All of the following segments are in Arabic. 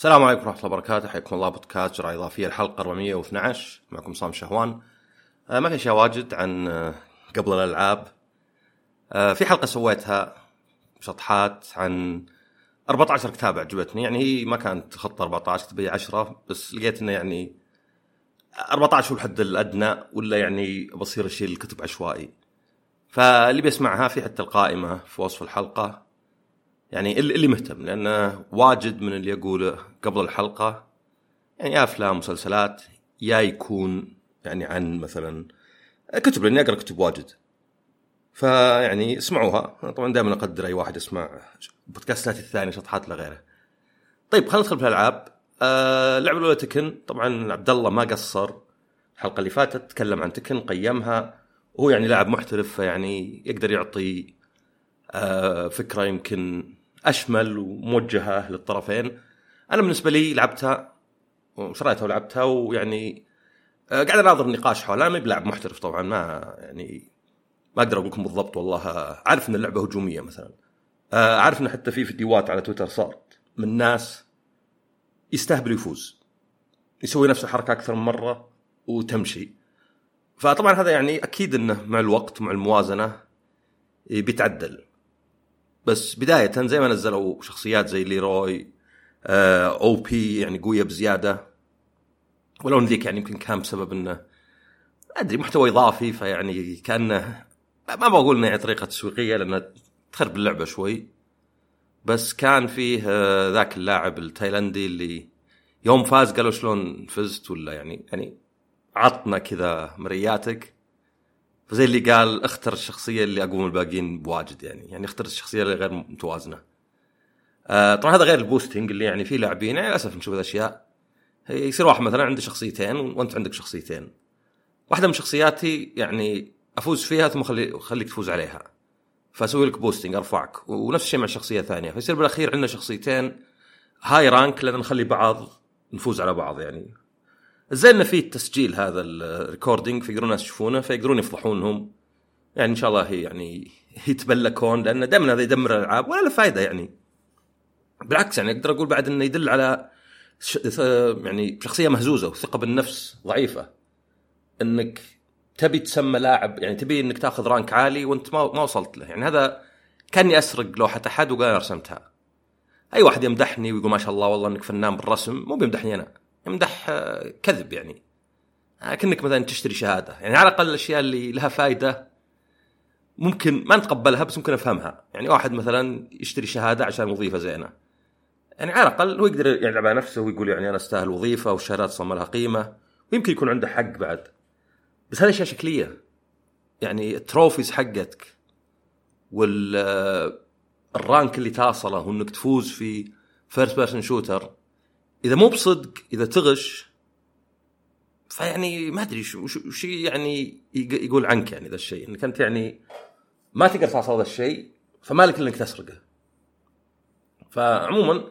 السلام عليكم ورحمة الله وبركاته. حياكم الله بودكاست جرعة إضافية الحلقة 412 معكم صام شهوان. آه، ما في أشياء واجد عن آه، قبل الألعاب. آه، في حلقة سويتها شطحات عن 14 كتاب عجبتني يعني هي ما كانت خطة 14 كتب 10 بس لقيت إنه يعني 14 هو الحد الأدنى ولا يعني بصير اشيل الكتب عشوائي. فاللي بيسمعها في حتى القائمة في وصف الحلقة يعني اللي مهتم لأنه واجد من اللي اقوله قبل الحلقة يعني يا أفلام مسلسلات يا يكون يعني عن مثلا كتب لأني أقرأ كتب واجد. فيعني اسمعوها. طبعا دائما أقدر أي واحد يسمع بودكاستات الثانية شطحات لغيره طيب خلينا ندخل في الألعاب. آه اللعبة الأولى تكن. طبعا عبد الله ما قصر الحلقة اللي فاتت تكلم عن تكن قيمها. وهو يعني لاعب محترف فيعني يقدر يعطي آه فكرة يمكن أشمل وموجهة للطرفين أنا بالنسبة لي لعبتها وشريتها ولعبتها ويعني آه، قاعد أناظر النقاش حولها. ما بلاعب محترف طبعا ما يعني ما أقدر أقول لكم بالضبط والله. عارف إن اللعبة هجومية مثلا. آه، عارف إن حتى في فيديوهات على تويتر صارت من ناس يستهبل يفوز. يسوي نفس الحركة أكثر من مرة وتمشي. فطبعا هذا يعني أكيد إنه مع الوقت مع الموازنة بيتعدل بس بداية زي ما نزلوا شخصيات زي ليروي آه أو بي يعني قوية بزيادة. ولو ان ذيك يعني يمكن كان بسبب إنه أدري محتوى إضافي فيعني كأنه ما بقول إنه طريقة تسويقية لأنه تخرب اللعبه شوي. بس كان فيه آه، ذاك اللاعب التايلندي اللي يوم فاز قالوا شلون فزت ولا يعني يعني عطنا كذا مرئياتك. فزي اللي قال اختر الشخصية اللي أقوى من الباقيين بواجد يعني. يعني اختر الشخصية اللي غير متوازنة. آه طبعا هذا غير ال boosting اللي يعني في لاعبين. يعني للأسف نشوف الاشياء يصير واحد مثلا عنده شخصيتين وأنت عندك شخصيتين. واحدة من شخصياتي يعني أفوز فيها ثم خلي خليك تفوز عليها. فأسوي لك boosting أرفعك. ونفس الشيء مع شخصية ثانية. فيصير بالأخير عندنا شخصيتين high rank لأن نخلي بعض نفوز على بعض يعني. زين انه في تسجيل هذا ال recording فيقدرون الناس يشوفونه فيقدرون يفضحونهم. يعني إن شاء الله يعني يتبلكون لأن دائما هذا يدمر الألعاب ولا له فائده يعني. بالعكس يعني أقدر أقول بعد إنه يدل على. يعني شخصية مهزوزة وثقة بالنفس ضعيفة. إنك تبي تسمى لاعب يعني تبي إنك تاخذ rank عالي وأنت ما ما وصلت له. يعني هذا كاني أسرق لوحة أحد وقال رسمتها. أي واحد يمدحني ويقول ما شاء الله والله إنك فنان بالرسم مو بيمدحني أنا. يمدح آه، كذب يعني. آه، كأنك مثلا تشتري شهادة. يعني على الأقل الأشياء اللي لها فائده ممكن ما نتقبلها بس ممكن أفهمها. يعني واحد مثلا يشتري شهادة عشان وظيفه زينة. يعني على الأقل هو يقدر يلعب على نفسه ويقول يعني أنا أستاهل وظيفة والشهادات صار لها قيمة. ويمكن يكون عنده حق بعد. بس هذه أشياء شكلية. يعني ال trophies حقتك وال آه، ال rank اللي تاصله وإنك تفوز في first person shooter إذا مو بصدق إذا تغش فيعني ما أدري شو شو يعني يقول عنك يعني ذا الشيء. إنك أنت يعني ما تقدر توصل هذا الشيء فما لك إنك تسرقه. فعموما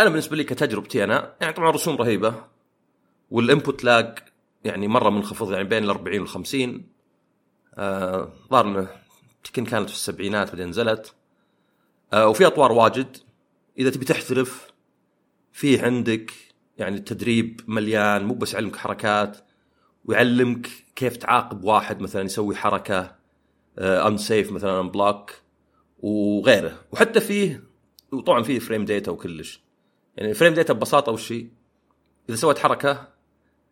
أنا بالنسبة لي كتجربتي أنا يعني طبعا رسوم رهيبة وال input lag يعني مرة منخفض يعني بين ال 40 وال 50 آه ظهر يمكن كانت في السبعينات بعدين نزلت. آه وفي أطوار واجد. إذا تبي تحترف في عندك يعني التدريب مليان مو بس يعلمك حركات ويعلمك كيف تعاقب واحد مثلا يسوي حركة unsafe آه، مثلا block وغيره. وحتى فيه وطبعا فيه frame data وكلش. يعني frame data ببساطة وش إذا سويت حركة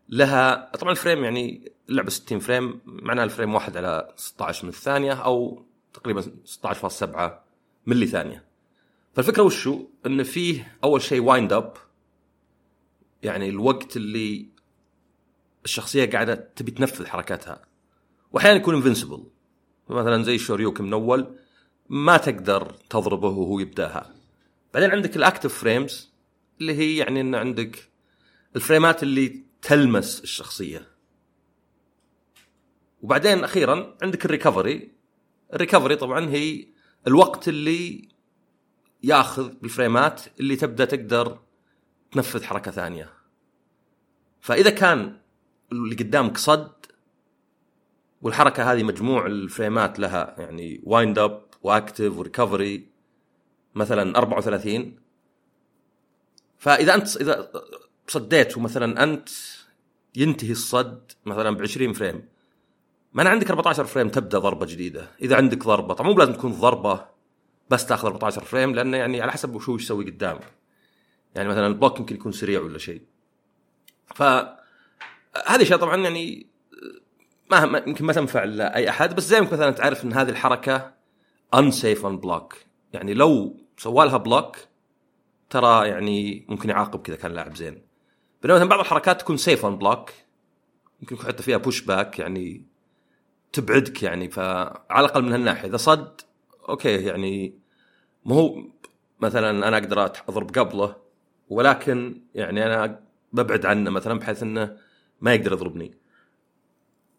لها طبعا ال frame يعني اللعبه 60 frame معناها ال frame واحد على 16 من الثانية أو تقريبا 16.7 ملي ثانية. فالفكرة وشو؟ انه فيه أول شيء wind up يعني الوقت اللي الشخصية قاعدة تبي تنفذ حركاتها. وأحيانا يكون invincible مثلا زي شوريوكن من أول ما تقدر تضربه وهو يبدأها. بعدين عندك ال active frames اللي هي يعني إن عندك الفريمات اللي تلمس الشخصية. وبعدين أخيرا عندك ال recovery ال recovery طبعا هي الوقت اللي ياخذ بالفريمات اللي تبدأ تقدر تنفذ حركة ثانية. فإذا كان اللي قدامك صد والحركة هذه مجموع الفريمات لها يعني wind up و active و recovery مثلا 34 فإذا أنت إذا صديت ومثلا أنت ينتهي الصد مثلا ب 20 frame معناه عندك 14 frame تبدأ ضربة جديدة. إذا عندك ضربة طبعا مو لازم تكون ضربة بس تاخذ 14 frame لأنه يعني على حسب وش هو يسوي قدام يعني مثلا ال block يمكن يكون سريع ولا شيء. ف هذه أشياء طبعا يعني ما يمكن ما تنفع لأي أحد بس زي مثلا تعرف إن هذه الحركة unsafe on block. يعني لو سوى block ترى يعني ممكن يعاقب إذا كان لاعب زين. بينما بعض الحركات تكون safe on block يمكن يكون حتى فيها push back يعني تبعدك يعني. فعلى الأقل من هالناحية إذا صد okay يعني ما هو مثلا أنا أقدر أضرب قبله ولكن يعني أنا ببعد عنه مثلا بحيث إنه ما يقدر يضربني.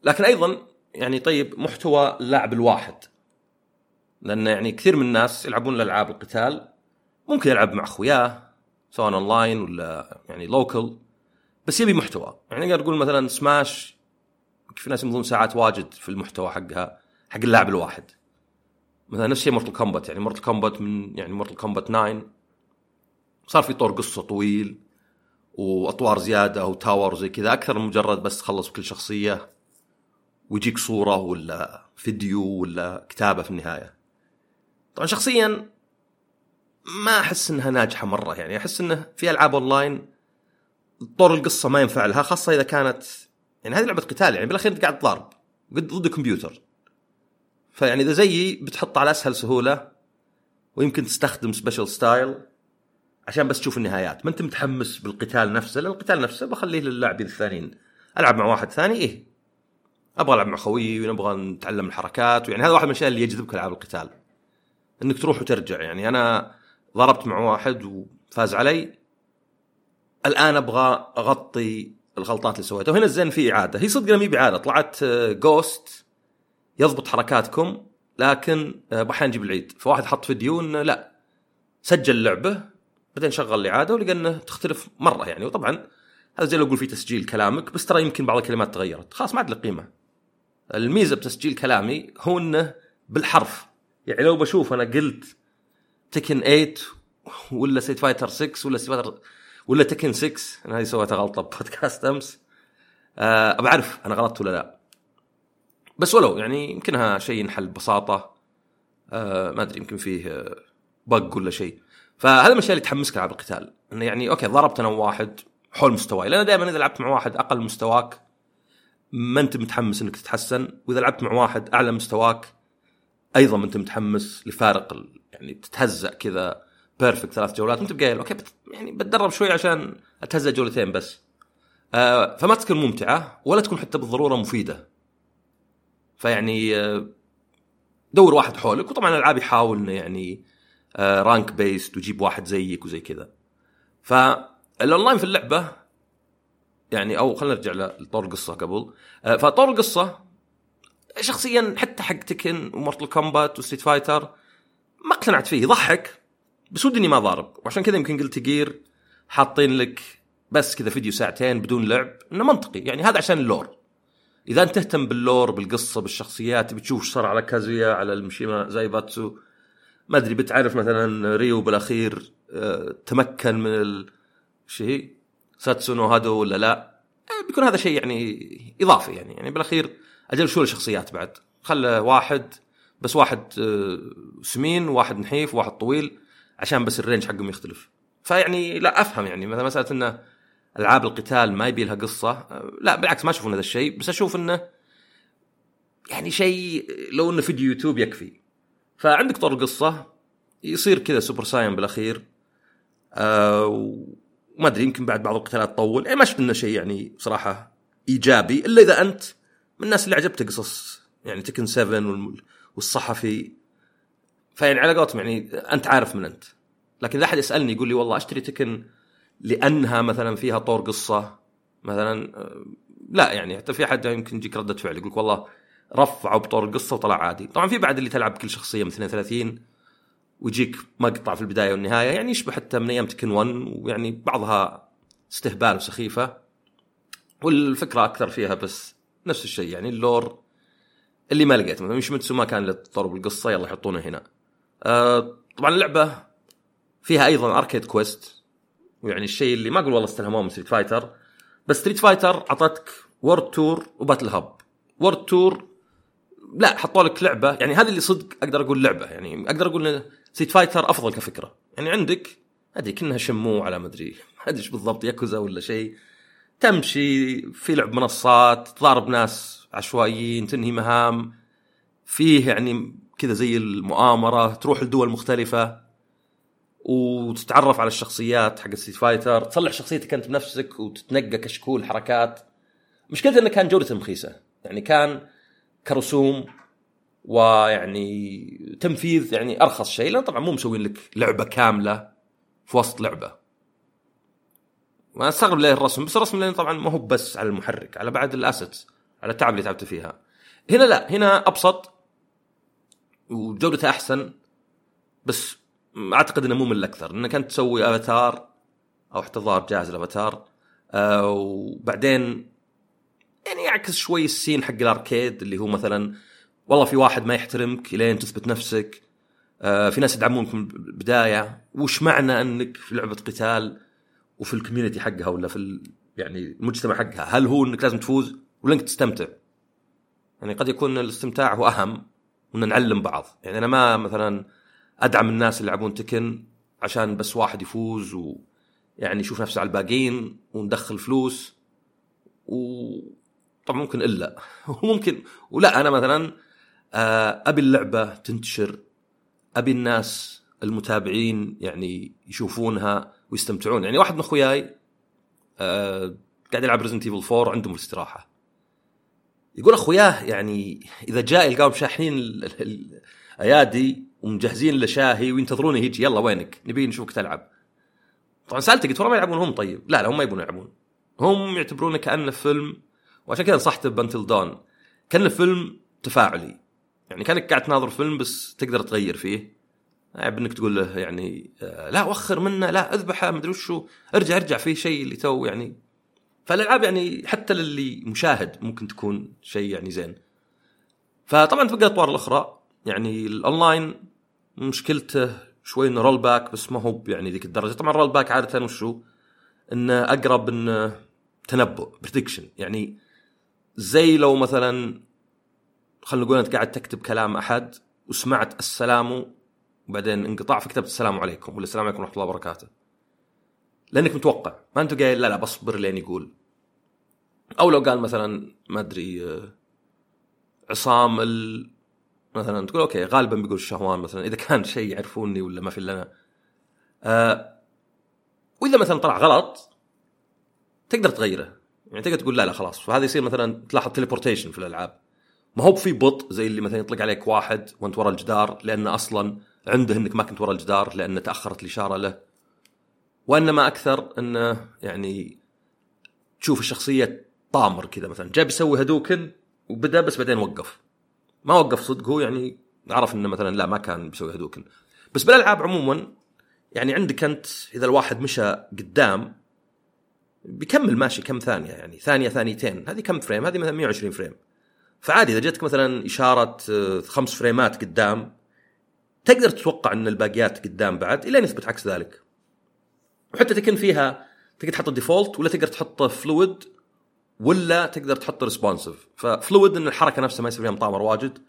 لكن أيضا يعني طيب محتوى اللاعب الواحد. لأن يعني كثير من الناس يلعبون الألعاب القتال. ممكن يلعب مع أخوياه سواء أونلاين ولا يعني لوكل بس يبي محتوى. يعني نقدر نقول مثلا سماش في ناس يمضون ساعات واجد في المحتوى حقها حق اللاعب الواحد. مثلا نفس الشيء Mortal Kombat يعني Mortal Kombat من يعني Mortal Kombat 9 صار في طور قصة طويل. وأطوار زيادة و tower زي كذا أكثر من مجرد بس تخلص بكل شخصية ويجيك صورة ولا فيديو ولا كتابة في النهاية. طبعا شخصيا ما أحس إنها ناجحة مرة يعني أحس إنه في ألعاب أونلاين طور القصة ما ينفع لها خاصة إذا كانت يعني هذه لعبة قتال يعني بالأخير أنت قاعد ضارب ضد الكمبيوتر فيعني إذا زيي بتحط على أسهل سهولة ويمكن تستخدم special style عشان بس تشوف النهايات. ما انت متحمس بالقتال نفسه لأن القتال نفسه بخليه للاعبين الثانيين. ألعب مع واحد ثاني إيه. أبغى ألعب مع خويي ونبغى نتعلم الحركات. ويعني هذا واحد من الأشياء اللي يجذبك العاب القتال. إنك تروح وترجع. يعني أنا ضربت مع واحد وفاز علي. الآن أبغى أغطي الغلطات اللي سويتها. وهنا الزين في إعادة. هي صدق ما باعاده طلعت جوست آه، يضبط حركاتكم لكن آه، أحيانا نجيب العيد. فواحد حط فيديو إنه لا. سجل لعبة. بعدين شغل الاعاده ولقى إنه تختلف مرة يعني. وطبعا هذا زي لو أقول في تسجيل كلامك بس ترى يمكن بعض الكلمات تغيرت. خلاص ما عاد له قيمة. الميزة بتسجيل كلامي هو إنه بالحرف. يعني لو بشوف أنا قلت Tekken 8 ولا Street Fighter 6 ولا Street Fighter ولا Tekken 6 أنا هذه سويتها غلطة بودكاست أمس. أه بعرف أنا غلطت ولا لا. بس ولو يعني يمكنها شيء ينحل ببساطة. أه ما أدري يمكن فيه bug ولا شيء. فهذا من الاشياء اللي تحمسك العاب القتال. إنه يعني okay ضربت أنا وواحد حول مستواي. لأن دائما إذا لعبت مع واحد أقل مستواك ما أنت متحمس إنك تتحسن. وإذا لعبت مع واحد أعلى مستواك أيضا ما أنت متحمس لفارق يعني تتهزأ كذا perfect ثلاث جولات. وانت بقايل okay but يعني بتدرب شوي عشان أتهزأ جولتين بس. آه فما تكون ممتعة ولا تكون حتى بالضرورة مفيدة. فيعني آه دور واحد حولك. وطبعا الالعاب يحاول إنه يعني rank based ويجيب واحد زيك وزي كذا. فالاونلاين في اللعبة يعني أو خلينا نرجع لطور القصة قبل. آه فطور القصة شخصيا حتى حق Tekken و Mortal Kombat و Street Fighter ما اقتنعت فيه يضحك بس ودي ما ضارب. وعشان كذا يمكن Guilty Gear حاطين لك بس كذا فيديو ساعتين بدون لعب إنه منطقي. يعني هذا عشان ال lore. إذا أنت تهتم بال lore بالقصة بالشخصيات بتشوف إيش صار على Kazuya على ال Mishima Zaibatsu ما أدري بتعرف مثلا Ryu بالأخير آه، تمكن من ال... هي؟ Satsui no Hado ولا لا؟ آه، بيكون هذا شيء يعني إضافي يعني يعني بالأخير أجل شو الشخصيات بعد؟ خلى واحد بس واحد آه، سمين وواحد نحيف وواحد طويل عشان بس ال range حقهم يختلف. فيعني لا أفهم يعني مثلا مسألة انه ألعاب القتال ما يبي لها قصة لا بالعكس ما أشوف هذا الشيء بس أشوف إنه يعني شيء لو إنه فيديو يوتيوب يكفي. فعندك طور القصة يصير كذا Super Saiyan بالأخير آه وما أدري يمكن بعد بعض القتالات تطول. يعني ما شفت انه شيء يعني صراحة إيجابي إلا إذا أنت من الناس اللي عجبته قصص يعني Tekken 7 والصحفي. فيعني على قولتهم يعني أنت عارف من أنت. لكن إذا أحد يسألني يقول لي والله أشتري Tekken لأنها مثلا فيها طور قصة مثلا لا يعني حتى في أحد يمكن يجيك ردة فعل يقول والله رفعوا بطور القصة وطلع عادي. طبعا في بعد اللي تلعب بكل شخصية من 32 ويجيك مقطع في البداية والنهاية يعني يشبه حتى من أيام Tekken 1 ويعني بعضها استهبال وسخيفة. والفكرة أكثر فيها بس نفس الشيء يعني ال lore اللي ما لقيت مثلا مش ما كان تطور بالقصة يلا يحطونه هنا. آه طبعا اللعبة فيها أيضا Arcade Quest ويعني الشيء اللي ما أقول والله استلهموه من Street Fighter بس Street Fighter أعطتك World Tour و Battle Hub World Tour لا حطوا لك لعبة يعني هذه اللي صدق أقدر أقول لعبة يعني أقدر أقول Street Fighter أفضل كفكرة. يعني عندك أدري كأنها Shenmue ولا مدري ما أدري إيش بالضبط ياكوزا ولا شيء. تمشي في لعب منصات تضارب ناس عشوائيين تنهي مهام. فيه يعني كذا زي المؤامرة تروح لدول مختلفة وتتعرف على الشخصيات حق Street Fighter تصلح شخصيتك أنت بنفسك وتتنقى كشكول حركات. مشكلته إنه كان جودته رخيصة. يعني كان كرسوم ويعني تنفيذ يعني أرخص شيء. لأن طبعا مو مسوين لك لعبة كاملة في وسط لعبة. وأنا أستغرب ليه الرسم بس الرسم لأنه طبعا ما هو بس على المحرك على بعد ال assets على التعب اللي تعبت فيها. هنا لا هنا أبسط وجودته أحسن بس أعتقد إنه مو من الأكثر. إنك أنت تسوي أفاتار أو ظاهر جاهز الأفاتار آه وبعدين يعني يعكس شوي السين حق الأركيد اللي هو مثلا والله في واحد ما يحترمك لين تثبت نفسك آه في ناس يدعمونك من البدايه وش معنى إنك في لعبة قتال وفي الكوميونتي حقها ولا في. يعني المجتمع حقها هل هو إنك لازم تفوز ولا انك تستمتع يعني قد يكون الاستمتاع هو أهم وإن نعلم بعض يعني أنا ما مثلا أدعم الناس اللي يلعبون تكن عشان بس واحد يفوز ويعني يشوف نفسه على الباقيين وندخل فلوس و طبعا ممكن إلا. وممكن ولا أنا مثلا آه، أبي اللعبة تنتشر أبي الناس المتابعين يعني يشوفونها ويستمتعون. يعني واحد من أخوياي آه، قاعد يلعب Resident Evil 4 عندهم الاستراحة. يقول أخوياه يعني إذا جاء يلقاهم شاحنين الأيادي ومجهزين له شاهي وينتظرونه يجي يلا وينك؟ نبي نشوفك تلعب. طبعا سألته قلت والله ما يلعبون هم طيب. لا لا هم ما يبون يلعبون. هم يعتبرونه كأنه فيلم وعشان كذا نصحته ب Until Dawn. كانه فيلم تفاعلي. يعني كانك قاعد تناظر فيلم بس تقدر تغير فيه. عيب إنك تقول له يعني آه، لا وخر منه لا أذبحه مدري وشو. ارجع ارجع في شيء اللي تو يعني. فالألعاب يعني حتى للي مشاهد ممكن تكون شيء يعني زين. فطبعا تبقى الاطوار الأخرى. يعني الأونلاين مشكلته شوي إنه rollback بس ما هو يعني ذيك الدرجة. طبعا rollback عادة وشو؟ إنه أقرب إنه تنبؤ prediction يعني زي لو مثلا خلينا نقول أنت قاعد تكتب كلام أحد وسمعت السلام وبعدين انقطاع فكتبت السلام عليكم ولا السلام عليكم ورحمة الله وبركاته. لأنك متوقع. ما أنت قايل لا لا بصبر لين يقول. أو لو قال مثلا ما أدري عصام ال... مثلا تقول okay غالبا بيقول الشهوان مثلا إذا كان شيء يعرفوني ولا ما في إلا آه وإذا مثلا طلع غلط تقدر تغيره. يعني تقدر تقول لا لا خلاص. فهذا يصير مثلا تلاحظ teleportation في الألعاب. ما هو في بطء زي اللي مثلا يطلق عليك واحد وانت ورا الجدار لأنه أصلا عنده إنك ما كنت ورا الجدار لأن تأخرت الإشارة له. وإنما أكثر إنه يعني تشوف الشخصية طامر كذا مثلا. جاي بيسوي Hadouken وبدأ بس بعدين وقف. ما وقف صدق هو يعني عرف إنه مثلا لا ما كان بيسوي Hadouken. بس بالألعاب عموما يعني عندك أنت إذا الواحد مشى قدام بيكمل ماشي كم ثانية يعني ثانية ثانيتين. هذه كم frame؟ هذه مثلا 120 frame. فعادي إذا جتك مثلا إشارة آه، خمس frame ات قدام تقدر تتوقع إن الباقيات قدام بعد إلى أن يثبت عكس ذلك. وحتى Tekken فيها تقدر تحط ال default ولا تقدر تحط fluid ولا تقدر تحط responsive ف fluid إن الحركة نفسها ما يصير فيها مطامر واجد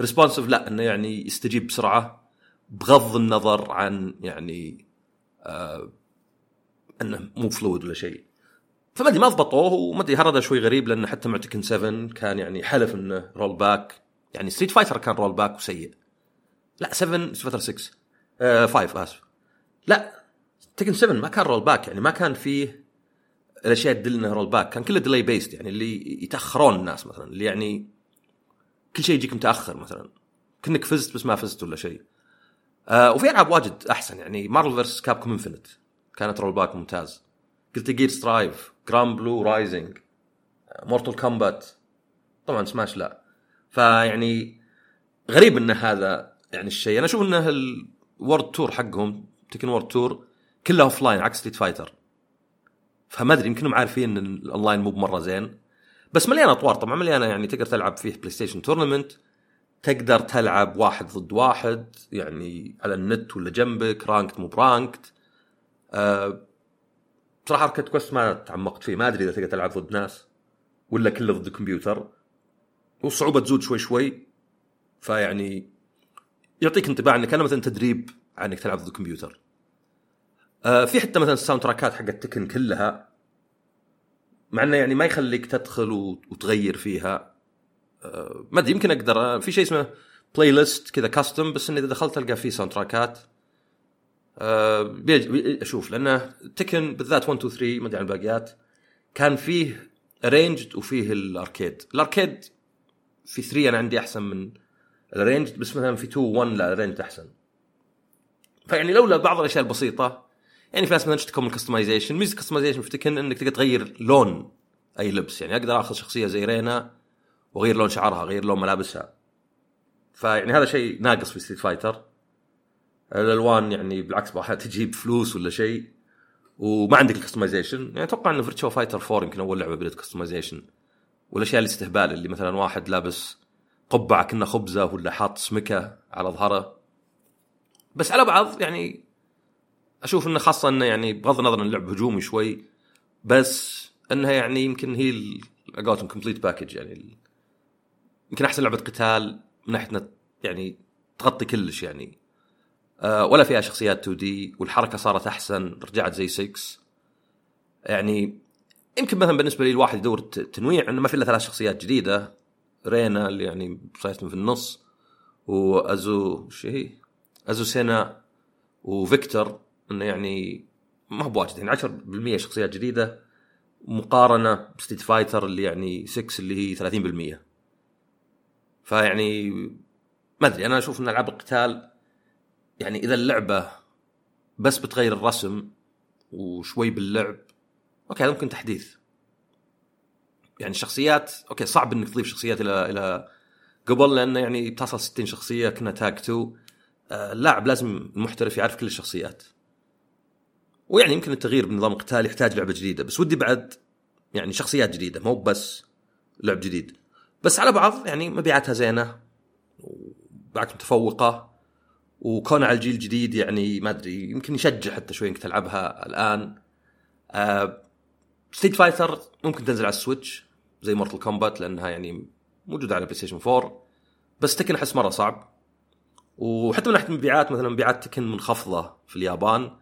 responsive لا إنه يعني يستجيب بسرعة بغض النظر عن يعني آه إنه مو fluid ولا شيء. فما أدري ما ضبطوه وما أدري هذا شوي غريب لأنه حتى مع Tekken 7 كان يعني حلف إنه rollback يعني Street Fighter كان rollback وسيء. لا 7 فتره 6 آه 5 آسف. لا Tekken 7 ما كان rollback يعني ما كان فيه الأشياء تدل إنه rollback كان كله delay based يعني اللي يتأخرون الناس مثلا اللي يعني كل شيء يجيك متأخر مثلا. كأنك فزت بس ما فزت ولا شيء. آه وفي ألعاب واجد أحسن يعني Marvel vs. Capcom Infinite كانت rollback ممتاز. Guilty Gear Strive Granblue Rising مورتال كومبات طبعا سماش لا. فيعني غريب إن هذا يعني الشيء. أنا أشوف انه ال World Tour حقهم Tekken World Tour كلها offline عكس Street Fighter فما أدري يمكنهم عارفين إن الاونلاين مو بمرة زين. بس مليانه أطوار طبعا مليانه يعني تقدر تلعب فيه PlayStation tournament تقدر تلعب واحد ضد واحد يعني على النت ولا جنبك ranked مو ب ranked آه بصراحه Arcade Quest ما تعمقت فيه. ما أدري إذا تقدر تلعب ضد ناس ولا كله ضد الكمبيوتر والصعوبة تزود شوي شوي. فيعني يعطيك انطباع إنك أنا مثلا تدريب عن إنك تلعب ضد الكمبيوتر آه في حتى مثلا ال soundtrack ات حقت Tekken كلها. مع إنه يعني ما يخليك تدخل وتغير فيها. آه ما أدري يمكن أقدر. آه، في شيء اسمه playlist كذا custom بس اني إذا دخلت ألقى فيه soundtrack ات أه أشوف لأنه Tekken بالذات 1 2 3 ما أدري عن الباقيات كان فيه arranged وفيه ال arcade. ال arcade في 3 أنا عندي أحسن من ال arranged بس مثلا في 2 1 لا ال arranged أحسن. فيعني لولا بعض الأشياء البسيطة يعني في ناس مثلا اشتكوا من ال customization ميزة ال customization في Tekken إنك تقدر تغير لون أي لبس. يعني أقدر آخذ شخصية زي رينا وأغير لون شعرها أغير لون ملابسها. فيعني هذا شيء ناقص في Street Fighter الالوان يعني بالعكس بقى تجيب فلوس ولا شيء. وما عندك ال customization يعني أتوقع انه Virtua Fighter 4 يمكن أول لعبة بدات customization والأشياء الاستهبال اللي مثلا واحد لابس قبعة كنا خبزة ولا حاط سمكة على ظهره. بس على بعض يعني أشوف إنه خاصة إنه يعني بغض النظر إن اللعب هجومي شوي بس إنها يعني يمكن هي قولتهم complete package يعني يمكن أحسن لعبة قتال من ناحية يعني تغطي كلش يعني. ولا فيها شخصيات 2D والحركة صارت أحسن رجعت زي 6 يعني يمكن مثلا بالنسبة لي الواحد يدور تنويع إنه ما في إلا ثلاث شخصيات جديدة. رينا اللي يعني صايرت في النص وأزو شو هي؟ أزوسينا وفيكتور إنه يعني ما هو بواجد يعني 10% شخصيات جديدة مقارنة ب Street Fighter اللي يعني 6 اللي هي 30% فيعني ما أدري أنا أشوف إن ألعاب القتال يعني إذا اللعبة بس بتغير الرسم وشوي باللعب okay هذا ممكن تحديث. يعني الشخصيات okay صعب إنك تضيف شخصيات إلى إلى قبل لأنه يعني تصل 60 شخصية كنا Tag 2 آه اللاعب لازم المحترف يعرف كل الشخصيات. ويعني يمكن التغيير بنظام القتال يحتاج لعبة جديدة. بس ودي بعد يعني شخصيات جديدة مو بس لعب جديد. بس على بعض يعني مبيعاتها زينة وبالعكس متفوقه وكون على الجيل الجديد يعني ما أدري يمكن يشجع حتى شوي إنك تلعبها الآن. آه Street Fighter ممكن تنزل على ال Switch زي Mortal Kombat لأنها يعني موجودة على PlayStation 4 بس Tekken أحس مرة صعب. وحتى من ناحية المبيعات مثلا مبيعات Tekken منخفضة في اليابان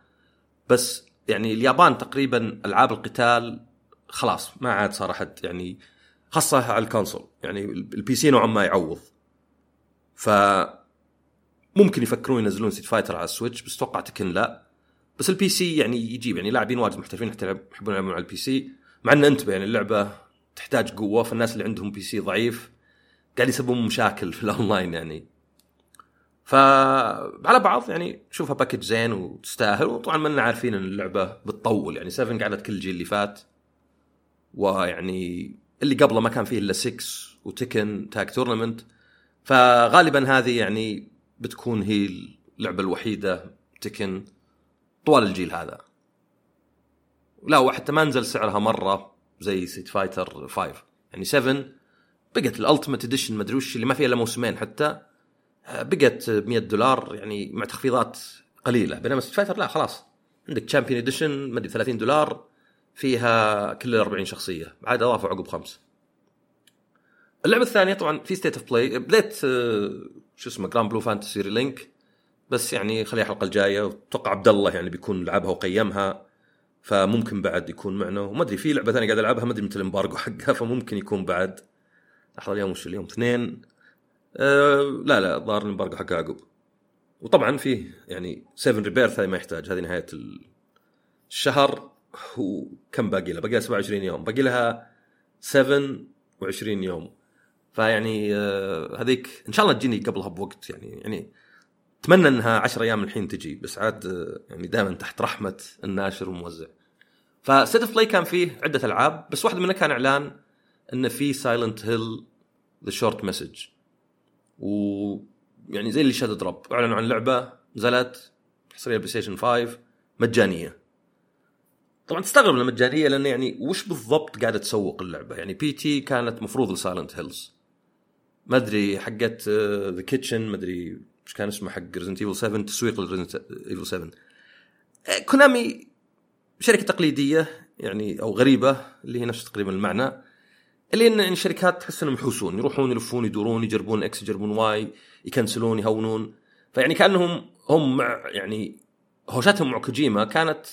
بس يعني اليابان تقريبا ألعاب القتال خلاص ما عاد صار أحد يعني خاصة على ال console. يعني ال PC نوعا ما يعوض. ف ممكن يفكرون ينزلون Street Fighter على ال Switch بس أتوقع Tekken لا. بس ال PC يعني يجيب يعني لاعبين واجد محترفين يحبون يلعبون على ال PC مع إن انتبه يعني اللعبة تحتاج قوة فالناس اللي عندهم PC ضعيف قاعد يسببون مشاكل في الأونلاين يعني. فعلى بعض يعني شوفها package زين وتستاهل وطبعا ما عارفين إن اللعبة بتطول يعني. 7 قعدت كل الجيل اللي فات ويعني اللي قبله ما كان فيه إلا 6 و Tekken Tag Tournament فغالبا هذه يعني بتكون هي اللعبة الوحيدة Tekken طوال الجيل هذا. لا وحتى ما نزل سعرها مرة زي Street Fighter 5 يعني 7 بقت ال Ultimate Edition ما أدري وش اللي ما فيها إلا موسمين حتى بقت 100 دولار يعني مع تخفيضات قليلة. بينما Street Fighter لا خلاص. عندك Champion Edition ما أدري 30 دولار فيها كل 40 شخصية. عاد أضافوا عقب خمس. اللعبة الثانية طبعا في State of Play بديت آه، شو اسمه Granblue Fantasy Relink بس يعني خليها الحلقة الجاية وأتوقع عبد الله يعني بيكون لعبها وقيمها فممكن بعد يكون معنا. وما أدري في لعبة ثانية قاعد ألعبها ما أدري متى ال embargo حقها فممكن يكون بعد. لحظة اليوم وش اليوم؟ اثنين. أه لا لا ظهر ال embargo حقها عقب. وطبعا فيه يعني 7 Rebirth هذه ما يحتاج هذه نهاية الشهر. وكم باقي لها؟ باقي لها 27 يوم. باقي لها 27 يوم. فيعني آه هذيك إن شاء الله تجيني قبلها بوقت يعني يعني أتمنى إنها 10 أيام الحين تجي بس عاد آه يعني دائما تحت رحمة الناشر والموزع. ف State of Play كان فيه عدة ألعاب بس واحدة منها كان إعلان إنه في Silent Hill The Short Message و يعني زي اللي shadow drop أعلنوا عن لعبة نزلت حصرية بلاي ستيشن 5 مجانية. طبعا تستغرب المجانيه لأن يعني وش بالضبط قاعدة تسوق اللعبة؟ يعني P.T. كانت مفروض ل Silent Hills ما أدري حقت The Kitchen ما أدري إيش كان اسمه حق Resident Evil 7 تسويق ل Resident Evil 7 كونامي شركة تقليدية يعني أو غريبة اللي هي نفس تقريبا المعنى اللي إن الشركات تحس إنهم يحوسون يروحون يلفون يدورون يجربون X يجربون Y يكنسلون يهونون. فيعني كأنهم هم مع يعني هوشاتهم مع كوجيما كانت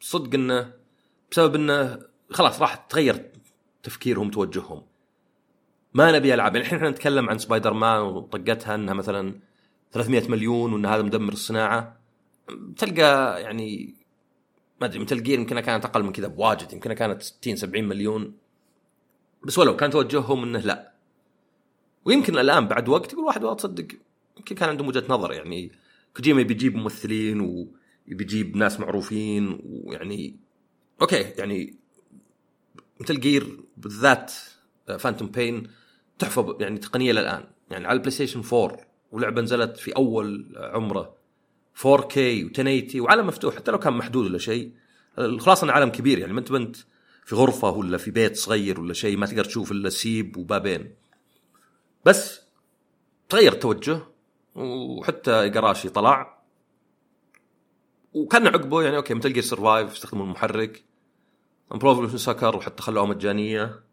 صدق إنه بسبب إنه خلاص راح تغير تفكيرهم توجههم. ما نبي العاب يعني الحين إحنا نتكلم عن سبايدر مان وطقتها إنها مثلا 300 مليون وإن هذا مدمر الصناعة. تلقى يعني ما أدري Metal Gear يمكنها كانت أقل من كذا بواجد يمكنها كانت 60 70 مليون. بس ولو كان توجههم إنه لا. ويمكن الآن بعد وقت يقول واحد والله تصدق يمكن كان عندهم وجهة نظر. يعني كوجيما بيجيب ممثلين وبيجيب ناس معروفين ويعني okay يعني Metal Gear بالذات Phantom Pain تحفه يعني تقنية للآن. يعني على البلاي ستيشن 4 ولعبة نزلت في أول عمره. 4K و1080 وعالم مفتوح حتى لو كان محدود ولا شيء. إنه عالم كبير يعني ما انت بنت في غرفة ولا في بيت صغير ولا شيء ما تقدر تشوف إلا سيب وبابين بس تغير التوجه وحتى قراشي طلع وكان عقبه يعني okay Metal Gear Survive استخدموا المحرك. Pro Evolution سكر وحتى خلوها مجانية.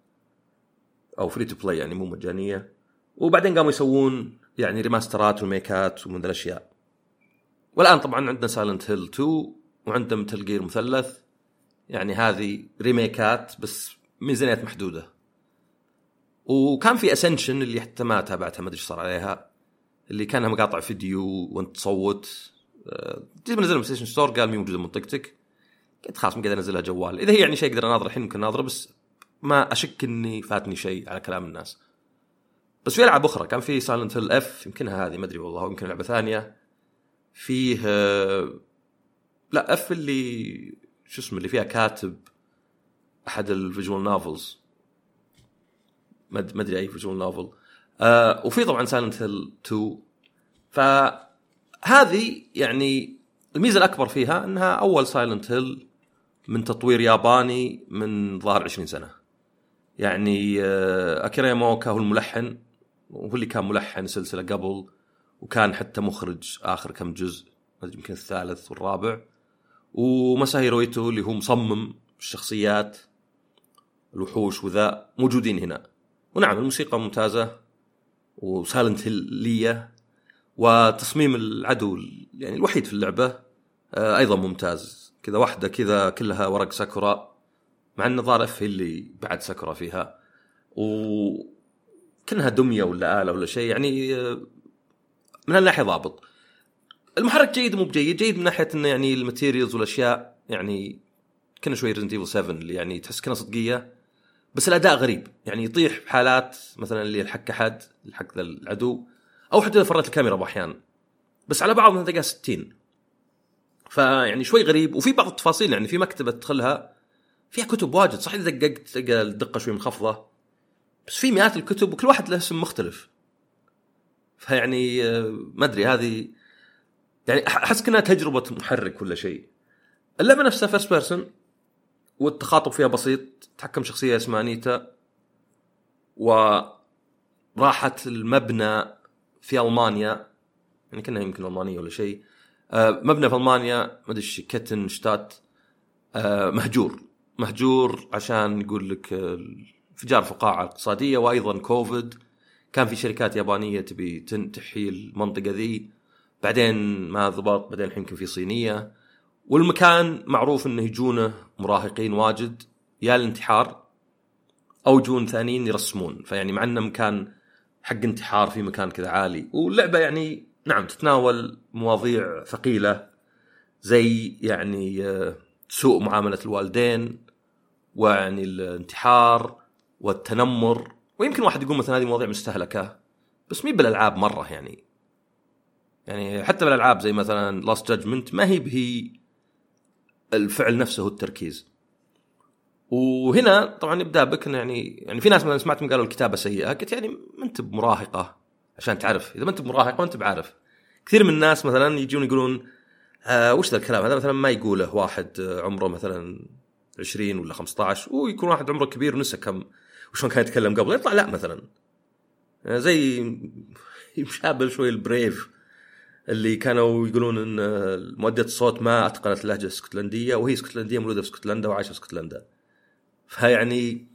أو free-to-play يعني مو مجانية. وبعدين قاموا يسوون يعني remaster ات و remake ات ومن الأشياء. والآن طبعا عندنا Silent Hill 2 وعندنا Metal Gear مثلث. يعني هذه remake ات بس ميزانيات محدودة. وكان في Ascension اللي حتى ما تابعتها ما أدري إيش صار عليها. اللي كانها مقاطع فيديو وانت تصوت. جيت بنزلها PlayStation Store قال مي موجودة منطقتك قلت خلاص قاعد أنزلها جوال. إذا هي يعني شيء أقدر اناظر الحين ممكن أناظره بس ما أشك إني فاتني شيء على كلام الناس. بس في ألعاب أخرى كان في Silent Hill f يمكنها هذه ما أدري والله يمكن لعبة ثانية. فيه أه، لا f اللي شو اسمه اللي فيها كاتب أحد ال visual novels ما أدري أي visual novel آه وفي طبعا Silent Hill 2 فهذه يعني الميزة الأكبر فيها إنها أول Silent Hill من تطوير ياباني من ظهر 20 سنة. يعني آه اكيرا ياماوكا هو الملحن وهو اللي كان ملحن سلسلة قبل وكان حتى مخرج آخر كم جزء يمكن الثالث والرابع. وماساهيرو ايتو اللي هو مصمم الشخصيات الوحوش وذا موجودين هنا. ونعم الموسيقى ممتازة و Silent Hill ية وتصميم العدو يعني الوحيد في اللعبة آه، أيضا ممتاز. كذا واحدة كذا كلها ورق ساكورا. مع الظاهر f اللي بعد ساكورا فيها و كانها دمية ولا آلة ولا شيء يعني آه، من هالناحية ضابط. المحرك جيد مو بجيد جيد من ناحية إنه يعني ال materials والأشياء يعني كنا شوي Resident Evil 7 اللي يعني تحس كنا صدقية بس الأداء غريب. يعني يطيح بحالات مثلا اللي يلحق أحد يلحق ذا العدو أو حتى اذا فرت الكاميرا باحيان بس على بعض تلقى 60 فيعني شوي غريب وفي بعض التفاصيل يعني في مكتبة تدخلها فيها كتب واجد صح إذا دققت تلقى الدقة شوي منخفضة بس في مئات الكتب وكل واحد له اسم مختلف. فيعني آه، ما أدري هذه يعني أحس كأنها تجربة محرك ولا شيء. اللعبة نفسها first person والتخاطب فيها بسيط تحكم شخصية اسمها أنيتا وراحت المبنى في ألمانيا يعني كأنها يمكن ألمانية ولا شيء آه، مبنى في ألمانيا ما أدري كتن شتات آه، مهجور. مهجور عشان يقول لك انفجار فقاعه اقتصاديه وأيضا كوفيد. كان في شركات يابانية تبي تحيي المنطقة ذي. بعدين ما ضبط بعدين الحين يمكن في صينية. والمكان معروف إنه يجونه مراهقين واجد. يا الانتحار أو يجون ثانيين يرسمون. فيعني مع إنه مكان حق انتحار في مكان كذا عالي. واللعبة يعني نعم تتناول مواضيع ثقيلة زي يعني آه، سوء معاملة الوالدين ويعني الانتحار والتنمر. ويمكن واحد يقول مثلا هذه مواضيع مستهلكة بس مي بالألعاب مرة يعني. يعني حتى بالألعاب زي مثلا Lost Judgment ما هي بهي الفعل نفسه التركيز. وهنا طبعا يبدأ بك يعني يعني في ناس مثلا سمعت قالوا الكتابة سيئة. قلت يعني ما أنت بمراهقة عشان تعرف. إذا ما أنت بمراهقة ما أنت بعارف. كثير من الناس مثلا يجون يقولون آه وش ذا الكلام هذا مثلا ما يقوله واحد عمره مثلا 20 ولا 15 ويكون واحد عمره كبير ونسى كم وشلون كان يتكلم قبل يطلع لا مثلا زي يشابه شوي البريف اللي كانوا يقولون إن مؤدية الصوت ما أتقنت اللهجة الإسكتلندية وهي إسكتلندية مولودة في إسكتلندا وعايشة في إسكتلندا. فيعني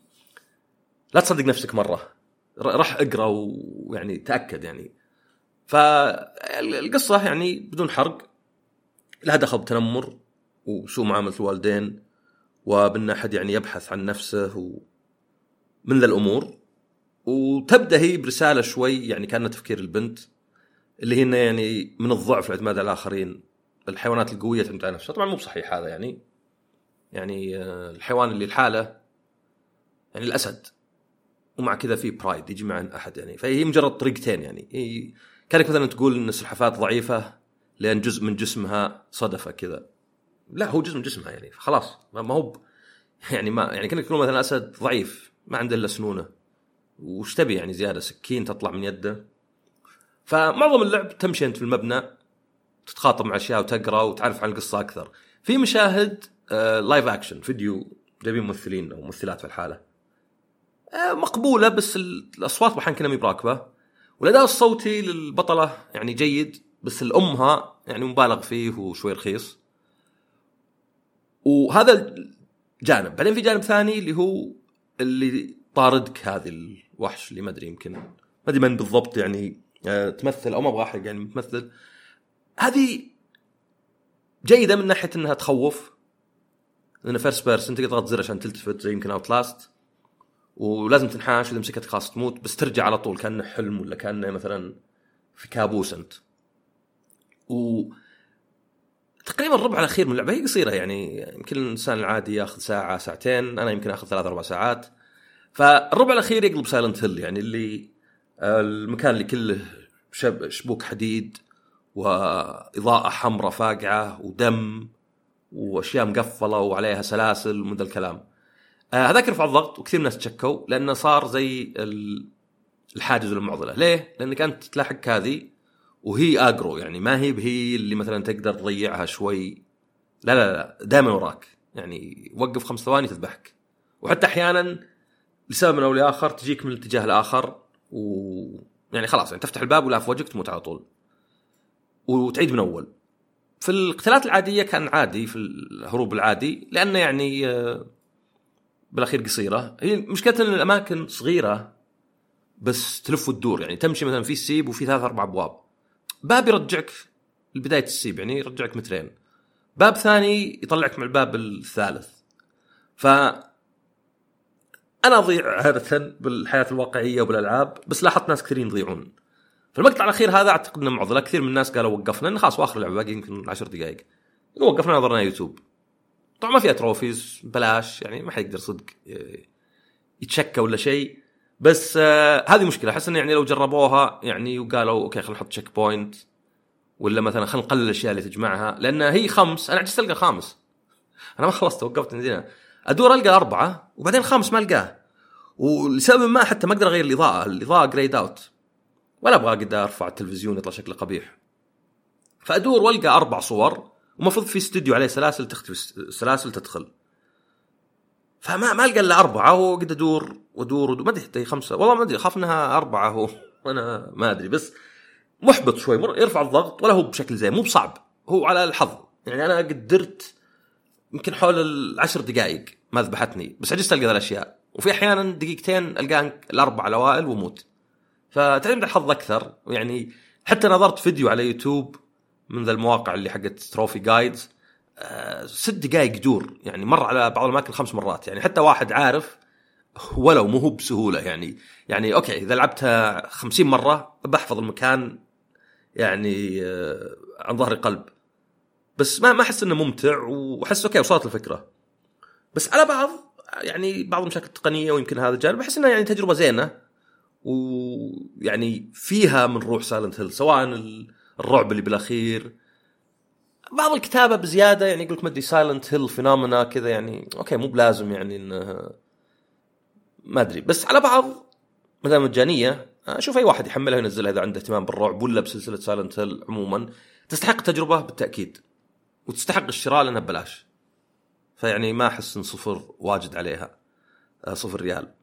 لا تصدق نفسك مرة راح أقرأ ويعني تأكد يعني. فالقصة يعني بدون حرق لها دخل بتنمر وسوء معامله الوالدين وبان احد يعني يبحث عن نفسه و من ذا الأمور. وتبدأ هي برسالة شوي يعني كان تفكير البنت اللي هي إنه يعني من الضعف الاعتماد على الآخرين. الحيوانات القوية تعتمد على نفسها. طبعا مو بصحيح هذا يعني. يعني آه، الحيوان اللي لحاله يعني الأسد. ومع كذا في برايد يجي مع أحد يعني. فهي مجرد طريقتين يعني. كانك مثلا تقول إن السلحفاة ضعيفة لأن جزء من جسمها صدفه كذا. لا هو جزء من جسمها يعني خلاص ما هو يعني ما يعني كأنك تقول مثلا أسد ضعيف ما عنده إلا سنونه. وش تبي يعني زيادة؟ سكين تطلع من يده. فمعظم اللعب تمشي أنت في المبنى تتخاطب مع أشياء وتقرأ وتعرف عن القصة أكثر. في مشاهد آه live action فيديو جايبين ممثلين أو ممثلات في الحالة. آه مقبولة بس ال- الأصوات أحيانا كنا مي براكبة. والأداء الصوتي للبطلة يعني جيد. بس آلامها يعني مبالغ فيه وشوي رخيص. وهذا جانب بعدين في جانب ثاني اللي هو اللي طاردك هذه الوحش اللي ما أدري يمكن ما أدري من بالضبط يعني آه، تمثل أو ما أبغى أحرق يعني تمثل هذه جيدة من ناحية إنها تخوف. لأن first تقدر تضغط زر عشان تلتفت زي يمكن Outlast ولازم تنحاش وإذا مسكتك خلاص تموت بس ترجع على طول كأنه حلم ولا كأنه مثلا في كابوس أنت. و تقريبا الربع الأخير من اللعبة هي قصيرة يعني يمكن الإنسان العادي ياخذ ساعة ساعتين أنا يمكن أخذ ثلاث أربع ساعات فالربع الأخير يقلب Silent Hill يعني اللي آه، المكان اللي كله شب شبوك حديد وإضاءة حمراء فاقعة ودم وأشياء مقفلة وعليها سلاسل ومن ذا الكلام. آه، هذاك رفع الضغط وكثير ناس تشكوا لأنه صار زي ال- الحاجز والمعضله، ليه؟ لأنك أنت تلاحق هذه وهي aggro يعني ما هي بهي اللي مثلا تقدر تضيعها شوي. لا لا لا دائما وراك. يعني وقف خمس ثواني تذبحك. وحتى أحيانا لسبب أو لاخر تجيك من الاتجاه الآخر و يعني خلاص يعني تفتح الباب ولا في وجهك تموت على طول. وتعيد من أول. في القتالات العادية كان عادي في الهروب العادي لأنه يعني آه، بالأخير قصيرة. هي مشكلتها إن الأماكن صغيرة بس تلف وتدور. يعني تمشي مثلا في السيب وفي ثلاث أربع أبواب. باب يرجعك لبدايه السيب يعني يرجعك مترين باب ثاني يطلعك مع الباب الثالث. ف أنا أضيع عاده بالحياة الواقعية وبالألعاب بس لاحظت ناس كثيرين يضيعون. في المقطع الاخير هذا أعتقد إنه معضلة كثير من الناس قالوا وقفنا لأن خلاص وآخر اللعبه باقي يمكن 10 دقائق. وقفنا نظرنا يوتيوب. طبعا ما فيها trophies بلاش يعني ما حد يقدر صدق يتشكى ولا شيء. بس آه هذه مشكلة. أحس إنه يعني لو جربوها يعني وقالوا okay خلينا نحط checkpoint ولا مثلا خلينا نقلل الأشياء اللي تجمعها لأن هي خمس. أنا عجزت ألقى خامس. أنا ما خلصت وقفت من هنا أدور ألقى أربعة وبعدين الخامس ما ألقاه. ولسبب ما حتى ما أقدر أغير الإضاءة. الإضاءة greyed out ولا أبغى أقدر أرفع التلفزيون يطلع شكله قبيح. فأدور وألقى أربع صور ومفروض في استوديو عليه سلاسل تختفي السلاسل تدخل. فما ما ألقى إلا أربعة وقد أدور. وادور ما أدري حتى خمسة. والله ما أدري اخاف إنها أربعة هو. وأنا ما أدري بس محبط شوي مر يرفع الضغط ولا هو بشكل زين مو بصعب هو على الحظ. يعني أنا قدرت يمكن حول العشر دقائق ما ذبحتني بس عجزت ألقى الأشياء. وفي أحيانا دقيقتين ألقى الأربع الاوائل وموت فتعتمد على الحظ أكثر. يعني حتى نظرت فيديو على يوتيوب من ذا المواقع اللي حقت trophy guides آه ست دقائق يدور يعني مر على بعض الأماكن خمس مرات. يعني حتى واحد عارف ولو مو هو بسهولة يعني. يعني okay إذا لعبتها خمسين مرة بحفظ المكان يعني آه عن ظهر قلب. بس ما ما أحس إنه ممتع وأحس okay وصلت الفكرة. بس على بعض يعني بعض المشاكل التقنية ويمكن هذا الجانب احس إنها يعني تجربة زينة. ويعني فيها من روح Silent Hill سواء ال- الرعب اللي بالأخير. بعض الكتابة بزيادة يعني يقول لك ما أدري Silent Hill phenomena كذا يعني okay مو بلازم يعني إنه ما أدري. بس على بعض دام مجانية أشوف أي واحد يحملها وينزلها إذا عنده اهتمام بالرعب ولا بسلسلة Silent Hill عموما تستحق التجربه بالتأكيد. وتستحق الشراء لأنها ببلاش. فيعني ما أحس إن صفر واجد عليها آه، صفر ريال.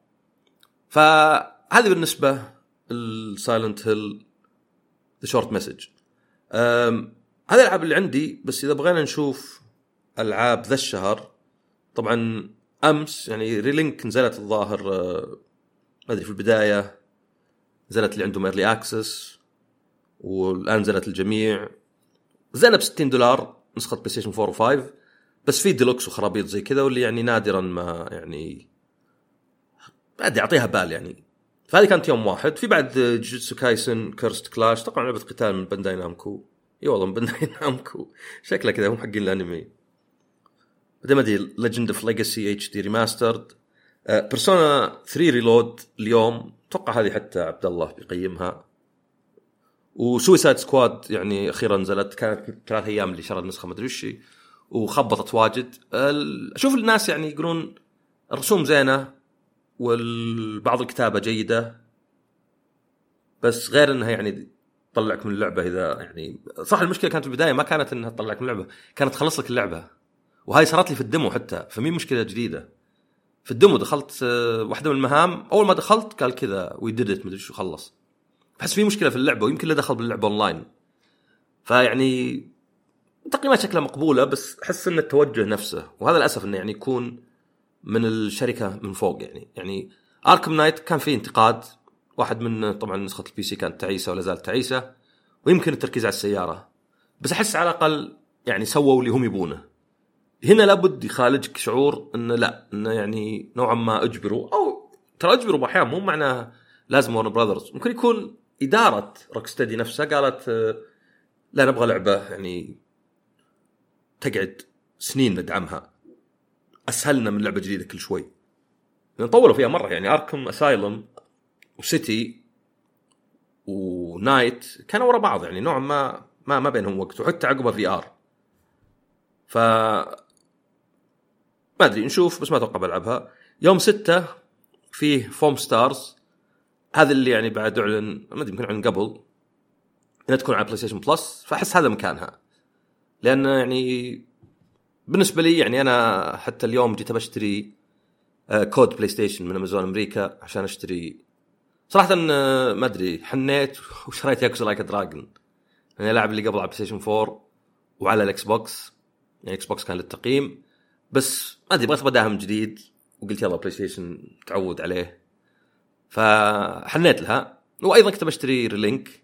فهذه بالنسبة ال Silent Hill The Short Message هذه الألعاب اللي عندي بس إذا بغينا نشوف ألعاب ذا الشهر طبعا أمس يعني Relink نزلت الظاهر آه، ما أدري في البداية نزلت اللي عندهم early access والآن نزلت الجميع. نزلنا ب 60 دولار نسخة PlayStation 4 و5 بس في ديلوكس وخرابيط زي كذا واللي يعني نادرا ما يعني ما أدري أعطيها بال يعني. فهذه كانت يوم واحد. في بعد Jujutsu Kaisen Cursed Clash طبعا لعبة قتال من Bandai Namco إي والله من Bandai Namco شكلها كذا هم حقين الأنمي. بعدين ما ادري Legend of Legacy HD Remastered Persona 3 Reload اليوم أتوقع هذه حتى عبد الله بيقيمها و Suicide Squad يعني أخيرا نزلت كانت ثلاث أيام اللي شرى النسخه ما أدري وش وخبطت واجد. أشوف الناس يعني يقولون الرسوم زينة وبعض الكتابة جيدة. بس غير إنها يعني تطلعك من اللعبة إذا يعني صح المشكلة كانت في البداية ما كانت إنها تطلعك من اللعبة كانت تخلص لك اللعبة. وهاي صارت لي في ال demo حتى فمي مشكلة جديدة. في ال demo دخلت آه، واحدة من المهام أول ما دخلت قال كذا we did it مدري شو خلص. بحس في مشكلة في اللعبة ويمكن له دخل باللعبة اونلاين فيعني تقييمات شكلها مقبولة بس أحس إن التوجه نفسه وهذا للأسف إنه يعني يكون من الشركة من فوق يعني. يعني Arkham Knight كان فيه انتقاد واحد من طبعا نسخة ال PC كانت تعيسة ولا زالت تعيسة ويمكن التركيز على السيارة. بس أحس على الأقل يعني سووا اللي هم يبونه. هنا لابد يخالجك شعور إنه لا إنه يعني نوعا ما أجبروا أو ترى أجبروا باحيان مو معناه لازم Warner Brothers ممكن يكون إدارة Rocksteady نفسها قالت لا نبغى لعبة يعني تقعد سنين ندعمها أسهل لنا من لعبة جديدة كل شوي. لأن طولوا فيها مرة يعني Arkham Asylum و City و Knight كانوا ورا بعض يعني نوعا ما ما ما بينهم وقت وحتى عقبها VR ف ما أدري نشوف بس ما أتوقع بلعبها. يوم ستة فيه Foamstars. هذا اللي يعني بعد اعلن ما أدري يمكن اعلن قبل. إنها تكون على PlayStation Plus فأحس هذا مكانها. لأن يعني بالنسبة لي يعني أنا حتى اليوم جيت بشتري آه، code PlayStation من امازون أمريكا عشان أشتري. صراحة آه، ما أدري حنيت وشريت Yakuza Like a Dragon أنا اللاعب اللي قبل على PlayStation 4 وعلى ال Xbox. يعني Xbox كان للتقييم بس أدري بغيت بداهم جديد وقلت يلا PlayStation تعود عليه. فحنيت لها وأيضا كنت بشتري Relink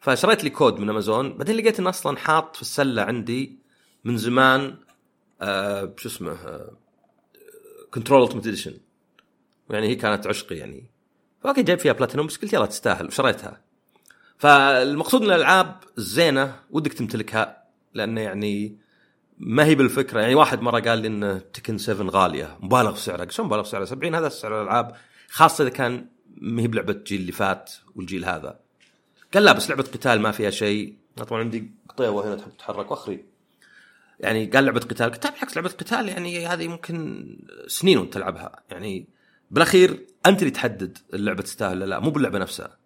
فشريت لي كود من امازون بعدين لقيت إنه أصلا حاط في السلة عندي من زمان آه شو اسمه Control Ultimate Edition يعني هي كانت عشقي يعني. ف okay جايب فيها بلاتينوم بس قلت يلا تستاهل وشريتها. فالمقصود من الألعاب الزينه ودك تمتلكها لأنه يعني ما هي بالفكرة؟ يعني واحد مرة قال لي إن Tekken 7 غالية. مبالغ سعرها. شلون مبالغ سعرها؟ 70 هذا سعر الألعاب خاصة إذا كان ما هي بلعبة الجيل اللي فات والجيل هذا. قال لا بس لعبة قتال ما فيها شيء. طبعا عندي قطيوه هنا تحب تتحرك وأخري. يعني قال لعبة قتال قلت بالعكس لعبة قتال يعني هذه ممكن سنين وأنت تلعبها. يعني بالأخير أنت اللي تحدد اللعبة تستاهل ولا لا مو باللعبة نفسها.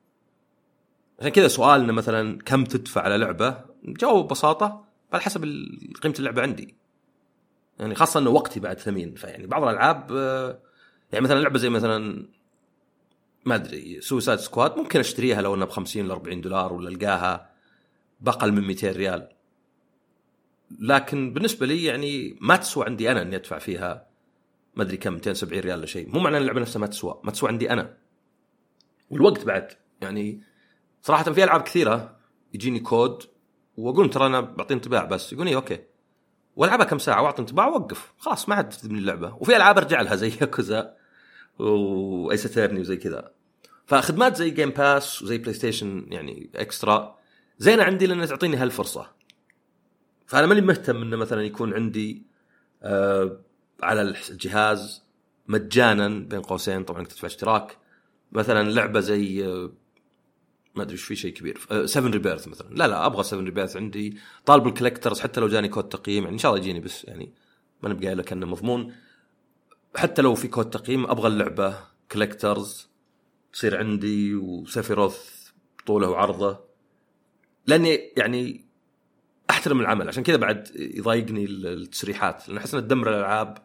عشان كذا سؤالنا مثلا كم تدفع على لعبة؟ جاوب ببساطة على حسب قيمة اللعبة عندي. يعني خاصة إنه وقتي بعد ثمين فيعني بعض الألعاب آه، يعني مثلا لعبة زي مثلا ما أدري Suicide Squad ممكن أشتريها لو إنها ب 50 ل 40 دولار ولا ألقاها بأقل من 200 ريال. لكن بالنسبة لي يعني ما تسوى عندي أنا إني أدفع فيها ما أدري كم 270 ريال ولا شيء. مو معنى إن اللعبة نفسها ما تسوى ما تسوى عندي أنا. والوقت بعد يعني صراحة في ألعاب كثيرة يجيني كود واقول ترى أنا بعطي انطباع بس. يقول لي okay. والعبها كم ساعة وأعطي انطباع واوقف خلاص ما عاد تبيني اللعبة. وفي ألعاب أرجع لها زي Yakuza و Ys Eternal وزي كذا. فخدمات زي Game Pass وزي PlayStation يعني Extra زينة عندي لأنها تعطيني هالفرصة. فأنا ماني مهتم إنه مثلا يكون عندي آه على الجهاز مجانا بين قوسين. طبعا تدفع اشتراك. مثلا لعبة زي آه ما أدري إيش في شيء كبير. 7 Rebirth مثلا. لا لا أبغى 7 Rebirth عندي. طالب ال collector's حتى لو جاني كود تقييم يعني إن شاء الله يجيني بس يعني ما نبقى لك انه مضمون. حتى لو في كود تقييم أبغى اللعبة collector's تصير عندي و Sephiroth طوله وعرضه. لأني يعني أحترم العمل. عشان كذا بعد يضايقني التسريحات. لأن أحس انها تدمر الألعاب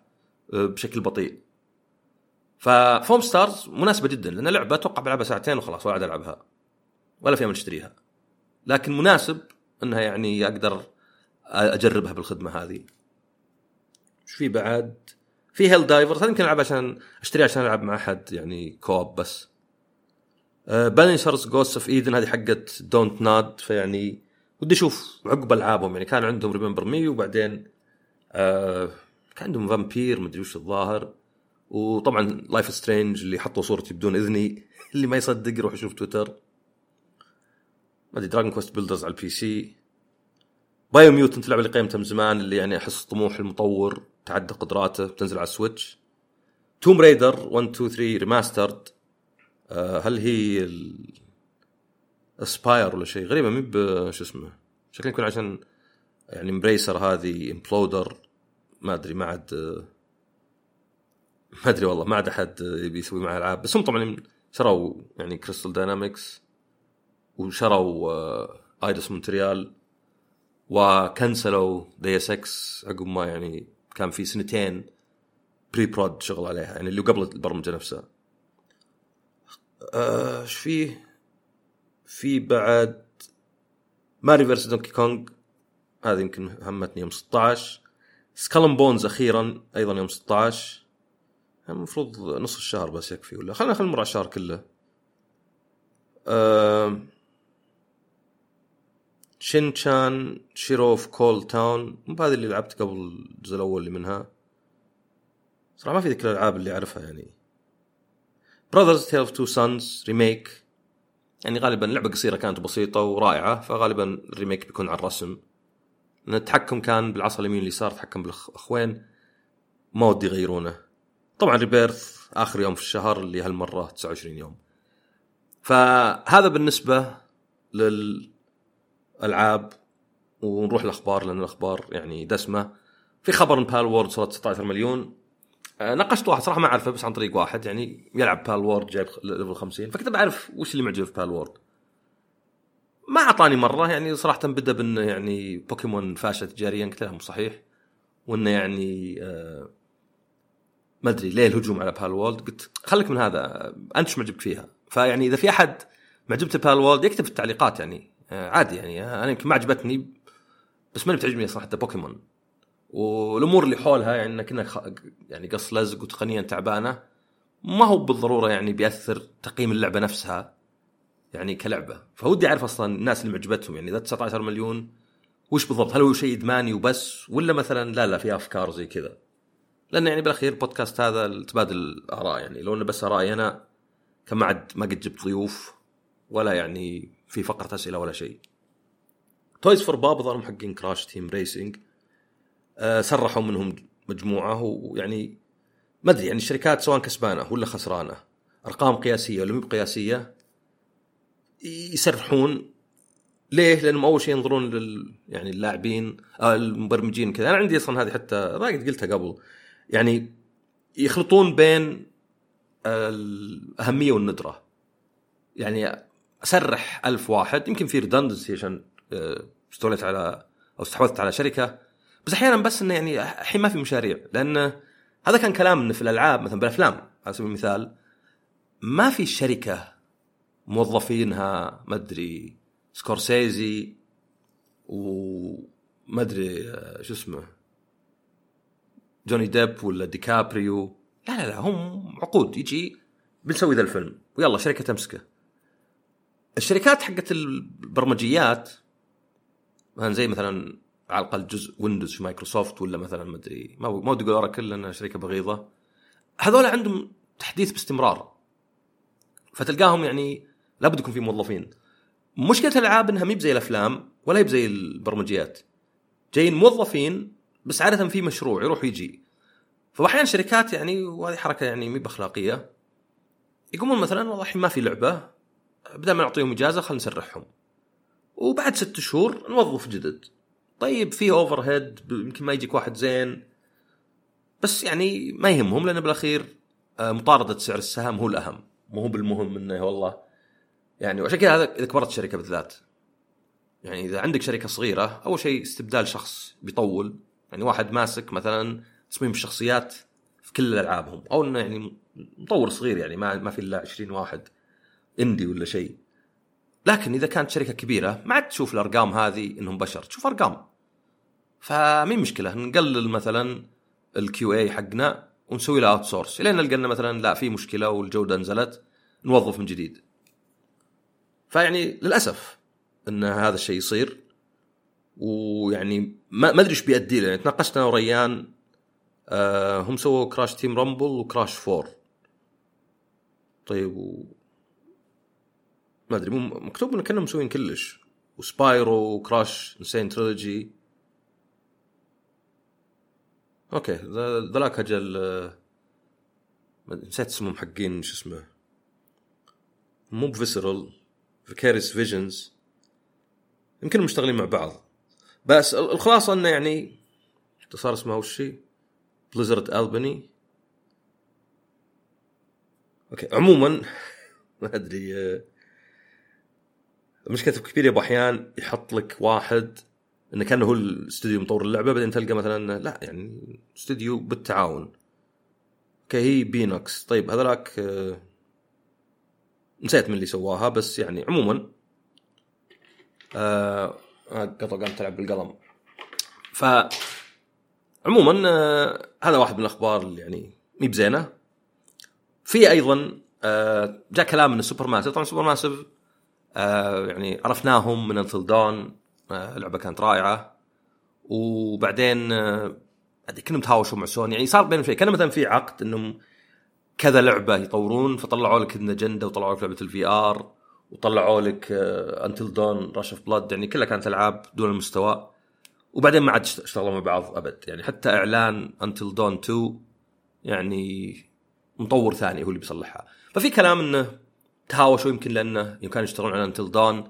بشكل بطيء. ف Foamstars مناسبة جدا لأن لعبة أتوقع بلعبها ساعتين وخلاص ولا عاد ألعبها. ولا في أمل اشتريها لكن مناسب إنها يعني أقدر أجربها بالخدمة هذه. إيش في بعد؟ في Helldivers هذا يمكن ألعب عشان أشتريها عشان ألعب مع أحد يعني co-op بس. Banishers Ghosts of New Eden هذه حقت Don't Nod فيعني ودي أشوف عقب ألعابهم يعني كان عندهم Remember Me وبعدين آه كان عندهم Vampyr مدري وش الظاهر. وطبعا Life is Strange اللي حطوا صورتي بدون إذني اللي ما يصدق يروح يشوف تويتر ما ادري Dragon Quest Builders على ال PC Biomutant اللعبه اللي قيمتها من زمان اللي يعني أحس طموح المطور تعدى قدراته بتنزل على ال Switch Tomb Raider 1 2 3 Remastered هل هي Aspyr ولا شيء؟ غريبة مي شو اسمه؟ شكله يكون عشان يعني Embracer هذه امبلودر ما أدري ما عاد ما أدري والله ما عاد أحد يبي يسوي معي ألعاب. بس هم طبعا شروا يعني Crystal Dynamics وشروا Eidos Montreal وكنسلوا Deus Ex عقب ما يعني كان في سنتين pre-prod شغل عليها يعني اللي قبل البرمجة نفسها. آه، إيش فيه؟ في بعد Mario vs Donkey Kong هذه يمكن همتني يوم 16 Skull and Bones أخيرا أيضا يوم 16 المفروض نص الشهر بس يكفي ولا خلينا خلينا نمر على الشهر كله. أه Shin chan Shiro في Coal Town مو هذه اللي لعبت قبل الجزء الأول اللي منها. صراحة ما في ذيك الألعاب اللي أعرفها يعني. Brothers A Tale of Two Sons Remake يعني غالبا لعبة قصيرة كانت بسيطة ورائعة فغالبا ال remake بيكون على الرسم. لأن التحكم كان بالعصا اليمين واليسار تحكم بالأخوين. ما ودي يغيرونه. طبعا Rebirth آخر يوم في الشهر اللي هالمرة 29 يوم. فهذا بالنسبة للالعاب ونروح الأخبار لأن الأخبار يعني دسمة. في خبر ان Palworld صارت 16 مليون. آه، ناقشت واحد صراحة ما أعرفه بس عن طريق واحد يعني يلعب Palworld جايب level 50 فكنت بعرف وش اللي معجب في Palworld ما أعطاني مرة يعني صراحة بدأ بأنه يعني بوكيمون فاشله تجاريا قلت لهم صحيح. وأنه يعني آه ما أدري ليه الهجوم على Palworld قلت خليك من هذا أنت شو معجبك فيها؟ فيعني إذا في أحد معجبته Palworld يكتب في التعليقات يعني. عادي يعني أنا يمكن ما عجبتني بس ماني بتعجبني صراحة بوكيمون. والأمور اللي حولها يعني انك انك يعني قص لزق وتقنيا تعبانة ما هو بالضرورة يعني بيأثر تقييم اللعبة نفسها يعني كلعبة. فودي أعرف أصلا الناس اللي معجبتهم يعني إذا 19 مليون وش بالضبط؟ هل هو شيء إدماني وبس ولا مثلا لا لا في أفكار زي كذا؟ لأن يعني بالأخير بودكاست هذا تبادل الاراء يعني لو إنه بس آرائي أنا كان ما عاد ما قد جبت ضيوف ولا يعني في فقرة أسئلة ولا شيء. Toys for Bob ظهرهم حقين Crash Team Racing آه، سرحوا منهم مجموعة ويعني ما أدري يعني الشركات سواء كسبانة ولا خسرانة أرقام قياسية ولا مو قياسية يسرحون ليه؟ لأنهم أول شيء ينظرون لل يعني اللاعبين آه المبرمجين كذا. أنا عندي أصلا هذه حتى قد قلتها قبل. يعني يخلطون بين الاهميه والندرة. يعني اسرح ألف واحد. يمكن في redundancy عشان آه، استوليت على أو استحوذت على شركة. بس أحيانا بس إنه يعني الحين ما في مشاريع. لأن هذا كان كلام إنه في الألعاب مثلا بالأفلام على سبيل المثال ما في شركة موظفينها ما أدري سكورسيزي وما أدري آه، شو اسمه جوني ديب ولا ديكابريو. لا لا لا هم عقود. يجي بنسوي ذا الفيلم. ويلا شركة تمسكه. الشركات حقت البرمجيات مثلا زي مثلا على الأقل جزء ويندوز في مايكروسوفت ولا مثلا ما أدري ما ودي أقول Oracle لانها شركة بغيضة. هذول عندهم تحديث باستمرار. فتلقاهم يعني لابد يكون في موظفين. مشكلة الألعاب إنها مي بزي الأفلام ولا هي بزي البرمجيات. جايين موظفين بس عادة في مشروع يروح ويجي. فاحيانا شركات يعني وهذه حركة يعني مي بأخلاقية. يقومون مثلا والله الحين ما في لعبة بدل ما نعطيهم إجازة خلينا نسرحهم. وبعد ست شهور نوظف جدد. طيب في overhead يمكن ما يجيك واحد زين. بس يعني ما يهمهم لأن بالأخير آه، مطاردة سعر السهم هو الأهم. مو هو بالمهم إنه والله. يعني وعشان كذا هذا إذا كبرت الشركة بالذات. يعني إذا عندك شركة صغيرة أول شيء استبدال شخص بيطول. يعني واحد ماسك مثلا تصميم الشخصيات في كل ألعابهم. أو إنه يعني مطور صغير يعني ما ما في إلا 20 واحد. indie ولا شيء. لكن إذا كانت شركة كبيرة ما عاد تشوف الأرقام هذه إنهم بشر تشوف أرقام. فمين مشكلة نقلل مثلا ال QA حقنا ونسوي له outsource لين نلقى انه مثلا لا في مشكلة والجودة نزلت نوظف من جديد. فيعني للأسف إن هذا الشيء يصير. ويعني ما أدري إيش بيؤدي له. يعني تناقشت أنا وريان آه هم سووا Crash Team Rumble و Crash Four طيب. ما أدري مو مكتوب إنه كأنهم مسوين Crash. و Spyro و Crash N. Sane Trilogy okay ذاك أجل آه، نسيت اسمهم حقين شو اسمه. مو ب Visceral Vicarious Visions يمكن مشتغلين مع بعض. بس ال- الخلاصة إنه يعني صار اسمه هي؟ Blizzard Albany okay عموما ما أدري آه، المشكلة في ويكيبيديا أبو أحيان يحط لك واحد إنه كأنه هو الاستوديو مطور اللعبة بعدين تلقى مثلا لا يعني استوديو بالتعاون. okay هي Beenox. طيب هذولاك آه، نسيت من اللي سواها بس يعني عموما آه آه، قطع قامت تلعب بالقلم. ف عموما آه هذا واحد من الأخبار اللي يعني مي بزينة. في أيضا آه جاء كلام إن Supermassive طبعا Supermassive آه يعني عرفناهم من Until Dawn آه لعبة كانت رائعة. وبعدين آه أدري كانوا تهاوشوا مع سوني يعني صار بينهم شيء. كان مثلا في عقد إنهم كذا لعبة يطورون فطلعوا لك اجنده وطلعوا لك لعبة ال VR وطلعوا لك Until Dawn Rush of Blood يعني كلها كانت ألعاب دون المستوى. وبعدين ما عاد اشت- اشتغلوا مع بعض أبد. يعني حتى إعلان Until Dawn 2 يعني مطور ثاني هو اللي بيصلحها. ففي كلام إنه تهاوشوا يمكن لأنه يمكن كانوا يشتغلون على Until Dawn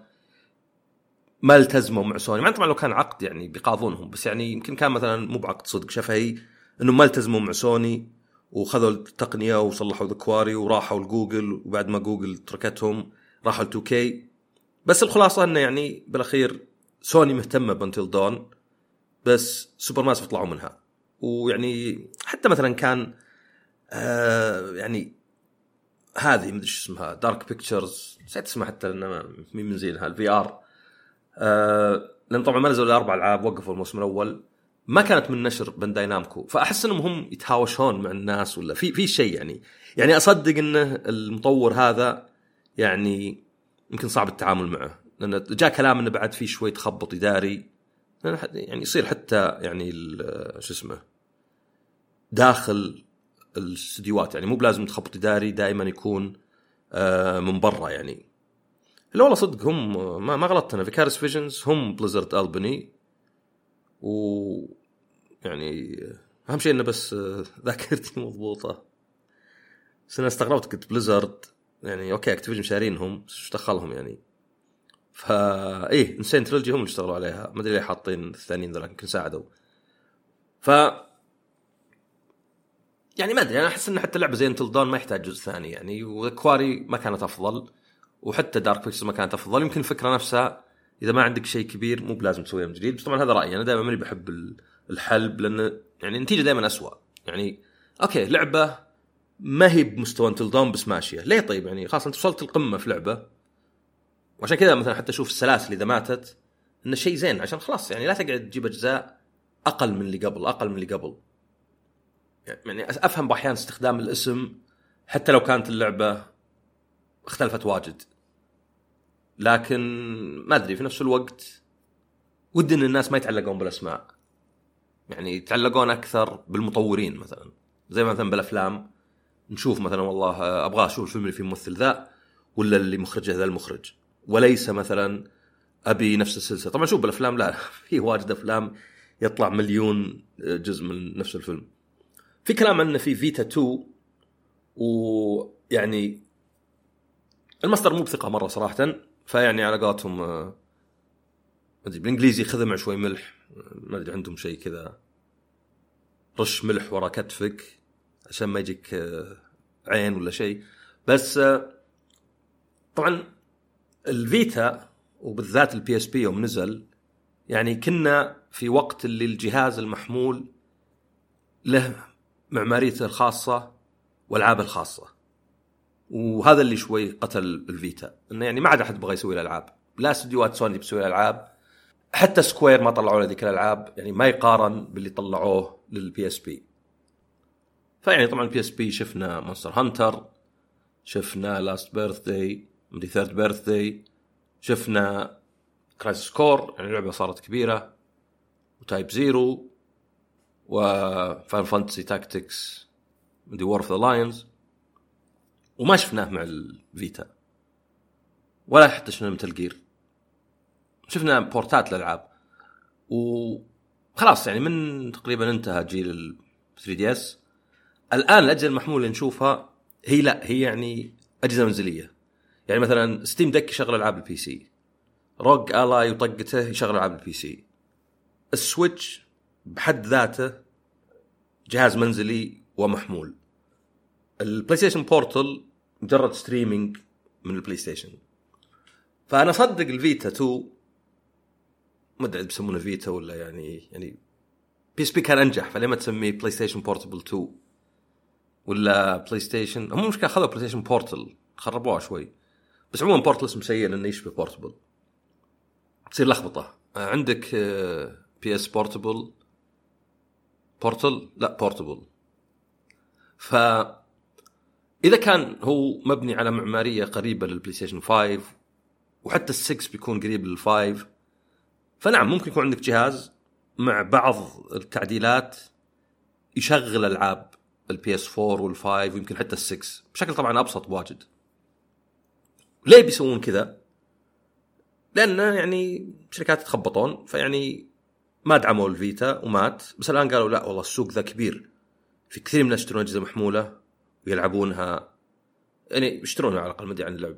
ما التزموا مع سوني. مع طبعا لو كان عقد يعني بيقاضونهم بس يعني يمكن كان مثلا مو بعقد صدق. شفهي انهم ما التزموا مع سوني وخذوا التقنية وصلحوا The Quarry وراحوا لجوجل وبعد ما جوجل تركتهم راحوا ل 2K بس الخلاصة إنه يعني بالأخير سوني مهتمة ب Until Dawn بس Supermassive طلعوا منها. ويعني حتى مثلا كان آه يعني هذه مدري شو اسمها Dark Pictures نسيت اسمها حتى لأنها مين من زينها ال VR آه لأن طبعا ما نزلوا إلا أربع ألعاب وقفوا الموسم الأول. ما كانت من نشر Bandai Namco فأحس إنهم هم يتهاوشون مع الناس ولا في في شيء يعني. يعني أصدق إنه المطور هذا يعني يمكن صعب التعامل معه. لأن جاء كلام إنه بعد في شوي تخبط إداري. يعني يصير حتى يعني شو اسمه داخل الاستديوهات يعني مو بلازم تخبط إداري دائما يكون آه، من برا يعني. لا والله صدق هم ما, ما غلطت أنا. Vicarious Visions هم Blizzard Albany و يعني أهم شيء إنه بس آه، ذاكرتي مضبوطة. بس أنا استغربت قلت Blizzard يعني okay Activision شارينهم بس إيش دخلهم يعني؟ فا إيه N. Sane Trilogy هم اللي اشتغلوا عليها. ما أدري ليه حاطين الثانيين ذولا يمكن ساعدوا. ف يعني ما أدري أنا أحس إن حتى لعبة زي Until Dawn ما يحتاج جزء ثاني يعني و Quarry ما كانت أفضل وحتى Dark Pictures ما كانت أفضل. يمكن الفكرة نفسها إذا ما عندك شيء كبير مو بلازم تسويه من جديد بس طبعا هذا رأيي. أنا دائما ماني بحب ال- الحلب لأن يعني النتيجة دائما أسوأ. يعني okay لعبة ما هي بمستوى Until Dawn بس ماشية. ليه طيب؟ يعني خلاص أنت وصلت القمة في لعبة. وعشان كذا مثلا حتى أشوف السلاسل إذا ماتت انه شيء زين عشان خلاص يعني لا تقعد تجيب أجزاء أقل من اللي قبل أقل من اللي قبل. يعني أفهم بأحيان استخدام الاسم حتى لو كانت اللعبة اختلفت واجد. لكن ما أدري في نفس الوقت ودي إن الناس ما يتعلقون بالأسماء. يعني يتعلقون أكثر بالمطورين مثلا. زي مثلا بالأفلام. نشوف مثلا والله أبغى أشوف الفيلم اللي فيه ممثل ذا ولا اللي مخرجه ذا المخرج. وليس مثلا أبي نفس السلسلة. طبعا شوف بالأفلام لا في واجد أفلام يطلع مليون جزء من نفس الفيلم. في كلام عنه في فيتا 2 ويعني المصدر مو بثقة مرة صراحة فيعني على قولتهم آه، ما أدري بالإنجليزي خذ مع شوي ملح ما أدري عندهم شيء كذا. رش ملح ورا كتفك عشان ما يجيك آه، عين ولا شيء. بس آه، طبعا ال Vita وبالذات ال PSP يوم نزل يعني كنا في وقت اللي الجهاز المحمول له معماريته الخاصة والعابه الخاصة. وهذا اللي شوي قتل ال Vita. إنه يعني ما عاد أحد بغى يسوي الألعاب. لا استديوهات سوني بتسوي الألعاب. حتى Square ما طلعوا ذيك الألعاب. يعني ما يقارن باللي طلعوه لل PSP فيعني طبعا ال PSP شفنا Monster Hunter شفنا Last Birthday مدري Third Birthday شفنا Crisis Core يعني لعبة صارت كبيرة. و Type-0 و Final Fantasy Tactics مدري War of the Lions وما شفناه مع ال Vita ولا حتى شفنا Metal Gear شفنا بورتات الألعاب. وخلاص يعني من تقريبا انتهى جيل ال 3DS الآن الأجهزة المحمولة اللي نشوفها هي لا هي يعني أجهزة منزلية. يعني مثلا Steam Deck يشغل ألعاب ال PC ROG Ally وطقته يشغل ألعاب ال PC ال Switch بحد ذاته جهاز منزلي ومحمول. ال PlayStation Portal مجرد streaming من ال PlayStation فأنا أصدق ال Vita 2 ما أدري بيسمونه Vita ولا يعني يعني PSP كان أنجح فليه ما تسميه PlayStation Portable 2 ولا PlayStation هم مشكلة اخذوا PlayStation Portal خربوها شوي. بس عموما Portal اسم سيء لأنه يشبه Portable تصير لخبطة. عندك PS Portable Portal لا Portable ف إذا كان هو مبني على معمارية قريبة لل PlayStation 5 وحتى ال6 بيكون قريب لل5 فنعم ممكن يكون عندك جهاز مع بعض التعديلات يشغل ألعاب ال PS 4 وال5 ويمكن حتى ال6 بشكل طبعا أبسط بواجد ليه بيسوون كذا؟ لأن يعني شركات يتخبطون فيعني ما دعموا ال Vita ومات. بس الآن قالوا لا والله السوق ذا كبير. في كثير من الناس يشترون اجهزه محمولة ويلعبونها. يعني يشترونها على الأقل ما أدري عن اللعب.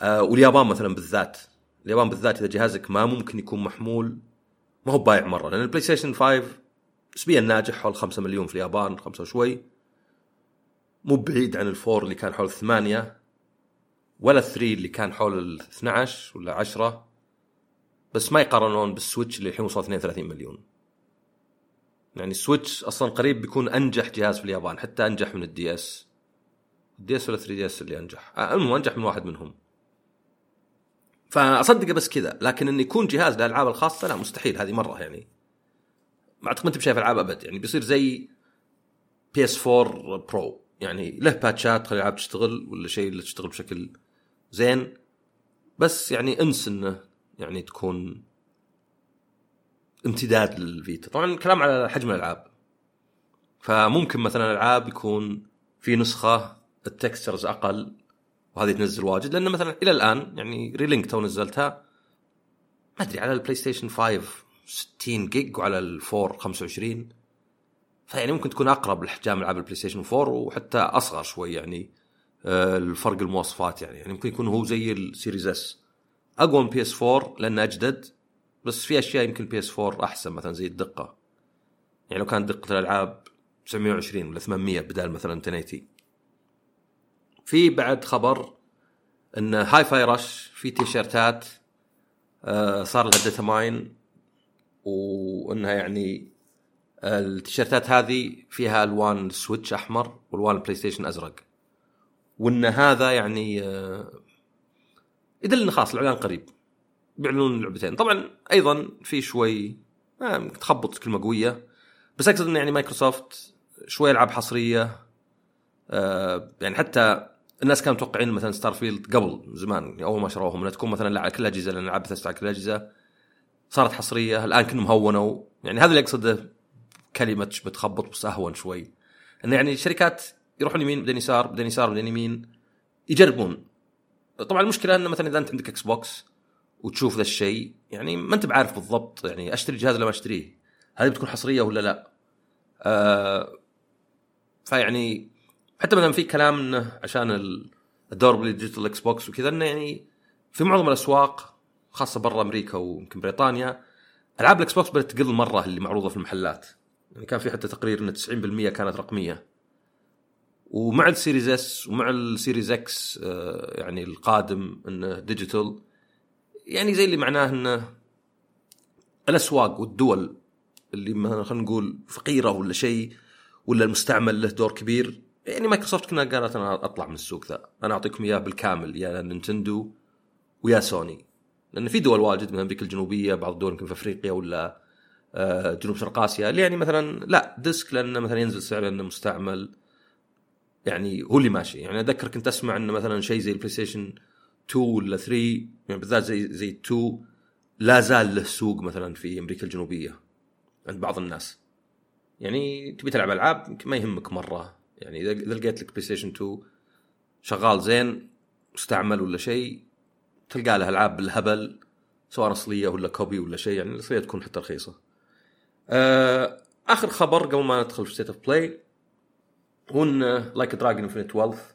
آه واليابان مثلا بالذات. اليابان بالذات إذا جهازك ما ممكن يكون محمول ما هو بايع مرة. لأن ال PlayStation 5 نسبيا ناجح حول 5 مليون في اليابان 5 وشوي. مو بعيد عن ال four اللي كان حول الثمانية ولا ال three اللي كان حول ال 12 ولا 10 بس ما يقارنون بال Switch اللي الحين وصل 32 مليون. يعني ال Switch أصلا قريب بيكون أنجح جهاز في اليابان حتى أنجح من ال DS ال DS ولا 3DS اللي أنجح؟ آه، المهم أنجح من واحد منهم. فاصدقه بس كذا لكن انه يكون جهاز للالعاب الخاصة لا مستحيل هذه مرة يعني. ما أعتقد أنت بشايف ألعاب أبد يعني بيصير زي PS 4 Pro يعني له باتشات خلي الألعاب تشتغل ولا شيء اللي تشتغل بشكل زين. بس يعني انس إنه يعني تكون امتداد لل Vita. طبعا الكلام على حجم الألعاب. فممكن مثلا العاب يكون في نسخة ال textures أقل وهذه تنزل واجد لأن مثلا إلى الآن يعني Relink تو نزلتها ما أدري على ال PlayStation 5 60 جيج وعلى ال four 25 فيعني ممكن تكون أقرب لحجام ألعاب ال PlayStation 4 وحتى أصغر شوي يعني آه، الفرق المواصفات يعني. يعني ممكن يكون هو زي ال Series S أقوى من PS 4 لأنه أجدد بس في أشياء يمكن PS 4 أحسن مثلا زي الدقة. يعني لو كانت دقة الألعاب 920 ولا 800 بدال مثلا 1080 في بعد خبر إن Hi-Fi Rush في تيشيرتات آه، صار لها data mine وإنها يعني التيشيرتات هذه فيها الوان Switch أحمر والوان PlayStation أزرق. وإن هذا يعني آه، يدل انه خلاص الإعلان قريب. بيعلنون اللعبتين طبعا أيضا في شوي آه، تخبط كلمة قوية. بس أقصد إنه يعني مايكروسوفت شوي ألعاب حصرية. آه، يعني حتى الناس كانوا متوقعين مثلا Starfield قبل زمان أول ما شروهم إنها تكون مثلا على كل الاجهزه لأن العاب على كل الاجهزه صارت حصرية الآن كانهم هونوا. يعني هذا اللي أقصده كلمة بتخبط بس أهون شوي. إنه يعني الشركات يروحون يمين بعدين يسار بعدين يسار بعدين يمين. يجربون. طبعا المشكلة إنه مثلا إذا أنت عندك Xbox وتشوف ذا الشيء يعني ما أنت بعارف بالضبط يعني أشتري الجهاز ولا ما أشتريه؟ هل بتكون حصرية ولا لا؟ آه فيعني حتى مثلا في كلام إنه عشان الدور بال digital Xbox وكذا إنه يعني في معظم الأسواق خاصة برا أمريكا ويمكن بريطانيا ألعاب ال Xbox بدأت تقل مرة اللي معروضة في المحلات. يعني كان في حتى تقرير ان 90% كانت رقمية. ومع ال Series S ومع ال Series X آه، يعني القادم إنه digital يعني زي اللي معناه إنه الأسواق والدول اللي مثلا خلينا نقول فقيرة ولا شيء ولا المستعمل له دور كبير يعني مايكروسوفت كنا قالت أنا أطلع من السوق ذا. أنا أعطيكم إياه بالكامل يا نينتندو ويا سوني. لأن في دول واجد من أمريكا الجنوبية بعض الدول يمكن في أفريقيا ولا آه، جنوب شرق آسيا اللي يعني مثلا لا disc لأنه مثلا ينزل سعره لأنه مستعمل. يعني هو اللي ماشي. يعني اذكر كنت أسمع إنه مثلا شيء زي ال PlayStation 2 ولا 3 يعني بالذات زي زي 2 لا زال له سوق مثلا في أمريكا الجنوبية عند بعض الناس. يعني تبي تلعب ألعاب يمكن ما يهمك مرة. يعني إذا إذا لقيت لك PlayStation 2 شغال زين مستعمل ولا شيء تلقى له ألعاب بالهبل سواء أصلية ولا copy ولا شيء يعني الأصلية تكون حتى رخيصة. آه آخر خبر قبل ما ندخل في State of Play هو ان Like a Dragon Infinite Wealth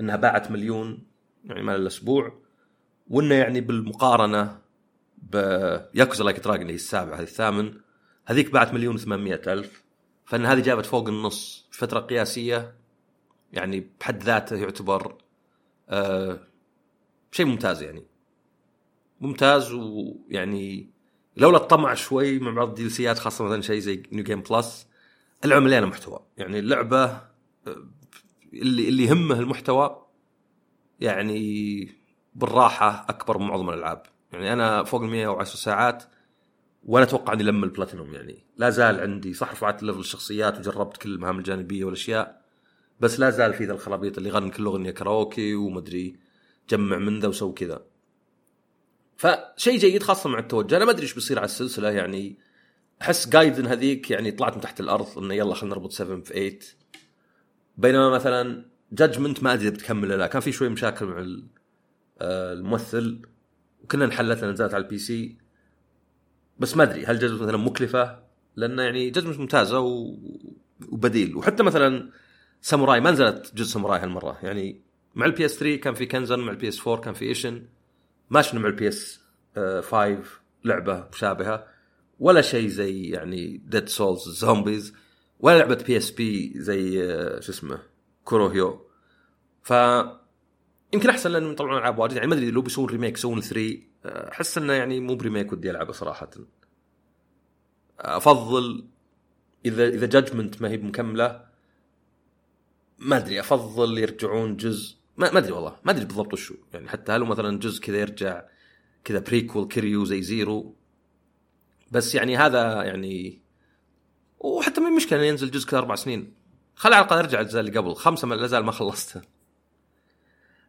إنها باعت مليون يعني مال الأسبوع وإنه يعني بالمقارنة ب Yakuza Like a Dragon اللي هي السابعة هذه الثامن. هذيك باعت مليون و ألف. فإن هذه جابت فوق النص فترة قياسية يعني بحد ذاته يعتبر آه شيء ممتاز يعني. ممتاز ويعني لولا الطمع شوي من بعض ال DLC يات خاصة مثلا شيء زي New Game Plus اللعبه مليانه محتوى. يعني اللعبة اللي اللي يهمه المحتوى يعني بالراحة أكبر من معظم الألعاب. يعني أنا فوق ال 110 ساعات ولا أتوقع أني لم البلاتينوم يعني. لا زال عندي صح رفعت level الشخصيات وجربت كل المهام الجانبية والأشياء بس لا زال في ذا الخرابيط اللي غني كل أغنية كراوكي ومدري جمع من ذا وسوي كذا. فشيء جيد خاصة مع التوجه. أنا ما أدري إيش بيصير على السلسلة يعني. احس Gaiden هذيك يعني طلعت من تحت الأرض إنه يلا خلينا نربط 7 في 8 بينما مثلا Judgment ما أدري بتكمل لا. كان في شوي مشاكل مع آه، الممثل. وكنها انحلت نزلت على ال PC. بس ما أدري هل Judgment مثلا مكلفة؟ لأن يعني Judgment ممتازة و... وبديل. وحتى مثلا ساموراي ما نزلت جزء ساموراي هالمرة. يعني مع ال PS3 كان في Kenzan مع ال PS4 كان في Ishin ما شفنا مع ال PS5 لعبة مشابهة. ولا شيء زي يعني Dead Souls zombies ولا لعبة PSP زي آه، شو اسمه Kurohyou. ف يمكن أحسن لأنهم يطلعون ألعاب واجد. يعني ما أدري لو بيسوون remake يسوون 3 آه، أحس إنه يعني مو ب remake ودي ألعبه صراحة. أفضل إذا إذا Judgment ما هي مكمله ما أدري أفضل يرجعون جزء. ما أدري والله ما أدري بالضبط وشو. يعني حتى هل مثلا جزء كذا يرجع كذا prequel Kiryu زي Zero؟ بس يعني هذا يعني وحتى ما مشكلة ينزل جزء كذا أربع سنين. خلي على الأقل أرجع الاجزاء اللي قبل. خمسة ما زال ما خلصتها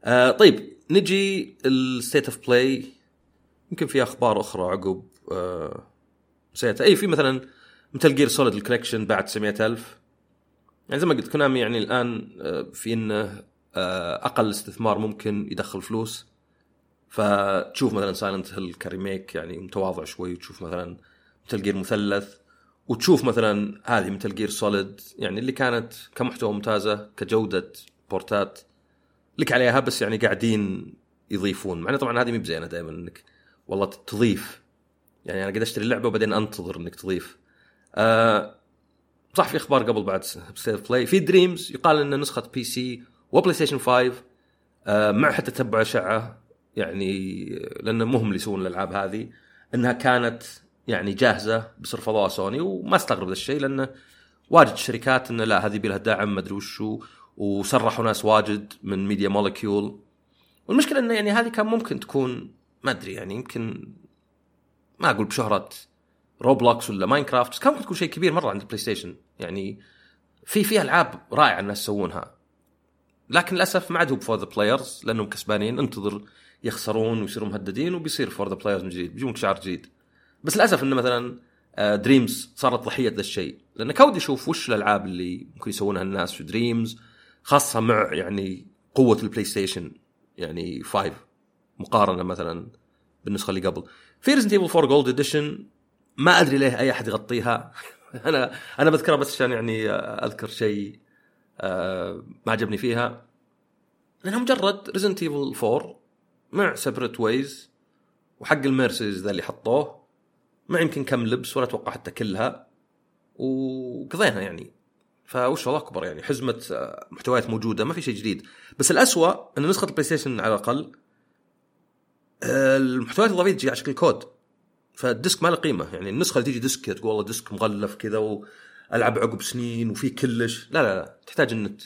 آه طيب نجي ال State of Play يمكن في أخبار أخرى عقب آه اي في مثلا Metal Gear Solid ال collection باعت 900000 يعني زي ما قلت كونامي يعني الآن آه، في إنه آه، أقل استثمار ممكن يدخل فلوس. فتشوف مثلا Silent Hill ك remake يعني متواضع شوي وتشوف مثلا Metal Gear مثلث وتشوف مثلا هذه Metal Gear Solid يعني اللي كانت كمحتوى ممتازة كجودة بورتات لك عليها بس يعني قاعدين يضيفون. مع طبعا هذه مي بزينة دائما إنك والله تضيف. يعني أنا قد أشتري اللعبة وبعدين أنتظر إنك تضيف. آه صح في أخبار قبل بعد State of Play في Dreams يقال ان نسخة PC و PlayStation 5 آه مع حتى تتبع أشعة يعني لأنه مهم اللي يسوون الألعاب هذه إنها كانت يعني جاهزة بس رفضوها سوني وما استغرب ذا الشيء لأنه واجد شركات انه لا هذه لها دعم ما أدري وشو وسرحوا ناس واجد من Media Molecule والمشكلة انه يعني هذه كان ممكن تكون ما أدري يعني يمكن ما أقول بشهرة Roblox ولا Minecraft كان ممكن تكون شيء كبير مرة عند ال PlayStation يعني في في ألعاب رائعة الناس يسوونها. لكن للأسف ما عاد هو for the players لأنهم كسبانين انتظر يخسرون ويصيروا مهددين وبيصير for the players من جديد بيجونك شعار جديد. بس للأسف انه مثلا Dreams آه، صارت ضحية ذا الشيء. لأن كان ودي أشوف وش الألعاب اللي ممكن يسوونها الناس في Dreams خاصة مع يعني قوة ال PlayStation يعني 5 مقارنة مثلا بالنسخة اللي قبل. في Resident Evil 4 Gold Edition ما أدري ليه أي أحد يغطيها. أنا أنا بذكرها بس عشان يعني أذكر شيء آه، ما عجبني فيها. لأنها مجرد Resident Evil 4 مع Separate Ways وحق ال Mercenaries ذا اللي حطوه. مع يمكن كم لبس ولا أتوقع حتى كلها وقضينا يعني. فوش الله أكبر يعني حزمة آه، محتويات موجودة ما في شيء جديد. بس الأسوأ إن نسخة ال PlayStation على الأقل آه، المحتويات الإضافية تجي على شكل كود. فال disc ما له قيمة. يعني النسخة اللي تجي disc تقول والله disc مغلف كذا وألعب عقب سنين وفي كلش. لا لا لا تحتاج النت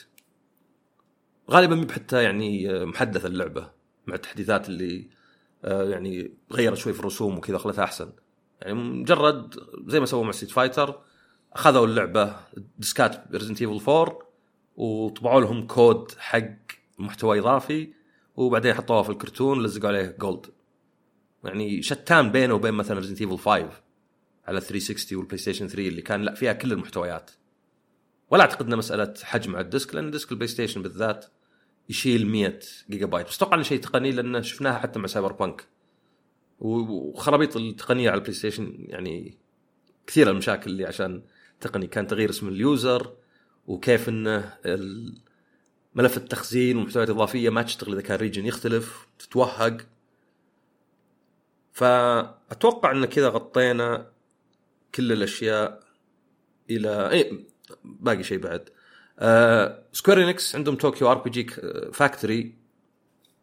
غالبا مي حتى يعني آه، محدثه اللعبة مع التحديثات اللي يعني غيرت شوي في الرسوم وكذا خلتها أحسن. يعني مجرد زي ما سووا مع Street Fighter أخذوا اللعبة ديسكات Resident Evil 4 وطبعوا لهم كود حق محتوى إضافي وبعدين حطوها في الكرتون لزقوا عليه Gold يعني شتان بينه وبين مثلا Resident Evil 5 على 360 وال PlayStation 3 اللي كان لا فيها كل المحتويات. ولا أعتقد إنها مسألة حجم على ال disc لأن disc ال PlayStation بالذات يشيل 100 جيجا بايت بس أتوقع إنه شيء تقني لأن شفناها حتى مع Cyberpunk وخرابيط التقنية على ال PlayStation يعني كثير المشاكل اللي عشان تقني كان تغيير اسم ال user وكيف إنه ملف التخزين والمحتويات الإضافية ما تشتغل إذا كان region يختلف تتوهق. فأتوقع إن كذا غطينا كل الأشياء إلا إي باقي شيء بعد. آه Square Enix عندهم Tokyo RPG Factory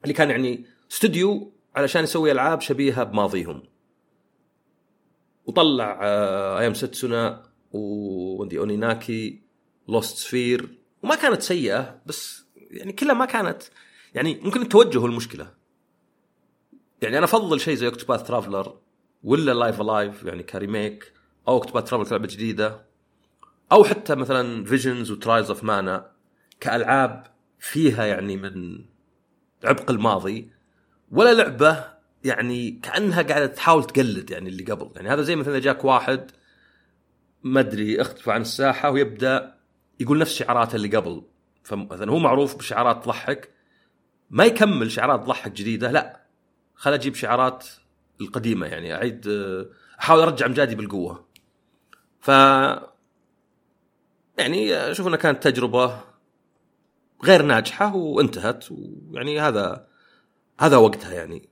اللي كان يعني استوديو علشان يسوي ألعاب شبيهة بماضيهم. وطلع آه I Am Setsuna و Oninaki و Lost Sphear. وما كانت سيئة بس يعني كلها ما كانت. يعني ممكن التوجه هو المشكلة. يعني أنا أفضل شيء زي Octopath Traveler ولا Live A Live يعني ك remake أو Octopath Traveler كلعبة جديدة أو حتى مثلا Visions و Trials of Mana كألعاب فيها يعني من عبق الماضي. ولا لعبة يعني كأنها قاعدة تحاول تقلد يعني اللي قبل. يعني هذا زي مثلا جاك واحد ما أدري اختفى عن الساحة ويبدأ يقول نفس شعاراته اللي قبل. فمثلا هو معروف بشعارات تضحك ما يكمل شعارات تضحك جديدة لا. خل أجيب شعارات القديمة يعني أعيد أحاول أرجع أمجادي بالقوة. ف يعني أشوف انها كانت تجربة غير ناجحة وانتهت ويعني هذا هذا وقتها يعني.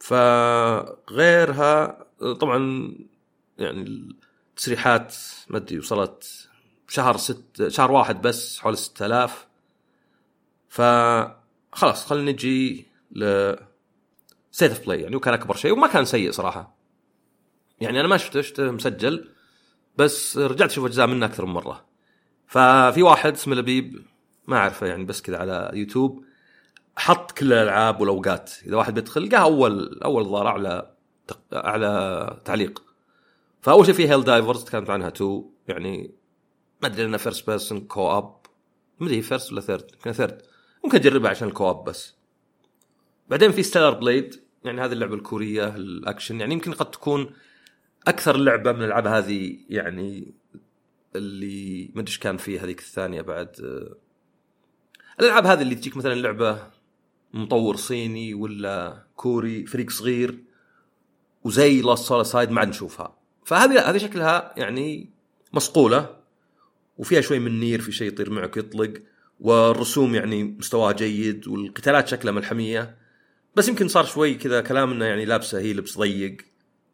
فغيرها طبعا يعني التسريحات ما أدري وصلت شهر ست شهر واحد بس حول 6000 فخلاص خلينا نجي ل State of Play يعني وكان أكبر شيء وما كان سيء صراحة. يعني أنا ما شفته شفته مسجل بس رجعت أشوف أجزاء منه أكثر من مرة. ففي واحد اسمه لبيب ما أعرفه يعني بس كذا على يوتيوب. حط كل الألعاب والأوقات. إذا واحد بيدخل لقاه أول أول ظهر اعلى اعلى تعليق. فأول شيء في Helldivers تكلمت عنها تو. يعني ما أدري انها first person co-op ما أدري first ولا third يمكن third ممكن أجربها عشان ال co-op بس. بعدين في Stellar Blade يعني هذه اللعبة الكورية الأكشن. يعني يمكن قد تكون أكثر لعبة من الألعاب هذه يعني اللي ما أدري كان فيها هذيك الثانية بعد. الألعاب هذه اللي تجيك مثلا لعبة مطور صيني ولا كوري فريق صغير وزي Lost Soul Aside ما عاد نشوفها. فهذه هذه شكلها يعني مصقولة وفيها شوي من Nier في شيء يطير معك ويطلق والرسوم يعني مستواها جيد والقتالات شكلها ملحمية. بس يمكن صار شوي كذا كلام انه يعني لابسة هي لبس ضيق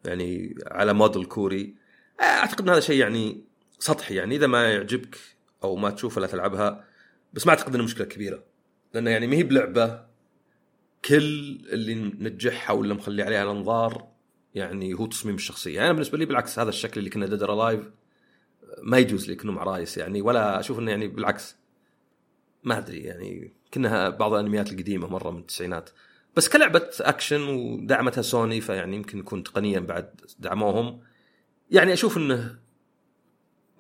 يعني على موديل كوري. أعتقد إن هذا شيء يعني سطحي يعني إذا ما يعجبك أو ما تشوفها لا تلعبها. بس ما أعتقد انها مشكلة كبيرة لأنه يعني ما هي بلعبة. كل اللي نجحها ولا مخلي عليها الأنظار يعني هو تصميم الشخصية. يعني أنا بالنسبة لي بالعكس هذا الشكل اللي كنا Dead or Alive ما يجوز لي كانه عرايس يعني ولا أشوف إنه يعني بالعكس. ما أدري يعني كانها بعض الأنميات القديمة مرة من التسعينات. بس كلعبة أكشن ودعمتها سوني فيعني يمكن يكون تقنيا بعد دعموهم. يعني أشوف إنه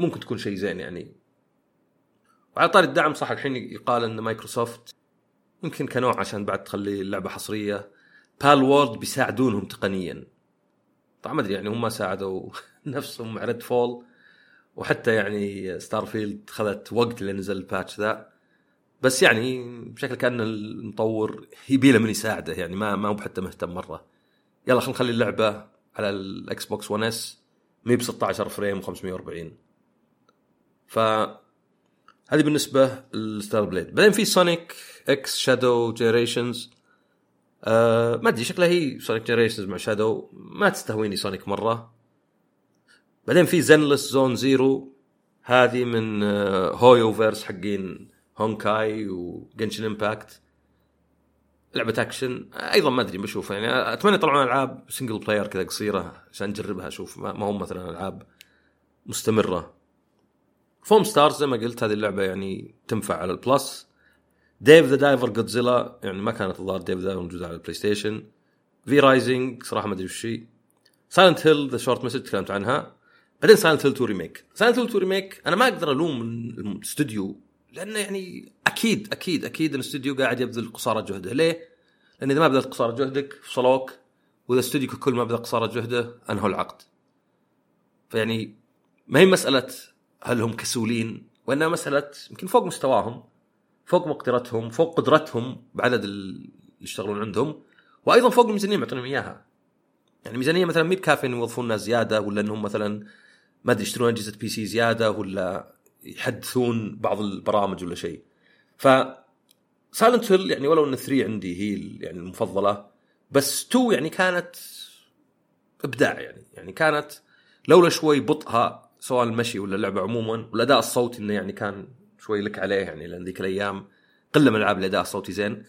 ممكن تكون شيء زين يعني. وعلى طاري الدعم صح الحين يقال إن مايكروسوفت يمكن كنوع عشان بعد تخلي اللعبة حصرية. Palworld بيساعدونهم تقنيا. طبعا ما أدري يعني هم ساعدوا نفسهم مع Redfall وحتى يعني Starfield خذت وقت اللي نزل ال patch ذا. بس يعني بشكل كأن المطور يبي له من يساعده يعني ما ما هو حتى مهتم مرة. يلا خلينا نخلي اللعبة على ال Xbox One S مي ب 16 فريم و540 ف هذه بالنسبة ل Stellar Blade. بعدين في Sonic X Shadow Generations. آه ما أدري شكلها هي Sonic Generations مع Shadow. ما تستهويني Sonic مرة. بعدين في Zenless Zone Zero. هذه من آه HoYoverse حقين Honkai و Genshin Impact. لعبة أكشن. أيضا ما أدري بشوفها. يعني أتمنى يطلعون ألعاب single player كذا قصيرة عشان نجربها أشوف ما هم مثلا ألعاب مستمرة. Foamstars زي ما قلت هذه اللعبة يعني تنفع على ال Plus. Dave the Diver Godzilla يعني ما كانت الظاهر Dave the Diver موجوده على ال PlayStation في Rising صراحة ما أدري وش هي. Silent Hill The Short Message تكلمت عنها. بعدين Silent Hill 2 remake Silent Hill 2 remake أنا ما أقدر ألوم الاستوديو لأنه يعني أكيد أكيد أكيد الاستوديو قاعد يبذل قصارى جهده. ليه؟ لأن إذا ما بذلت قصارى جهدك فصلوك وإذا الاستوديو ككل ما بذل قصارى جهده أنهوا العقد. فيعني ما هي مسألة هل هم كسولين؟ وإنها مسألة يمكن فوق مستواهم فوق مقدرتهم فوق قدرتهم بعدد اللي يشتغلون عندهم وأيضا فوق الميزانية معطينهم إياها. يعني ميزانية مثلا مي ب كافية إن يوظفون ناس زيادة ولا إنهم مثلا ما أدري يشترون أجهزة PC زيادة ولا يحدثون بعض البرامج ولا شيء. ف Silent Hill يعني ولو إن 3 عندي هي يعني المفضلة بس 2 يعني كانت إبداع يعني. يعني كانت لولا شوي بطئها سواء المشي ولا اللعبه عموما والأداء الصوتي إنه يعني كان شوي لك عليه يعني لأن ذيك الأيام قلة من ألعاب الأداء الصوتي زين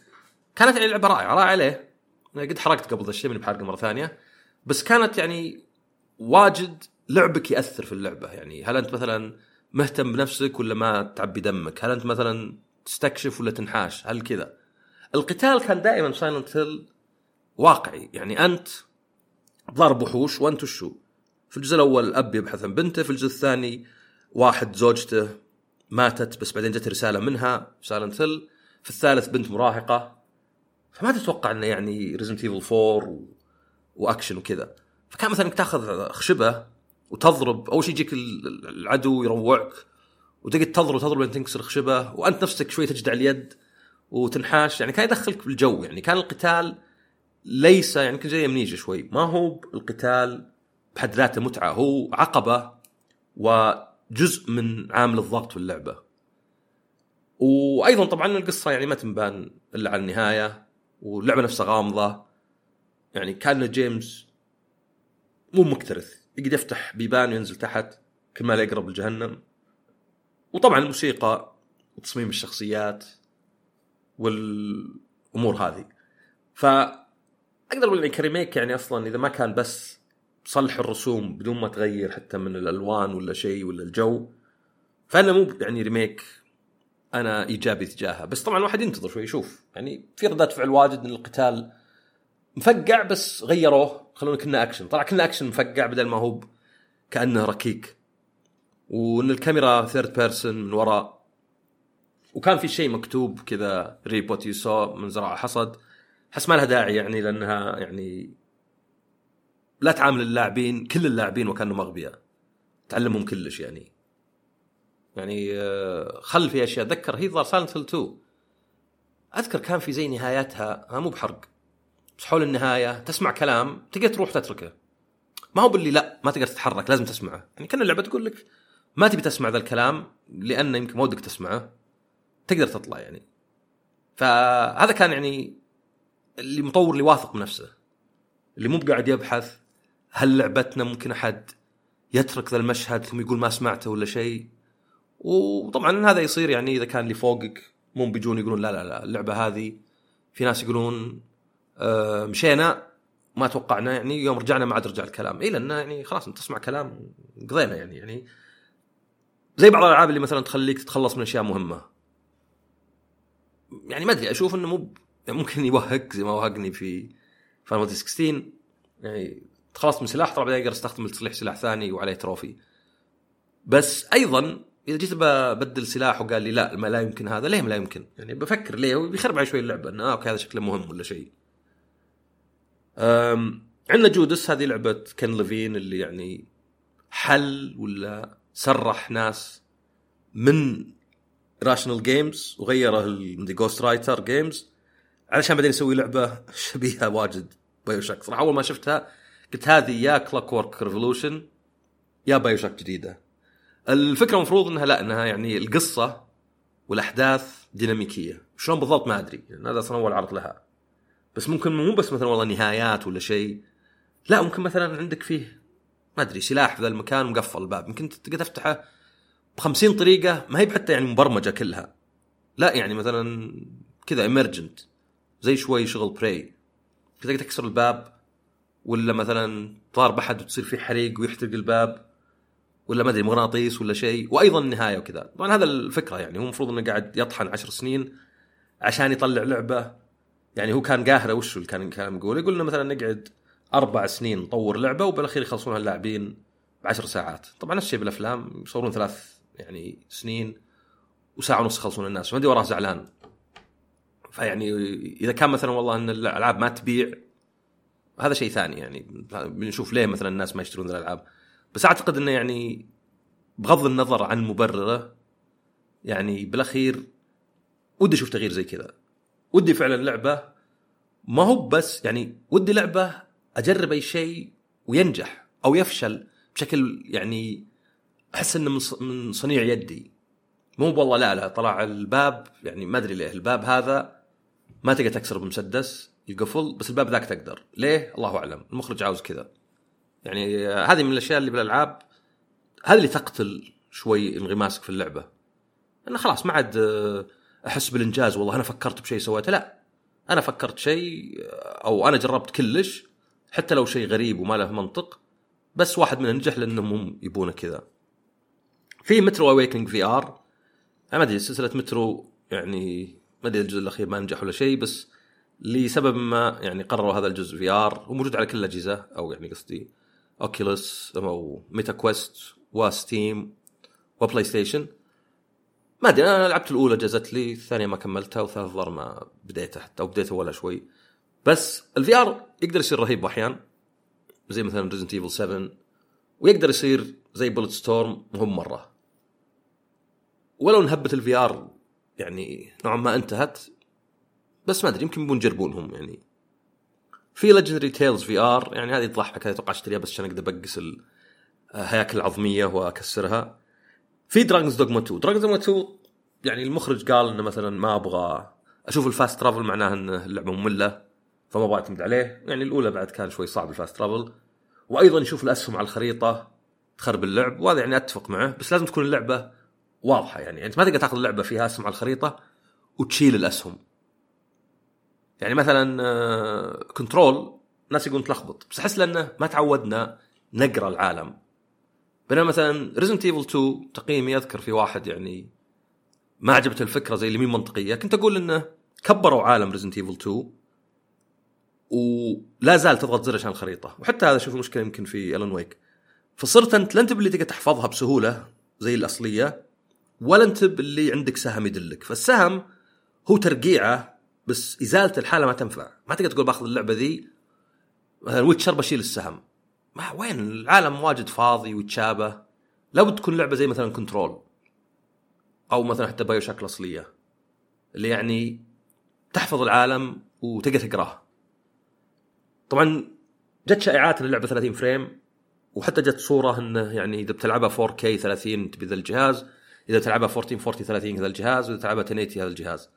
كانت يعني لعبة رائعة رائعة ليه؟ أنا قد حرقت قبل ذا الشيء من بحرقة مرة ثانية بس كانت يعني واجد لعبك يأثر في اللعبة يعني هل أنت مثلا مهتم بنفسك ولا ما تعبي دمك؟ هل أنت مثلا تستكشف ولا تنحاش؟ هل كذا؟ القتال كان دائما Silent Hill واقعي يعني أنت ضارب وحوش وأنت وشو؟ في الجزء الأول الأب يبحث عن بنته، في الجزء الثاني واحد زوجته ماتت بس بعدين جت رسالة منها Silent Hill، في الثالث بنت مراهقة. فما تتوقع إنه يعني Resident Evil 4 و... وأكشن وكذا. فكان مثلا إنك تاخذ خشبة وتضرب أول شيء يجيك ال- العدو يروعك وتقعد تضرب تضرب لين تنكسر الخشبة وأنت نفسك شوي تجدع اليد وتنحاش يعني كان يدخلك بالجو يعني كان القتال ليس يعني يمكن زي امنيجا شوي ما هو القتال بحد ذاته متعة. هو عقبة وجزء من عامل الضغط في اللعبة. وأيضا طبعا القصة يعني ما تنبان إلا على النهاية واللعبة نفسها غامضة. يعني كان جيمس مو مكترث يقدر يفتح بيبان وينزل تحت كل ما لا يقرب لجهنم. وطبعا الموسيقى وتصميم الشخصيات والأمور هذه. ف أقدر أقول يعني كريميك يعني أصلا إذا ما كان بس صلح الرسوم بدون ما تغير حتى من الألوان ولا شيء ولا الجو. فانه مو يعني ريميك أنا إيجابي تجاهه بس طبعا الواحد ينتظر شوي يشوف. يعني في ردات فعل واجد إن القتال مفقع بس غيروه. خلونا كنا أكشن. طلع كنا أكشن مفقع بدل ما هو كأنه ركيك. وإن الكاميرا third person من وراء. وكان في شيء مكتوب كذا reap what you sow من زرع حصد. حس ما لها داعي يعني لأنها يعني لا تعامل اللاعبين كل اللاعبين وكانهم اغبياء تعلمهم كلش يعني. يعني آه، خل في أشياء. اتذكر هي ظهر Silent Hill 2 أذكر كان في زي نهايتها ها مو بحرق. بس حول النهاية تسمع كلام تقدر تروح تتركه. ما هو باللي لا ما تقدر تتحرك لازم تسمعه. يعني كأن اللعبة تقول لك ما تبي تسمع ذا الكلام لأنه يمكن ما ودك تسمعه. تقدر تطلع يعني. فهذا كان يعني اللي مطور اللي واثق من نفسه اللي مو بقاعد يبحث. هل لعبتنا ممكن أحد يترك ذا المشهد ثم يقول ما سمعته ولا شيء؟ وطبعا هذا يصير يعني إذا كان اللي فوقك مو بيجون يقولون لا لا لا اللعبة هذه. في ناس يقولون آه مشينا ما توقعنا يعني يوم رجعنا ما عاد رجع الكلام. اي لأنه يعني خلاص أنت تسمع كلام قضينا يعني يعني زي بعض الألعاب اللي مثلا تخليك تتخلص من أشياء مهمة. يعني ما أدري أشوف إنه مو يعني ممكن يوهق زي ما وهقني في Final 16 يعني تخلصت من سلاح طبعا بعدين أقدر استخدم التصليح سلاح ثاني وعليه trophy. بس أيضا إذا جيت ببدل سلاح وقال لي لا ما لا يمكن هذا ليه ما لا يمكن؟ يعني بفكر ليه؟ بيخرب علي شوي اللعبة إنه آه okay هذا شكله مهم ولا شيء. عندنا Judas هذه لعبة Ken Levine اللي يعني حل ولا سرح ناس من Irrational Games وغيره Ghost Story Games علشان بعدين يسوي لعبة شبيهة واجد BioShock صراحة أول ما شفتها قلت هذه يا Clockwork Revolution يا BioShock جديدة. الفكرة المفروض إنها لا إنها يعني القصة والأحداث ديناميكية. شلون بالضبط ما أدري يعني هذا أصلا أول عرض لها. بس ممكن مو بس مثلا والله نهايات ولا شيء لا ممكن مثلا عندك فيه ما أدري سلاح في ذا المكان مقفل الباب يمكن تقدر تفتحه ب 50 طريقة ما هي حتى يعني مبرمجة كلها. لا يعني مثلا كذا emergent زي شوي شغل Prey تقدر تكسر الباب ولا مثلا ضارب أحد وتصير فيه حريق ويحترق الباب ولا ما أدري مغناطيس ولا شيء وأيضا النهاية وكذا. طبعا هذا الفكرة يعني هو المفروض إنه قاعد يطحن عشر سنين عشان يطلع لعبة. يعني هو كان قاهرة وش اللي كان كان يقول؟ يقول لنا مثلا نقعد أربع سنين نطور لعبة وبالأخير يخلصونها اللاعبين بعشر ساعات. طبعا نفس الشيء بالأفلام يصورون ثلاث يعني سنين وساعة ونص يخلصون الناس ما أدري وراه زعلان. فيعني إذا كان مثلا والله إن الألعاب ما تبيع هذا شيء ثاني يعني. بنشوف ليه مثلا الناس ما يشترون الألعاب. بس أعتقد إنه يعني بغض النظر عن مبررة يعني بالأخير ودي أشوف تغيير زي كذا. ودي فعلا لعبة ما هو بس يعني ودي لعبة أجرب أي شيء وينجح أو يفشل بشكل يعني أحس إنه من صنيع يدي. مو والله لا لا طلع الباب يعني ما أدري ليه الباب هذا ما تقدر تكسر بمسدس. يقفل بس الباب ذاك تقدر. ليه؟ الله أعلم. المخرج عاوز كذا. يعني آه، هذه من الأشياء اللي بالألعاب هذه اللي تقتل شوي انغماسك في اللعبة. انه خلاص ما عاد آه، أحس بالإنجاز. والله أنا فكرت بشيء سويته. لا. أنا فكرت شيء آه، أو أنا جربت كلش حتى لو شيء غريب وما له منطق بس واحد منهم نجح لأنهم هم يبونه كذا. في Metro Awakening VR. ما أدري سلسلة مترو يعني ما أدري الجزء الأخير ما نجح ولا شيء بس لسبب ما يعني قرروا هذا الجزء VR وموجود على كل الأجهزة أو يعني قصدي Oculus أو Meta Quest و Steam و PlayStation ما أدري أنا لعبت الأولى جازت لي الثانية ما كملتها والثالث ظهر ما بديتها حتى أو بديته ولا شوي. بس ال VR يقدر يصير رهيب احيان زي مثلا Resident Evil 7 ويقدر يصير زي Bulletstorm مهم مرة. ولو انهبه ال VR يعني نوعا ما انتهت بس ما أدري يمكن يبون يجربونهم يعني. في Legendary Tales VR يعني هذه تضحك هذه أتوقع أشتريها بس عشان أقدر بقس الهياكل العظمية وأكسرها. في Dragon's Dogma 2 Dragon's Dogma 2 يعني المخرج قال إنه مثلا ما أبغى أشوف ال fast travel معناه إن اللعبة مملة فما أبغى أعتمد عليه. يعني الأولى بعد كان شوي صعب ال fast travel وأيضا يشوف الأسهم على الخريطة تخرب اللعب. وهذا يعني أتفق معه بس لازم تكون اللعبة واضحة يعني أنت ما تقدر تأخذ اللعبة فيها أسهم على الخريطة وتشيل الأسهم. يعني مثلا آه، Control ناس يقولون تلخبط. بس أحس لأنه ما تعودنا نقرأ العالم. بينما مثلا Resident Evil 2 تقييمي أذكر في واحد يعني ما عجبته الفكرة زي اللي مين منطقية. كنت أقول إنه كبروا عالم Resident Evil 2 ولا زال تضغط زر عشان الخريطة. وحتى هذا شوف المشكلة يمكن في Alan Wake فصرت أنت لا أنت باللي تقدر تحفظها بسهولة زي الأصلية ولا أنت باللي عندك سهم يدلك. فالسهم هو ترقيعه بس إزالة الحالة ما تنفع. ما تقدر تقول بأخذ اللعبة ذي مثلا Witcher بشيل السهم. ما وين؟ العالم واجد فاضي ويتشابه. لابد تكون لعبة زي مثلا Control أو مثلا حتى BioShock اصليه اللي يعني تحفظ العالم وتقدر تقراه. طبعا جت شائعات ان اللعبه 30 frame وحتى جت صورة إنه يعني إذا بتلعبها 4K 30 تبي ذا الجهاز إذا بتلعبها 1440 30 هذا الجهاز وإذا تلعبها 1080 هذا الجهاز.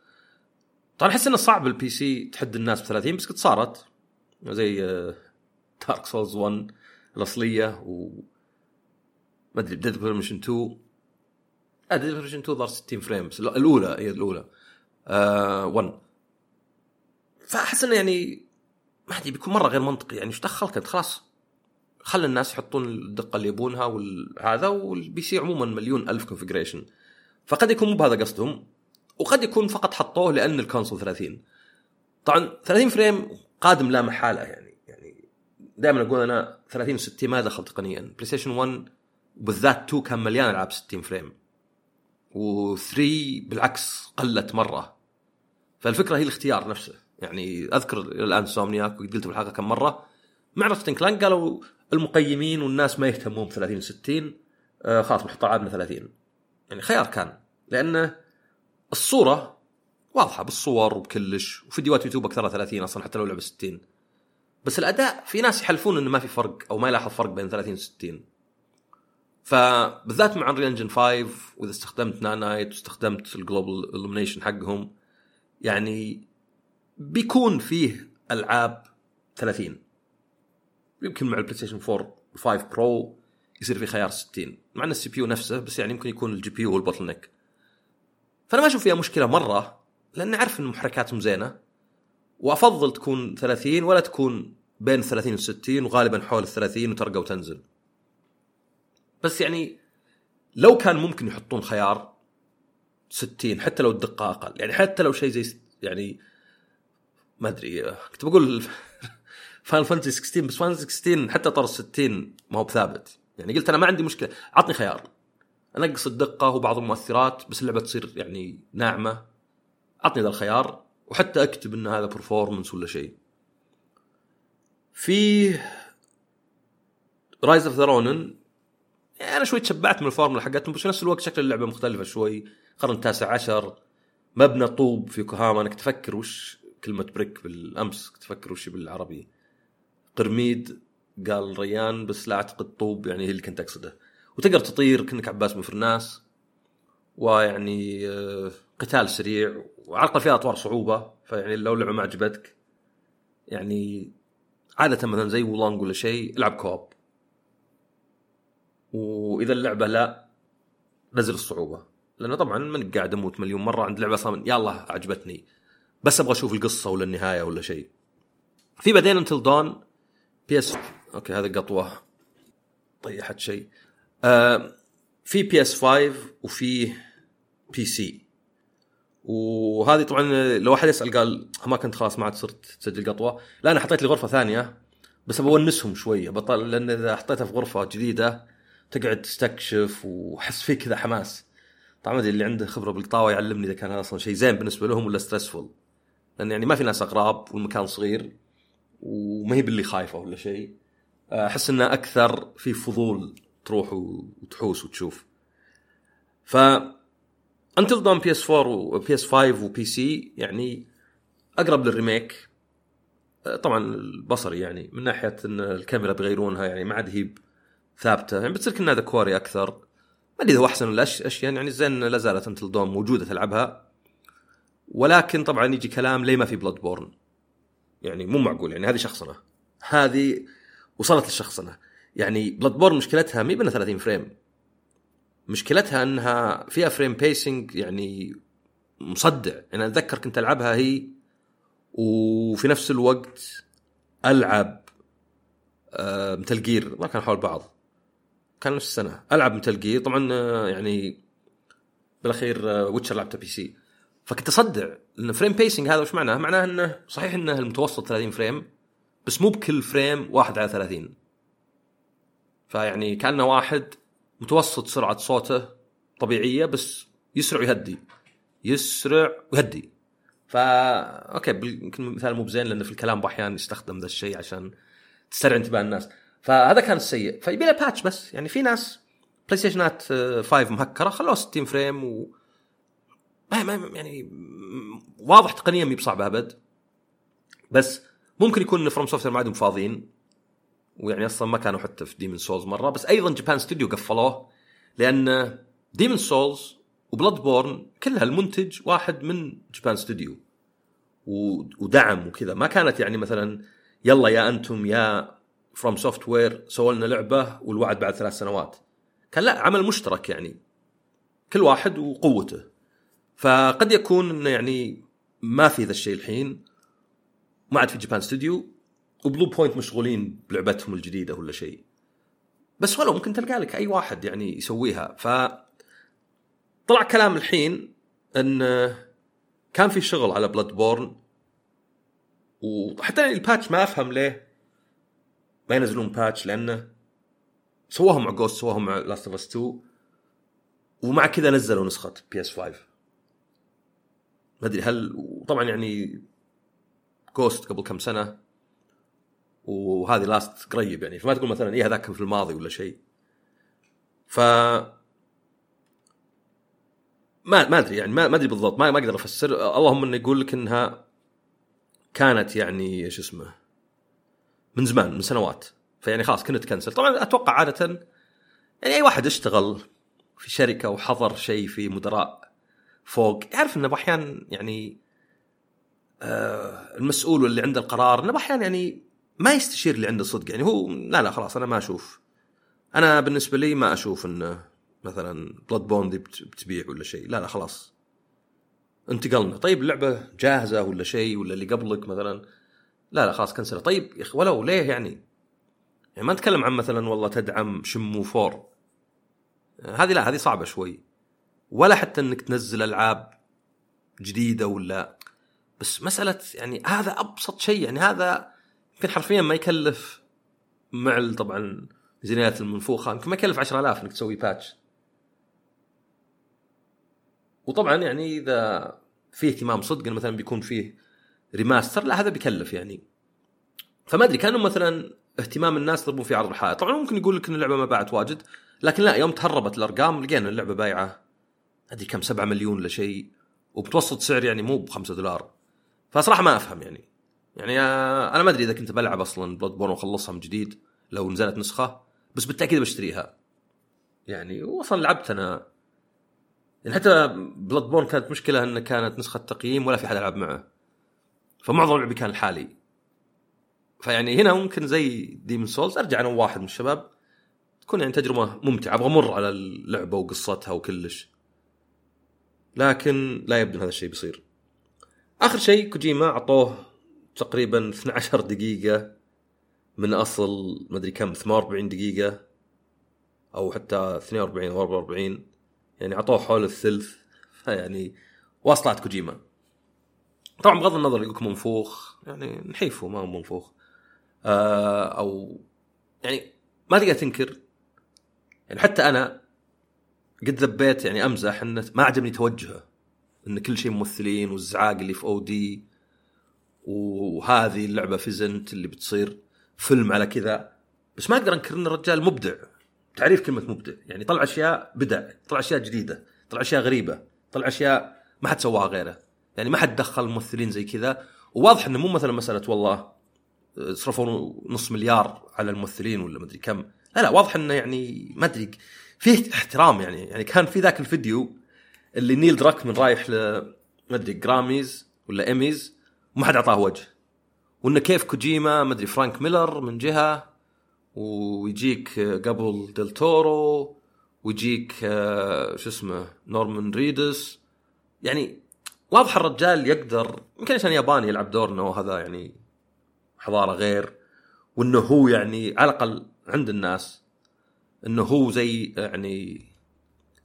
طبعا أحس إنه صعب ال PC تحد الناس ب 30 بس قد صارت. زي Dark Souls 1 الأصلية و ما أدري Deadly Premonition 2 لا Deadly Premonition 2 ظهر 60 frame بس الأولى هي الأولى. آه 1 فأحس إنه يعني ما أدري بيكون مرة غير منطقي. يعني إيش دخلك أنت؟ خلاص. خلى الناس يحطون الدقة اللي يبونها وهذا وال PC عموما مليون ألف configuration فقد يكون مو بهذا قصدهم. وقد يكون فقط حطوه لأن ال console 30 طبعا 30 frame قادم لا محالة يعني يعني دائما أقول أنا 30 و60 ما دخل تقنيا. PlayStation 1 وبالذات 2 كان مليان ألعاب 60 frame. و3 بالعكس قلت مرة. فالفكرة هي الاختيار نفسه. يعني أذكر الآن Insomniac قلت بالحلقة كم مرة. مع Ratchet & Clank قالوا المقيمين والناس ما يهتمون ب 30 60 آه خلاص بنحط العابنا 30 يعني خيار كان. لأنه الصورة واضحة بالصور وبكلش وفيديوهات يوتيوب اكثرها 30 أصلا حتى لو لعبة 60 بس الأداء في ناس يحلفون إنه ما في فرق أو ما يلاحظ فرق بين 30 و 60 فبالذات مع Unreal Engine 5 وإذا استخدمت Nanite واستخدمت ال global illumination حقهم يعني بيكون فيه ألعاب 30 يمكن مع ال PlayStation 4 5 Pro يصير في خيار 60 مع إن ال CPU نفسه بس يعني يمكن يكون ال GPU هو ال bottleneck. فأنا ما أشوف فيها مشكلة مرة لأن أعرف إن محركاتهم زينة وأفضل تكون 30 ولا تكون بين 30 و 60 وغالبا حول ال 30 وترقى وتنزل. بس يعني لو كان ممكن يحطون خيار 60 حتى لو الدقة أقل يعني حتى لو شيء زي يعني ما أدري كنت بقول Final Fantasy 16 بس Final 16 حتى طور 60 ما هو بثابت. يعني قلت أنا ما عندي مشكلة. عطني خيار. انقص الدقة وبعض المؤثرات بس اللعبة تصير يعني ناعمة. عطني ذا الخيار وحتى أكتب إن هذا performance ولا شيء. في Rise of the أنا شوي تشبعت من الفورمولا حقتهم بس في نفس الوقت شكل اللعبة مختلفة شوي. القرن التاسع عشر مبنى طوب في يوكوهاما أنا كنت أفكر وش كلمة brick بالأمس كنت أفكر وش بالعربي. قرميد قال ريان بس لا أعتقد طوب يعني هي اللي كنت أقصده. وتقدر تطير كأنك عباس بن فرناس ويعني آه، قتال سريع وعلى الأقل فيها أطوار صعوبة فيعني لو اللعبه ما عجبتك يعني عادة مثلا زي Wo Long ولا شيء العب co-op. وإذا اللعبة لا نزل الصعوبة. لأنه طبعا مني قاعد أموت مليون مرة عند لعبة أصلا يلا عجبتني بس أبغى أشوف القصة ولا النهاية ولا شيء. في بعدين Until Dawn PS okay هذا قطوة طيحت شيء. آه في PS 5 وفي PC وهذه طبعا لو أحد يسأل قال ما كنت خلاص ما عاد صرت تسجل قطوة. لا أنا حطيت لي غرفة ثانية بس بونسهم شوية. بطل لأن إذا حطيتها في غرفة جديدة تقعد تستكشف وحس فيه كذا حماس. طبعا ما أدري اللي عنده خبرة بالقطاوة يعلمني إذا كان هذا أصلا شيء زين بالنسبة لهم ولا stressful لأن يعني ما في ناس اغراب والمكان صغير وما هي باللي خايفة ولا شيء. أحس إنه أكثر في فضول تروح وتحوس وتشوف. ف Until Dawn PS 4 و PS 5 و PC يعني أقرب لل remake. طبعا البصري يعني من ناحية إن الكاميرا بيغيرونها يعني ما عاد هي ثابتة. يعني بتصير كنها Quarry أكثر. ما أدري إذا هو أحسن ولا أشياء. يعني زين لا زالت Until Dawn موجودة تلعبها. ولكن طبعا يجي كلام ليه ما في Bloodborne يعني مو معقول. يعني هذه شخصنة. هذه وصلت للشخصنه يعني Bloodborne مشكلتها مي بانها 30 frame. مشكلتها إنها فيها frame pacing يعني مصدع. يعني أنا أتذكر كنت ألعبها هي وفي نفس الوقت ألعب آه Metal Gear ما كان حول بعض. كان نفس السنة. ألعب Metal Gear طبعا آه يعني بالأخير آه Witcher لعبته PC. فكنت أصدع. لأن frame pacing هذا وش معناه؟ معناه إنه صحيح إنه المتوسط 30 frame بس مو بكل frame واحد على 30 فيعني كأنه واحد متوسط سرعة صوته طبيعية بس يسرع ويهدي. يسرع ويهدي. فا okay يمكن مثال مو بزين لأنه في الكلام باحيان يستخدم ذا الشيء عشان تسترعي انتباه الناس. فهذا كان السيء. فيبي له patch بس. يعني في ناس PlayStation ات 5 مهكرة خلوها 60 frame و ما ما يعني واضح تقنيا مي بصعبة أبد. بس ممكن يكون FromSoft ما عندهم فاضيين. ويعني أصلا ما كانوا حتى في Demon's Souls مرة بس أيضا Japan Studio قفلوه لأن Demon's Souls و Bloodborne كلها المنتج واحد من Japan Studio ودعم وكذا. ما كانت يعني مثلا يلا يا أنتم يا FromSoftware سووا لنا لعبة والوعد بعد ثلاث سنوات. كان لا عمل مشترك يعني كل واحد وقوته. فقد يكون إنه يعني ما في ذا الشيء الحين. ما عاد في Japan Studio و Bluepoint مشغولين بلعبتهم الجديدة ولا شيء. بس ولو ممكن تلقى لك أي واحد يعني يسويها. ف طلع كلام الحين إن كان في شغل على Bloodborne وحتى يعني ال patch ما أفهم ليه ما ينزلون patch لأنه سواهم مع Ghost سواهم مع Last of Us 2 ومع كذا نزلوا نسخة PS 5 ما أدري هل وطبعا يعني Ghost قبل كم سنة وهذه Last قريب يعني فما تقول مثلا إيه هذاك في الماضي ولا شيء. ف ما ما أدري يعني ما أدري بالضبط ما ما أقدر أفسر. اللهم إنه يقول لك إنها كانت يعني شو اسمه من زمان من سنوات. فيعني خلاص كنت ت cancel طبعا أتوقع عادة يعني أي واحد اشتغل في شركة وحضر شيء في مدراء فوق يعرف إنه أحيانا يعني آه المسؤول واللي عنده القرار إنه أحيانا يعني ما يستشير اللي عنده صدق. يعني هو لا لا خلاص أنا ما أشوف. أنا بالنسبة لي ما أشوف انه مثلا بلاد بوند بتبيع ولا شيء. لا لا خلاص. انتقلنا. طيب اللعبة جاهزة ولا شيء؟ ولا اللي قبلك مثلا؟ لا لا خلاص كنسلها. طيب يا أخي ولو ليه يعني؟ يعني ما نتكلم عن مثلا والله تدعم شمو فور. هذه لا هذه صعبة شوي. ولا حتى إنك تنزل ألعاب جديدة ولا. بس مسألة يعني هذا أبسط شيء. يعني هذا يمكن حرفيا ما يكلف مع طبعا الميزانيات المنفوخه يمكن ما يكلف 10000 إنك تسوي باتش وطبعا يعني إذا في اهتمام صدق مثلا بيكون فيه remaster لا هذا بيكلف يعني. فما أدري كانوا مثلا اهتمام الناس يضربون في عرض الحائط. طبعا ممكن يقول لك إن اللعبة ما باعت واجد لكن لا يوم تسربت الأرقام لقينا اللعبة بايعة أدري كم 7 مليون ولا شيء وبتوسط سعر يعني مو ب 5 دولار. فصراحة ما أفهم يعني. يعني آه، أنا ما أدري إذا كنت بلعب أصلا Bloodborne وأخلصها من جديد لو نزلت نسخة بس بالتأكيد بشتريها. يعني واصلا لعبت أنا. يعني حتى Bloodborne كانت مشكلة انه كانت نسخة تقييم ولا في حد يلعب معه. فمعظم لعبي كان لحالي. فيعني هنا ممكن زي Demon's Souls أرجع أنا وواحد من الشباب تكون يعني تجربة ممتعة أبغى أمر على اللعبة وقصتها وكلش. لكن لا يبدو هذا الشيء بيصير. آخر شيء كوجيما أعطوه تقريبا 12 دقيقة من أصل ما أدري كم 48 دقيقة أو حتى 42 أو 44 يعني اعطوه حول الثلث فيعني واصلات كوجيما. طبعا بغض النظر يقول منفوخ يعني نحيفه ما هو منفوخ. آه أو يعني ما تقدر تنكر. يعني حتى أنا قد ذبيت يعني أمزح إنه ما عجبني توجهه إن كل شيء ممثلين والزعاق اللي في أو دي وهذه اللعبة فيزنت اللي بتصير فيلم على كذا. بس ما أقدر أنكر إن الرجال مبدع. تعريف كلمة مبدع. يعني طلع أشياء بدع طلع أشياء جديدة طلع أشياء غريبة طلع أشياء ما حد سواها غيره. يعني ما حد دخل ممثلين زي كذا. وواضح إنه مو مثلا مسألة والله صرفوا نص مليار على الممثلين ولا مدري كم. لا لا واضح إنه يعني ما أدري. فيه احترام يعني. يعني كان في ذاك الفيديو اللي نيل دراكمن رايح ل ما أدري Grammys ولا ايميز وما حد أعطاه وجه. وإنه كيف كوجيما ما أدري فرانك ميلر من جهة ويجيك قبل ديل تورو ويجيك آه، شو اسمه نورمان ريدس. يعني واضح الرجال يقدر يمكن عشان ياباني يلعب دور انه هذا يعني حضارة غير وإنه هو يعني على الأقل عند الناس إنه هو زي يعني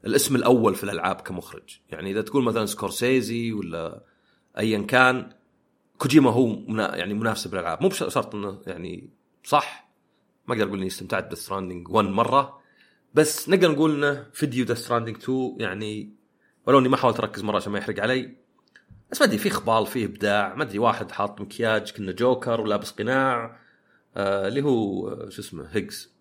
الاسم الأول في الألعاب كمخرج. يعني إذا تقول مثلا سكورسيزي ولا ايا كان كوجيما هو منا يعني منافسة بالألعاب. مو بشرط إنه يعني صح. ما أقدر أقول إني استمتعت Stranding 1 مرة. بس نقدر نقول إنه فيديو Death Stranding 2 يعني ولو إني ما حاولت أركز مرة عشان ما يحرق علي. بس ما أدري في اخبال في إبداع. ما أدري واحد حاط مكياج كنا جوكر ولابس قناع آه اللي هو آه، شو اسمه هيجز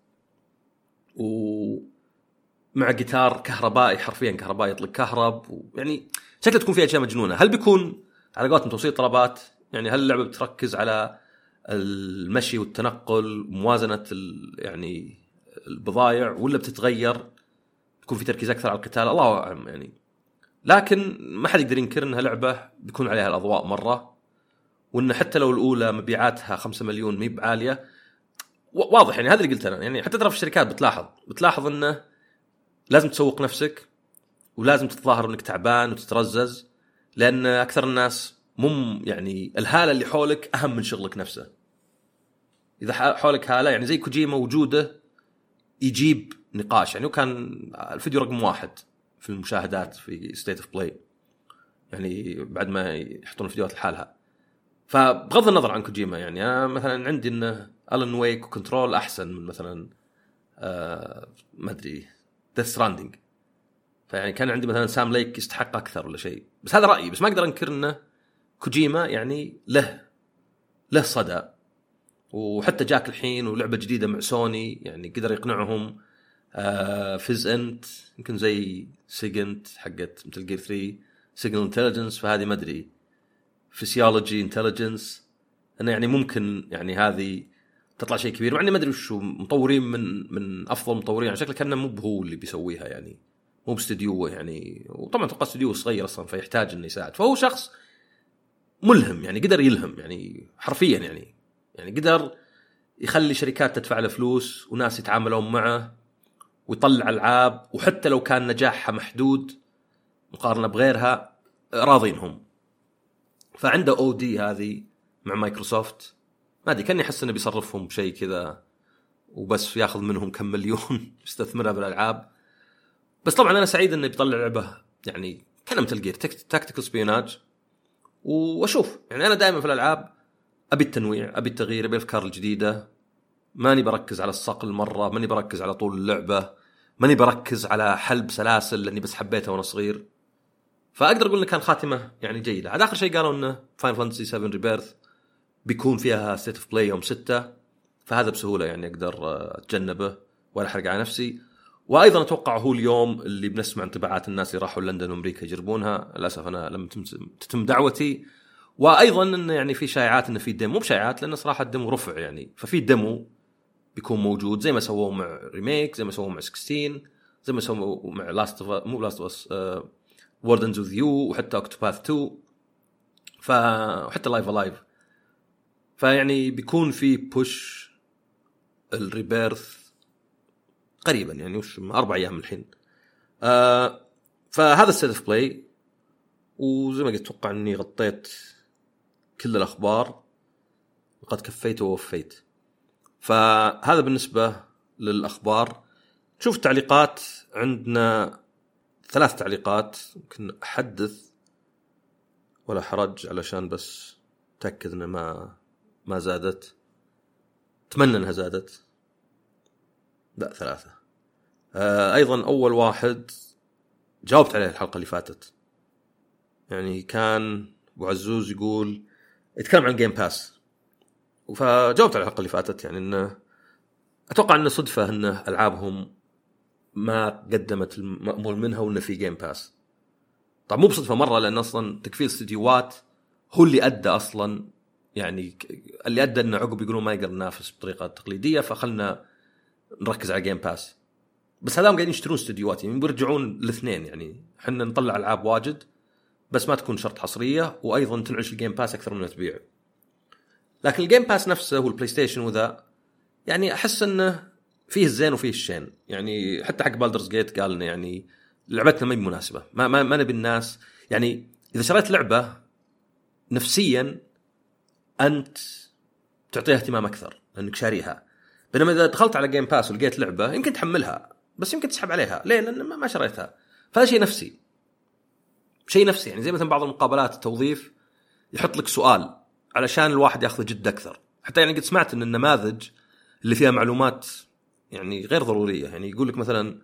ومع جيتار كهربائي حرفيا كهربائي يطلق كهرب. ويعني شكله تكون فيها أشياء مجنونة. هل بيكون على قولتهم توصيل طلبات؟ يعني هل اللعبة بتركز على المشي والتنقل وموازنه يعني البضائع ولا بتتغير؟ تكون في تركيز أكثر على القتال؟ الله أعلم يعني. لكن ما حد يقدر ينكر إنها لعبة بيكون عليها الأضواء مرة وإن حتى لو الأولى مبيعاتها 5 مليون مي بعاليه واضح يعني هذا اللي قلت أنا. يعني حتى ترى في الشركات بتلاحظ بتلاحظ إنه لازم تسوق نفسك ولازم تتظاهر إنك تعبان وتترزز لأن أكثر الناس مم يعني الهالة اللي حولك أهم من شغلك نفسه. إذا حولك هالة يعني زي كوجيما وجوده يجيب نقاش. يعني وكان الفيديو رقم واحد في المشاهدات في State of Play يعني بعد ما يحطون الفيديوهات لحالها. فبغض النظر عن كوجيما يعني أنا مثلا عندي إنه Alan Wake و Control أحسن من مثلا آه ما أدري ديث ستراندنج فيعني كان عندي مثلا سام ليك يستحق أكثر ولا شيء. بس هذا رأيي. بس ما أقدر أنكر إنه كوجيما يعني له له صدى. وحتى جاك الحين ولعبة جديدة مع سوني يعني قدر يقنعهم آه فيز انت يمكن زي سيجنت حقت مثل جير 3 سيجنال انتليجنس فهذه ما أدري. فيسيولوجي انتليجنس انه يعني ممكن يعني هذه تطلع شيء كبير مع إني ما أدري وش مطورين من من أفضل مطورين يعني شكله كأنه مو هو اللي بيسويها يعني مو باستديو يعني. وطبعا أتوقع استديو صغير أصلا فيحتاج إنه يساعد. فهو شخص ملهم يعني قدر يلهم يعني حرفيا يعني. يعني قدر يخلي شركات تدفع له فلوس وناس يتعاملون معه ويطلع ألعاب وحتى لو كان نجاحها محدود مقارنة بغيرها راضين هم. فعنده OD هذه مع مايكروسوفت. ما أدري كأني أحس إنه بيصرفهم بشيء كذا وبس ياخذ منهم كم مليون يستثمرها بالألعاب. بس طبعا أنا سعيد إنه بيطلع لعبة يعني كان Metal Gear tactical espionage وأشوف. يعني أنا دائما في الألعاب أبي التنويع أبي التغيير أبي الأفكار الجديدة. ماني بركز على الصقل مرة ماني بركز على طول اللعبة ماني بركز على حلب سلاسل لأني بس حبيتها وأنا صغير. فأقدر أقول انه كان خاتمة يعني جيدة. عاد آخر شيء قالوا انه Final Fantasy 7 Rebirth بيكون فيها State of Play يوم 6 فهذا بسهولة يعني أقدر أتجنبه ولا أحرق على نفسي. وأيضا أتوقع هو اليوم اللي بنسمع انطباعات الناس اللي راحوا لندن وأمريكا يجربونها. للأسف أنا لم تتم دعوتي. وأيضا انه يعني في شائعات انه في demo مو بشائعات لأنه صراحة ال demo رفع يعني. ففي demo بيكون موجود زي ما سووه مع Remake زي ما سووه مع 16 زي ما سووا مع Last مو Last of Us of يو وحتى Octopath 2 ف وحتى Live A Live فيعني بيكون في ب وش ال Rebirth قريبا يعني وش أربع أيام الحين. آه فهذا ال State of Play وزي ما قلت أتوقع إني غطيت كل الأخبار وقد كفيت ووفيت. فهذا بالنسبة للأخبار. شوف التعليقات عندنا ثلاث تعليقات يمكن أحدث ولا حرج علشان بس تاكد انها ما ما زادت. أتمنى إنها زادت. لا ثلاثة. آه أيضا أول واحد جاوبت عليه الحلقة اللي فاتت. يعني كان أبو عزوز يقول يتكلم عن Game Pass فجاوبت على الحلقة اللي فاتت يعني إنه أتوقع انه صدفة انه ألعابهم ما قدمت المأمول منها وإنه في Game Pass طبعا مو بصدفة مرة لأن أصلا تكفيل استديوهات هو اللي أدى أصلا يعني اللي أدى انه عقب يقولون ما يقدر ننافس بطريقة تقليدية فخلنا نركز على Game Pass بس هذول قاعدين يشترون استديوهات يعني بيرجعون الاثنين يعني إحنا نطلع ألعاب واجد بس ما تكون شرط حصرية وأيضا تنعش ال Game Pass أكثر من تبيع. لكن ال Game Pass نفسه وال PlayStation وذا يعني أحس إنه فيه الزين وفيه الشين. يعني حتى حق Baldur's Gate قال انه يعني لعبتنا ما هي مناسبة. ما ما, ما نبي الناس يعني إذا شريت لعبة نفسيا أنت تعطيها اهتمام أكثر لانك شاريها. بينما إذا دخلت على Game Pass ولقيت لعبة يمكن تحملها بس يمكن تسحب عليها. ليه؟ لأن ما شريتها. فهذا شيء نفسي. شيء نفسي. يعني زي مثلا بعض المقابلات التوظيف يحط لك سؤال علشان الواحد ياخذه جد أكثر. حتى يعني قد سمعت إن النماذج اللي فيها معلومات يعني غير ضرورية. يعني يقول لك مثلا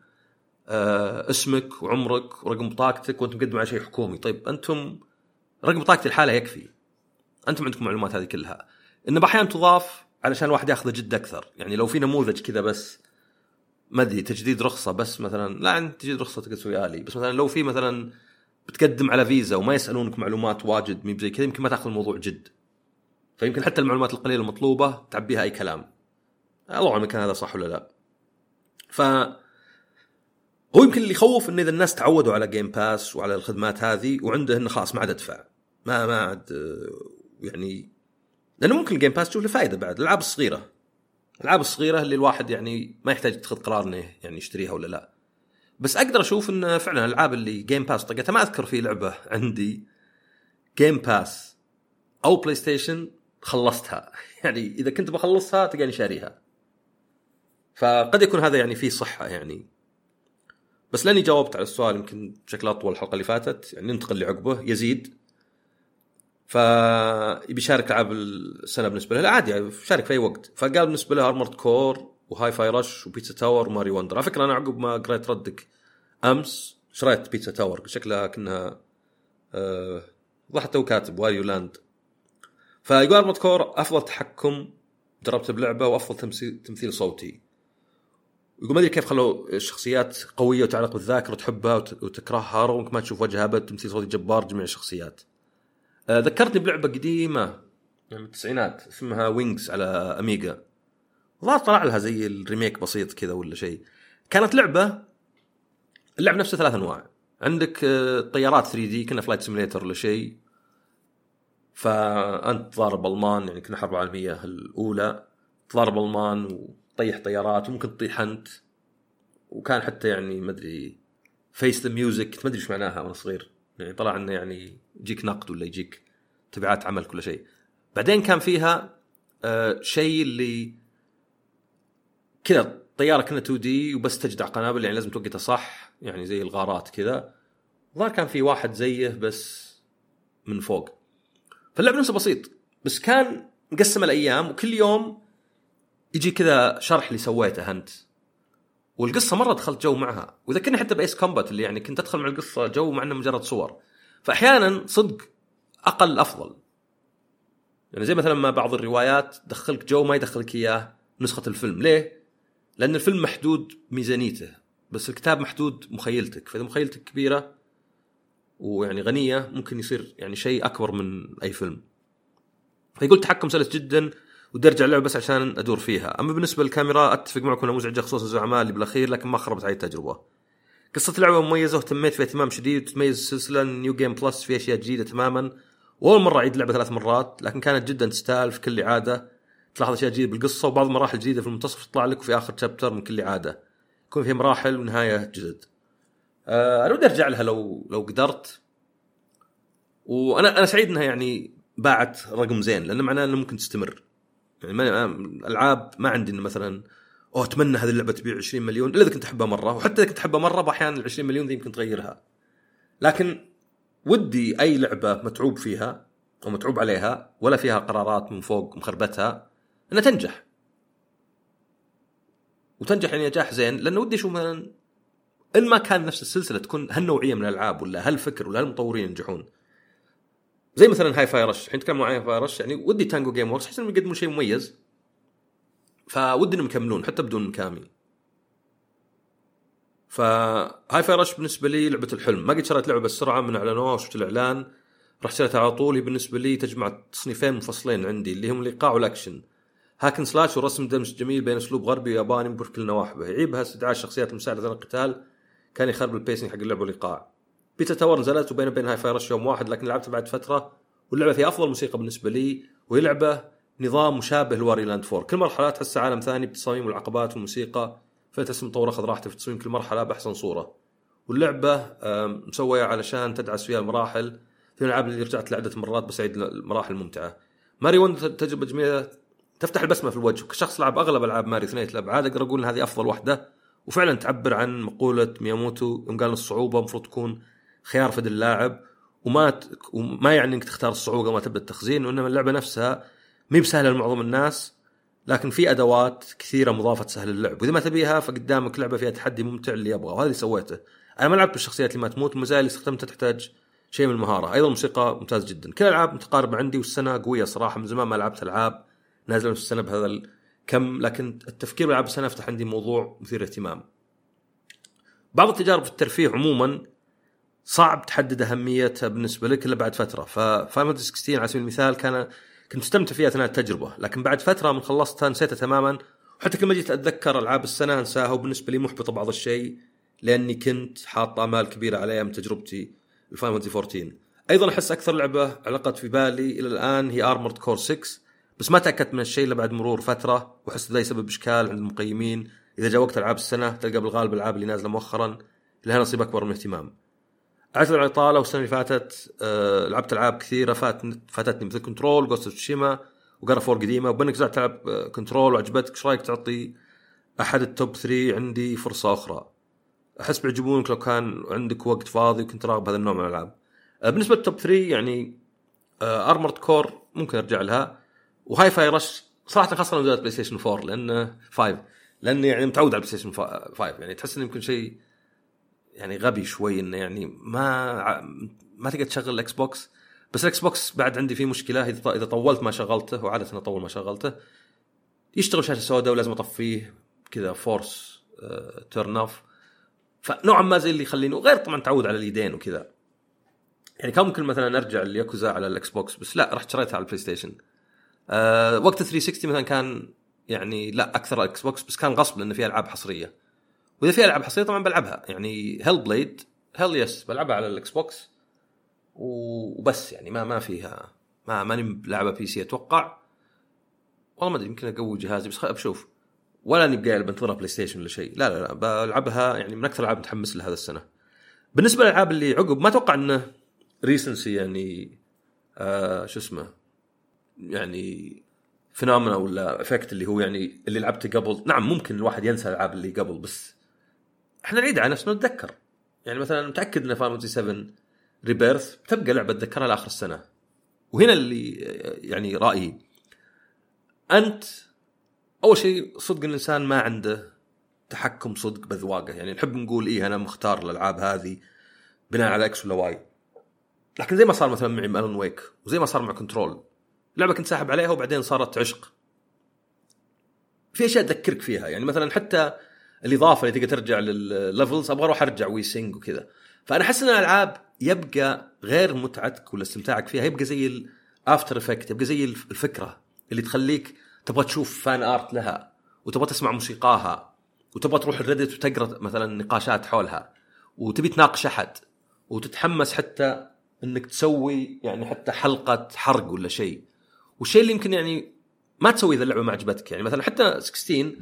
آه اسمك وعمرك ورقم بطاقتك وانت مقدم على شيء حكومي. طيب أنتم رقم بطاقتي الحالة يكفي. أنتم عندكم المعلومات هذه كلها. انه أحيانا تضاف علشان الواحد ياخذه جد أكثر. يعني لو في نموذج كذا بس ما أدري تجديد رخصة بس مثلا لا عند تجديد رخصة تقدر تسويها لي. بس مثلا لو في مثلا بتقدم على فيزا وما يسألونك معلومات واجد مي زي كذا يمكن ما تأخذ الموضوع جد. فيمكن حتى المعلومات القليلة المطلوبة تعبيها أي كلام. الله أعلم كان هذا صح ولا لا. ف هو يمكن اللي يخوف انه إذا الناس تعودوا على Game Pass وعلى الخدمات هذه وعنده إنه خلاص ما عاد أدفع. ما ما عاد يعني لأنه ممكن ال Game Pass تشوف له فائده بعد الألعاب الصغيرة. الألعاب الصغيرة اللي الواحد يعني ما يحتاج يتخذ قرار إنه يعني يشتريها ولا لا. بس أقدر أشوف انه فعلا الألعاب اللي Game Pass طقتها ما أذكر في لعبة عندي Game Pass أو PlayStation خلصتها. يعني إذا كنت بخلصها تلقاني شاريها. فقد يكون هذا يعني فيه صحة يعني. بس لأني جاوبت على السؤال يمكن بشكل أطول الحلقة اللي فاتت يعني ننتقل لعقبه. يزيد. فيبي يشارك العاب السنة بالنسبة له. عادي يعني شارك في أي وقت. فقال بالنسبة له Armored Core و Hi-Fi Rush و Pizza Tower و Mario Wonder. على فكرة أنا عقب ما قريت ردك أمس شريت Pizza Tower. شكلها كأنها أه تو كاتب Wario Land فيقول Armored Core أفضل تحكم جربته بلعبة وأفضل تمثيل تمثيل صوتي. يقول ما أدري كيف خلوا الشخصيات قوية وتعلق بالذاكرة وتحبها وتكرهها رغم ما تشوف وجهها أبد تمثيل صوتي جبار جميع الشخصيات. ذكرتني بلعبة قديمة من التسعينات اسمها Wings على Amiga ظهر طلع لها زي ال remake بسيط كذا ولا شيء. كانت لعبة اللعبة نفسها ثلاث أنواع. عندك آه، طيارات 3D كنا flight simulator ولا شيء. فأنت تضارب ألمان يعني كنا حرب عالمية الأولى. تضارب ألمان وتطيح طيارات وممكن تطيح أنت. وكان حتى يعني ما أدري face the music ما أدري إيش معناها وأنا صغير. يعني طلع إنه يعني يجيك نقد ولا يجيك تبعات عمل كل شيء. بعدين كان فيها آه شيء اللي كذا طيارة كنا 2D وبس تجدع قنابل يعني لازم توقتها صح يعني زي الغارات كذا. الظاهر كان في واحد زيه بس من فوق. فاللعبه نفسه بسيط بس كان مقسم الأيام وكل يوم يجي كذا شرح اللي سويته أنت. والقصة مرة دخلت جو معها. وذكرني حتى ب Ace Combat اللي يعني كنت أدخل مع القصة جو مع إنه مجرد صور. فأحيانا صدق أقل أفضل. يعني زي مثلا ما بعض الروايات تدخلك جو ما يدخلك إياه نسخة الفيلم. ليه؟ لأن الفيلم محدود ميزانيته بس الكتاب محدود مخيلتك. فإذا مخيلتك كبيرة ويعني غنية ممكن يصير يعني شيء أكبر من أي فيلم. فيقول تحكم سلس جدا ودي ارجع اللعبة بس عشان أدور فيها. أما بالنسبة للكاميرا أتفق معكم إنها مزعجة خصوصا الزعماء اللي بالأخير لكن ما خربت علي التجربة. قصة اللعبة مميزة واهتميت فيها اهتمام شديد وتميز السلسلة New Game Plus في أشياء جديدة تماما. وأول مرة أعيد اللعبة ثلاث مرات لكن كانت جدا تستاهل في كل اعادة تلاحظ أشياء جديدة بالقصة وبعض المراحل جديدة في المنتصف تطلع لك وفي آخر chapter من كل اعادة يكون فيها مراحل ونهاية جدد. آه أنا ودي أرجع لها لو لو قدرت. وأنا أنا سعيد إنها يعني باعت رقم زين لأنه معناه إنه ممكن تستمر. يعني ما العاب ما عندي إنه مثلا أوه أتمنى هذه اللعبة تبيع 20 مليون إلا إذا كنت أحبها مرة وحتى إذا كنت أحبها مرة باحيانا ال 20 مليون ذي يمكن تغيرها. لكن ودي أي لعبة متعوب فيها أو متعوب عليها ولا فيها قرارات من فوق مخربتها إنها تنجح. وتنجح يعني نجاح زين لأنه ودي أشوف مثلا إن ما كان نفس السلسلة تكون هالنوعية من الألعاب ولا هالفكر ولا هالمطورين ينجحون. زي مثلا Hi-Fi Rush الحين نتكلم عن Hi-Fi Rush يعني ودي Tango Gameworks أحس إنهم يقدمون شيء مميز. فودي إنهم يكملون حتى بدون ميكامي ف Hi-Fi Rush بالنسبة لي لعبة الحلم. ما قد شريت لعبة بسرعة من اعلنوها وشفت الإعلان رحت شريتها على طول. هي بالنسبة لي تجمع تصنيفين منفصلين عندي اللي هم الايقاع والأكشن. hack and slash ورسم دمج جميل بين أسلوب غربي وياباني بكل نواحيه يعيبها استدعاء الشخصيات المساعده على القتال كان يخرب ال pacing حق اللعبه والإيقاع. Pizza Tower نزلت وبين وبين Hi-Fi Rush يوم واحد لكن لعبتها بعد فترة واللعبة فيها أفضل موسيقى بالنسبة لي وهي لعبة نظام مشابه ل Wario Land 4 كل مرحله تحسها عالم ثاني بالتصاميم والعقبات والموسيقى فتحس المطور أخذ راحته في تصميم كل مرحلة بأحسن صورة. واللعبة مسوية علشان تدعس فيها المراحل في الالعاب اللي رجعت لعدة مرات بس أعيد المراحل ممتعه Mario Wonder تجربة جميلة تفتح البسمة في الوجه. كشخص لعب أغلب ألعاب ماري ثنائيه الابعاد أقدر أقول إن هذه أفضل واحدة وفعلا تعبر عن مقولة مياموتو يوم قال الصعوبة المفروض تكون خيار فد اللاعب وما وما يعني إنك تختار الصعوبة ما تبدأ التخزين وإنما اللعبة نفسها مي بسهلة لمعظم الناس لكن في أدوات كثيرة مضافة تسهل اللعب. وإذا ما تبيها فقدامك لعبة فيها تحدي ممتع اللي يبغى وهذا اللي سويته. أنا ما لعبت بالشخصيات اللي ما تموت المزايا اللي استخدمتها تحتاج شيء من المهارة. أيضا الموسيقى ممتاز جدا. كل الالعاب متقاربة عندي والسنة قوية صراحة. من زمان ما لعبت ألعاب نازلة في السنة بهذا الكم لكن التفكير بالعاب السنة فتح عندي موضوع مثير اهتمام. بعض التجارب في الترفيه عموما صعب تحدد أهميتها بالنسبة لك إلا بعد فترة. ف Final 16 على سبيل المثال كان كنت مستمتع فيها أثناء التجربة. لكن بعد فترة من خلصتها نسيتها تماما. وحتى كل ما جيت أتذكر ألعاب السنة أنساها وبالنسبة لي محبطة بعض الشيء لأني كنت حاط أمال كبيرة عليها من تجربتي ل Final 14 أيضا أحس أكثر لعبة علقت في بالي إلى الآن هي Armored Core 6 بس ما تأكدت من الشيء إلا بعد مرور فترة وأحس ذا يسبب إشكال عند المقيمين. إذا جاء وقت ألعاب السنة تلقى بالغالب الألعاب اللي نازلة مؤخرا لها نصيب أكبر من الاهتمام اعتذر عن الاطاله والسنة اللي فاتت آه لعبت ألعاب كثيرة فات فاتتني مثل Control Ghost of Tsushima و God of War قديمة. وبما أنك رجعت تلعب Control وعجبتك إيش رأيك تعطي أحد ال top 3 عندي فرصة أخرى؟ أحس بيعجبونك لو كان عندك وقت فاضي وكنت راغب هذا النوع من الألعاب. آه بالنسبة لل top 3 يعني آه Armored Core ممكن أرجع لها. و Hi-Fi Rush صراحة خاصة لو PlayStation 4 لأن 5 لأني يعني متعود على PlayStation 5 يعني تحس إنه يمكن شيء يعني غبي شوي إنه يعني ما ما تقدر تشغل ال Xbox بس ال Xbox بعد عندي فيه مشكلة إذا طولت ما شغلته وعادة أطول ما شغلته يشتغل شاشة سوداء ولازم أطفيه كذا force turn off فنوعا ما زي اللي يخليني وغير طبعا تعود على اليدين وكذا. يعني كان ممكن مثلا أرجع الياكوزا على ال Xbox بس لا رحت شريتها على ال PlayStation أه وقت 360 مثلا كان يعني لا أكثر Xbox بس كان غصب لأنه فيها ألعاب حصرية. وإذا في ألعاب حصرية طبعا بلعبها. يعني Hellblade hell yes بلعبها على ال Xbox. وبس يعني ما ما فيها ما ماني بلعبها PC أتوقع. والله ما أدري يمكن أقوي جهازي بس بشوف. ولا أني بقايل بنتظرها PlayStation ولا شيء. لا لا لا بلعبها يعني من أكثر الالعاب متحمس لها هذا السنة. بالنسبة للألعاب اللي عقب ما أتوقع إنه recency يعني آه شو اسمه يعني phenomena ولا effect اللي هو يعني اللي لعبته قبل. نعم ممكن الواحد ينسى الألعاب اللي قبل بس إحنا نعيد على نفسنا نتذكر يعني مثلا متأكد إن Final 7 Rebirth تبقى لعبة تذكرها لآخر السنة. وهنا اللي يعني رأيي. أنت أول شيء صدق الإنسان ما عنده تحكم صدق بأذواقه. يعني نحب نقول إيه أنا مختار الألعاب هذه بناء على X ولا Y لكن زي ما صار مثلا مع Alan Wake وزي ما صار مع Control لعبة كنت ساحب عليها وبعدين صارت عشق. في أشياء تذكرك فيها. يعني مثلا حتى الإضافة اللي تقدر ترجع للل levels أبغى أروح أرجع ويسنج وكذا. فأنا أحس إن الألعاب يبقى غير متعتك ولا استمتاعك فيها يبقى زي ال after effect يبقى زي الفكرة اللي تخليك تبغى تشوف fan art لها وتبغى تسمع موسيقاها وتبغى تروح ال Reddit وتقرأ مثلا نقاشات حولها وتبي تناقش أحد وتتحمس حتى إنك تسوي يعني حتى حلقة حرق ولا شيء. والشيء اللي يمكن يعني ما تسوي إذا اللعبة ما عجبتك يعني مثلا حتى 16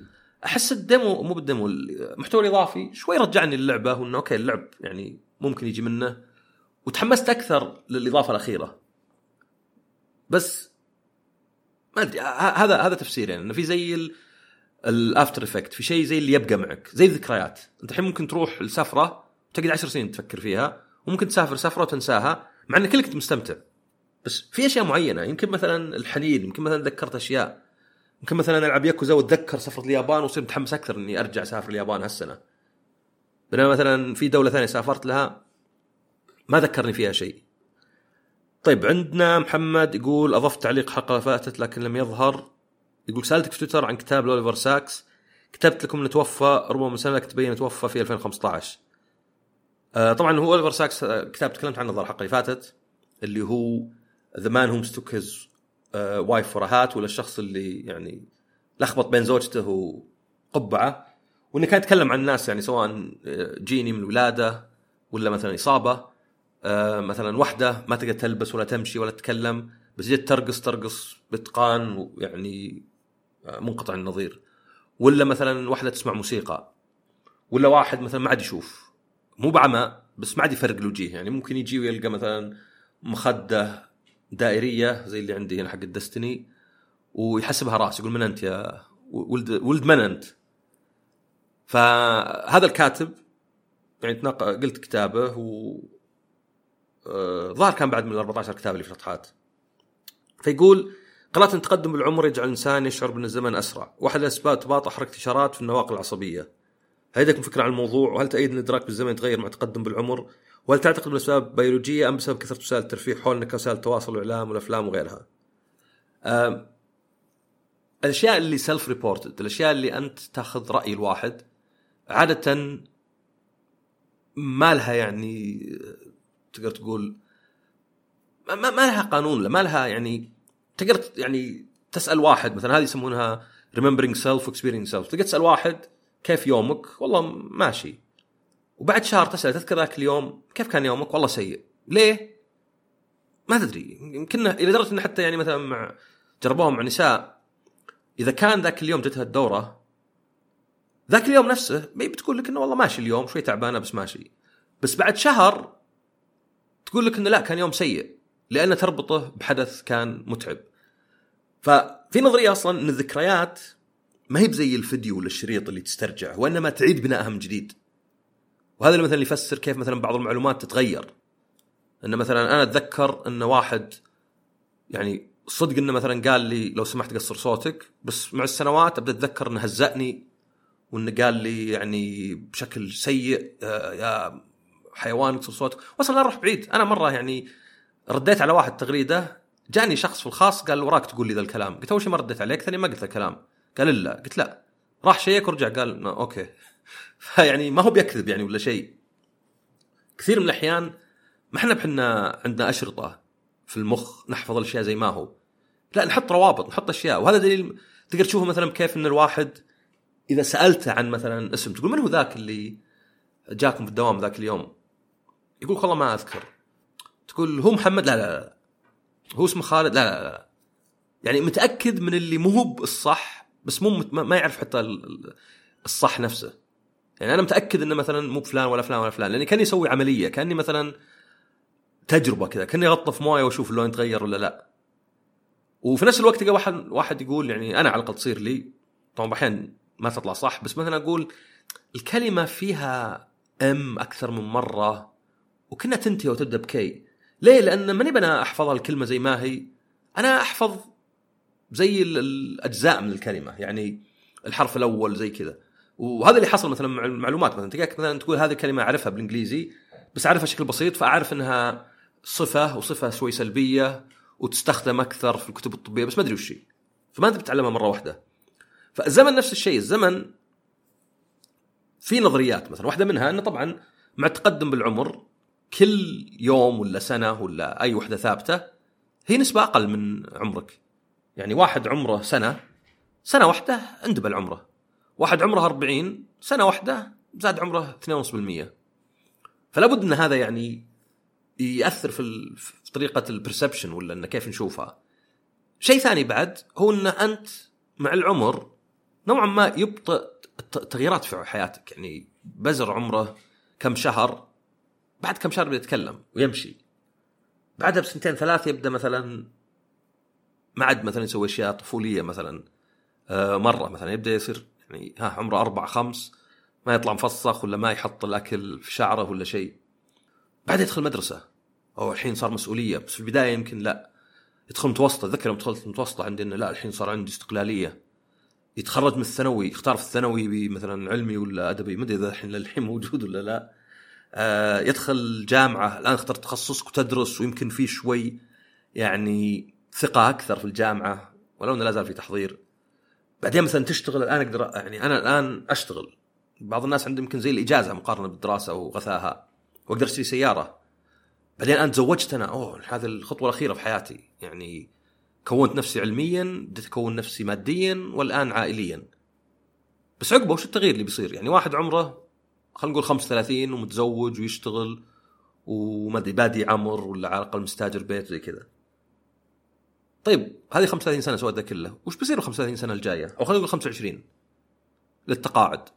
أحس ال demo مو بال demo المحتوى الإضافي شوي رجعني للعبة وإنه okay اللعب يعني ممكن يجي منه وتحمست أكثر للإضافة الأخيرة. بس ما أدري هذا هذا تفسير يعني إنه في زي ال after effect في شيء زي اللي يبقى معك زي الذكريات. أنت الحين ممكن تروح لسفره وتقعد عشر سنين تفكر فيها وممكن تسافر سفرة وتنساها مع إن كلك مستمتع. بس في أشياء معينة يمكن مثلا الحنين يمكن مثلا تذكرت أشياء. يمكن مثلا ألعب ياكوزا وأتذكر سفرة اليابان وأصير متحمس أكثر إني أرجع أسافر اليابان هالسنة. بينما مثلا في دولة ثانية سافرت لها ما ذكرني فيها شيء. طيب عندنا محمد يقول أضفت تعليق حلقة فاتت لكن لم يظهر. يقول سألتك في تويتر عن كتاب لأوليفر ساكس. كتبت لكم إنه توفى ربما من سنة تبين توفى في 2015 آه طبعا هو أوليفر ساكس آه، كتاب تكلمت عنه الحلقة اللي فاتت اللي هو The Man Who Mistook His Wife for a Hat ولا الشخص اللي يعني لخبط بين زوجته وقبعة وإنه كان يتكلم عن الناس يعني سواء آه، جيني من ولادة ولا مثلا إصابة آه مثلا وحدة ما تقدر تلبس ولا تمشي ولا تتكلم بس جت ترقص ترقص بإتقان ويعني آه منقطع النظير. ولا مثلا واحدة تسمع موسيقى ولا واحد مثلا ما عاد يشوف. مو بعمى بس ما عاد يفرق الوجيه يعني ممكن يجي ويلقى مثلا مخدة دائرية زي اللي عندي هنا حق الدستني ويحسبها رأس يقول من أنت يا ولد ولد من أنت؟ فهذا الكاتب يعني قلت كتابه و آه، ظهر كان بعد من ال 14 كتاب اللي في شطحات فيقول قرأت أن تقدم بالعمر يجعل الإنسان يشعر بأن الزمن أسرع. واحد الأسباب تباطؤ حركة إشارات في النواقل العصبية. هل عندكم فكرة عن الموضوع؟ وهل تأيد أن الإدراك بالزمن يتغير مع التقدم بالعمر؟ وهل تعتقد من أسباب بيولوجية أم بسبب كثرة وسائل الترفيه حولنا كوسائل التواصل والإعلام والأفلام وغيرها؟ الأشياء اللي self reported الأشياء اللي أنت تأخذ رأي الواحد عادة ما لها يعني تقدر تقول ما, ما لها قانون ما لها يعني تقدر يعني تسأل واحد مثلا هذه يسمونها remembering self و experiencing self تقدر تسأل واحد كيف يومك؟ والله ماشي. وبعد شهر تسال تذكر ذاك اليوم؟ كيف كان يومك؟ والله سيء. ليه؟ ما تدري. يمكن إلى درجة إنه حتى يعني مثلا مع جربوها مع نساء إذا كان ذاك اليوم جتها الدورة ذاك اليوم نفسه بتقول لك إنه والله ماشي اليوم شوي تعبانة بس ماشي. بس بعد شهر تقول لك إنه لا كان يوم سيء لأنه تربطه بحدث كان متعب. ففي نظرية أصلا إن الذكريات ما هي بزي الفيديو ولا الشريط اللي تسترجعه وإنما تعيد بناءها من جديد. وهذا اللي مثلا يفسر كيف مثلا بعض المعلومات تتغير. إن مثلا أنا أتذكر إن واحد يعني صدق إنه مثلا قال لي لو سمحت قصر صوتك بس مع السنوات أبدأ أتذكر إنه هزأني وإنه قال لي يعني بشكل سيء يا حيوان يكسر صوتك. وصل لا نروح بعيد. أنا مرة يعني رديت على واحد تغريدة جاني شخص في الخاص قال وراك تقول لي ذا الكلام. قلت أول شيء ما رديت عليك ثاني ما قلت الكلام. قال لا قلت لا. راح check ورجع قال okay. فيعني ما هو بيكذب يعني ولا شيء. كثير من الأحيان ما إحنا بحنا عندنا أشرطة في المخ نحفظ الأشياء زي ما هو. لا نحط روابط نحط أشياء وهذا دليل تقدر تشوفه مثلا كيف إن الواحد إذا سألته عن مثلا اسم تقول من هو ذاك اللي جاكم في الدوام ذاك اليوم؟ يقول والله ما أذكر. تقول هو محمد؟ لا لا لا. هو اسمه خالد؟ لا لا لا. يعني متأكد من اللي مو هو بس مو. ما يعرف حتى الصح نفسه. يعني أنا متأكد إنه مثلا مو فلان ولا فلان ولا فلان لأني كأني أسوي عملية كأني مثلا تجربة كذا كأني أغطف موية وأشوف اللون يتغير ولا لا. وفي نفس الوقت واحد واحد يقول يعني أنا على الأقل تصير لي طبعا أحيانا ما تطلع صح بس مثلا أقول الكلمة فيها أم أكثر من مرة وكنا تنتهي وتبدأ بكي. ليه؟ لأن ماني أنا أحفظ الكلمة زي ما هي أنا أحفظ زي ال- الأجزاء من الكلمة يعني الحرف الأول زي كذا. وهذا اللي حصل مثلا مع المعلومات. مثلا تلقاك مثلا تقول هذه الكلمة أعرفها بالإنجليزي بس أعرفها بشكل بسيط فأعرف إنها صفة وصفة شوي سلبية وتستخدم أكثر في الكتب الطبية بس ما أدري وش هي. فما أنت بتتعلمها مرة واحدة. فالزمن نفس الشيء. الزمن في نظريات مثلا. واحدة منها إنه طبعا مع التقدم بالعمر كل يوم ولا سنة ولا أي وحدة ثابتة هي نسبة أقل من عمرك. يعني واحد عمره سنة سنة واحدة اندبل عمره واحد عمره 40 سنة واحدة زاد عمره 2.5% فلا بد إن هذا يعني يأثر في. في طريقة البرسبشن ولا انه كيف نشوفها. شيء ثاني بعد هو إن أنت مع العمر نوعا ما يبطئ الت- التغييرات في حياتك. يعني بزر عمره كم شهر بعد كم شهر بيتكلم ويمشي. بعدها بسنتين ثلاث يبدأ مثلا ما عاد مثلا يسوي أشياء طفولية مثلا آه، مرة مثلا يبدأ يصير يعني ها عمره أربع خمس ما يطلع مفصخ ولا ما يحط الأكل في شعره ولا شيء. بعد يدخل مدرسة. أو الحين صار مسؤولية بس في البداية يمكن لا. يدخل متوسطة اتذكر يوم دخلت متوسطة عندي انه لا الحين صار عندي استقلالية. يتخرج من الثانوي يختار في الثانوي مثلا علمي ولا أدبي ما أدري إذا الحين للحين موجود ولا لا. آه يدخل جامعة الآن اخترت تخصصك وتدرس ويمكن في شوي يعني ثقة أكثر في الجامعة ولو إنه لا زال في تحضير. بعدين مثلا تشتغل الآن أقدر يعني أنا الآن أشتغل. بعض الناس عندهم يمكن زي الإجازة مقارنة بالدراسة وغثاها وأقدر أشتري سيارة. بعدين الان تزوجت أنا أوه هذه الخطوة الأخيرة في حياتي. يعني كونت نفسي علميا بديت أكون نفسي ماديا والآن عائليا. بس عقبه وش التغيير اللي بيصير؟ يعني واحد عمره خلينا نقول 35 ومتزوج ويشتغل وما أدري بادي يعمر ولا على الأقل مستاجر بيت زي كذا. طيب هذه 35 سنة سويت ذا كله. وش بيصير ال 35 سنة الجاية؟ أو خلينا نقول 25 للتقاعد.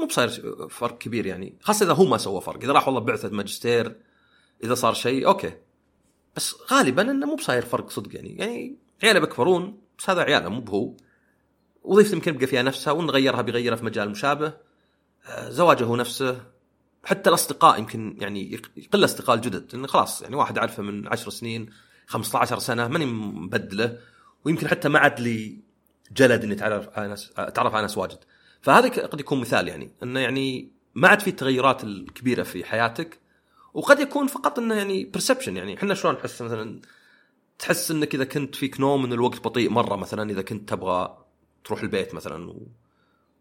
مو بصاير فرق كبير يعني. خاصة إذا هو ما سوى فرق. إذا راح والله بعثة ماجستير إذا صار شيء أوكي. بس غالبا إنه مو بصاير فرق صدق يعني. يعني عياله بيكبرون بس هذا عياله مو بهو. وظيفته يمكن يبقى فيها نفسها وإن غيرها بيغيرها في مجال مشابه. آه، زواجه هو نفسه. حتى الأصدقاء يمكن يعني يق- يقل أصدقاء الجدد. إنه خلاص يعني واحد اعرفه من 10 سنين. 15 سنة ماني مبدله ويمكن حتى ما عاد لي جلد إني أتعرف على ناس أتعرف على ناس واجد. فهذا قد يكون مثال يعني إنه يعني ما عاد في التغيرات الكبيرة في حياتك وقد يكون فقط إنه يعني برسبشن يعني. إحنا شلون نحس؟ مثلا تحس إنك إذا كنت فيك نوم إن الوقت بطيء مرة مثلا إذا كنت تبغى تروح البيت مثلا.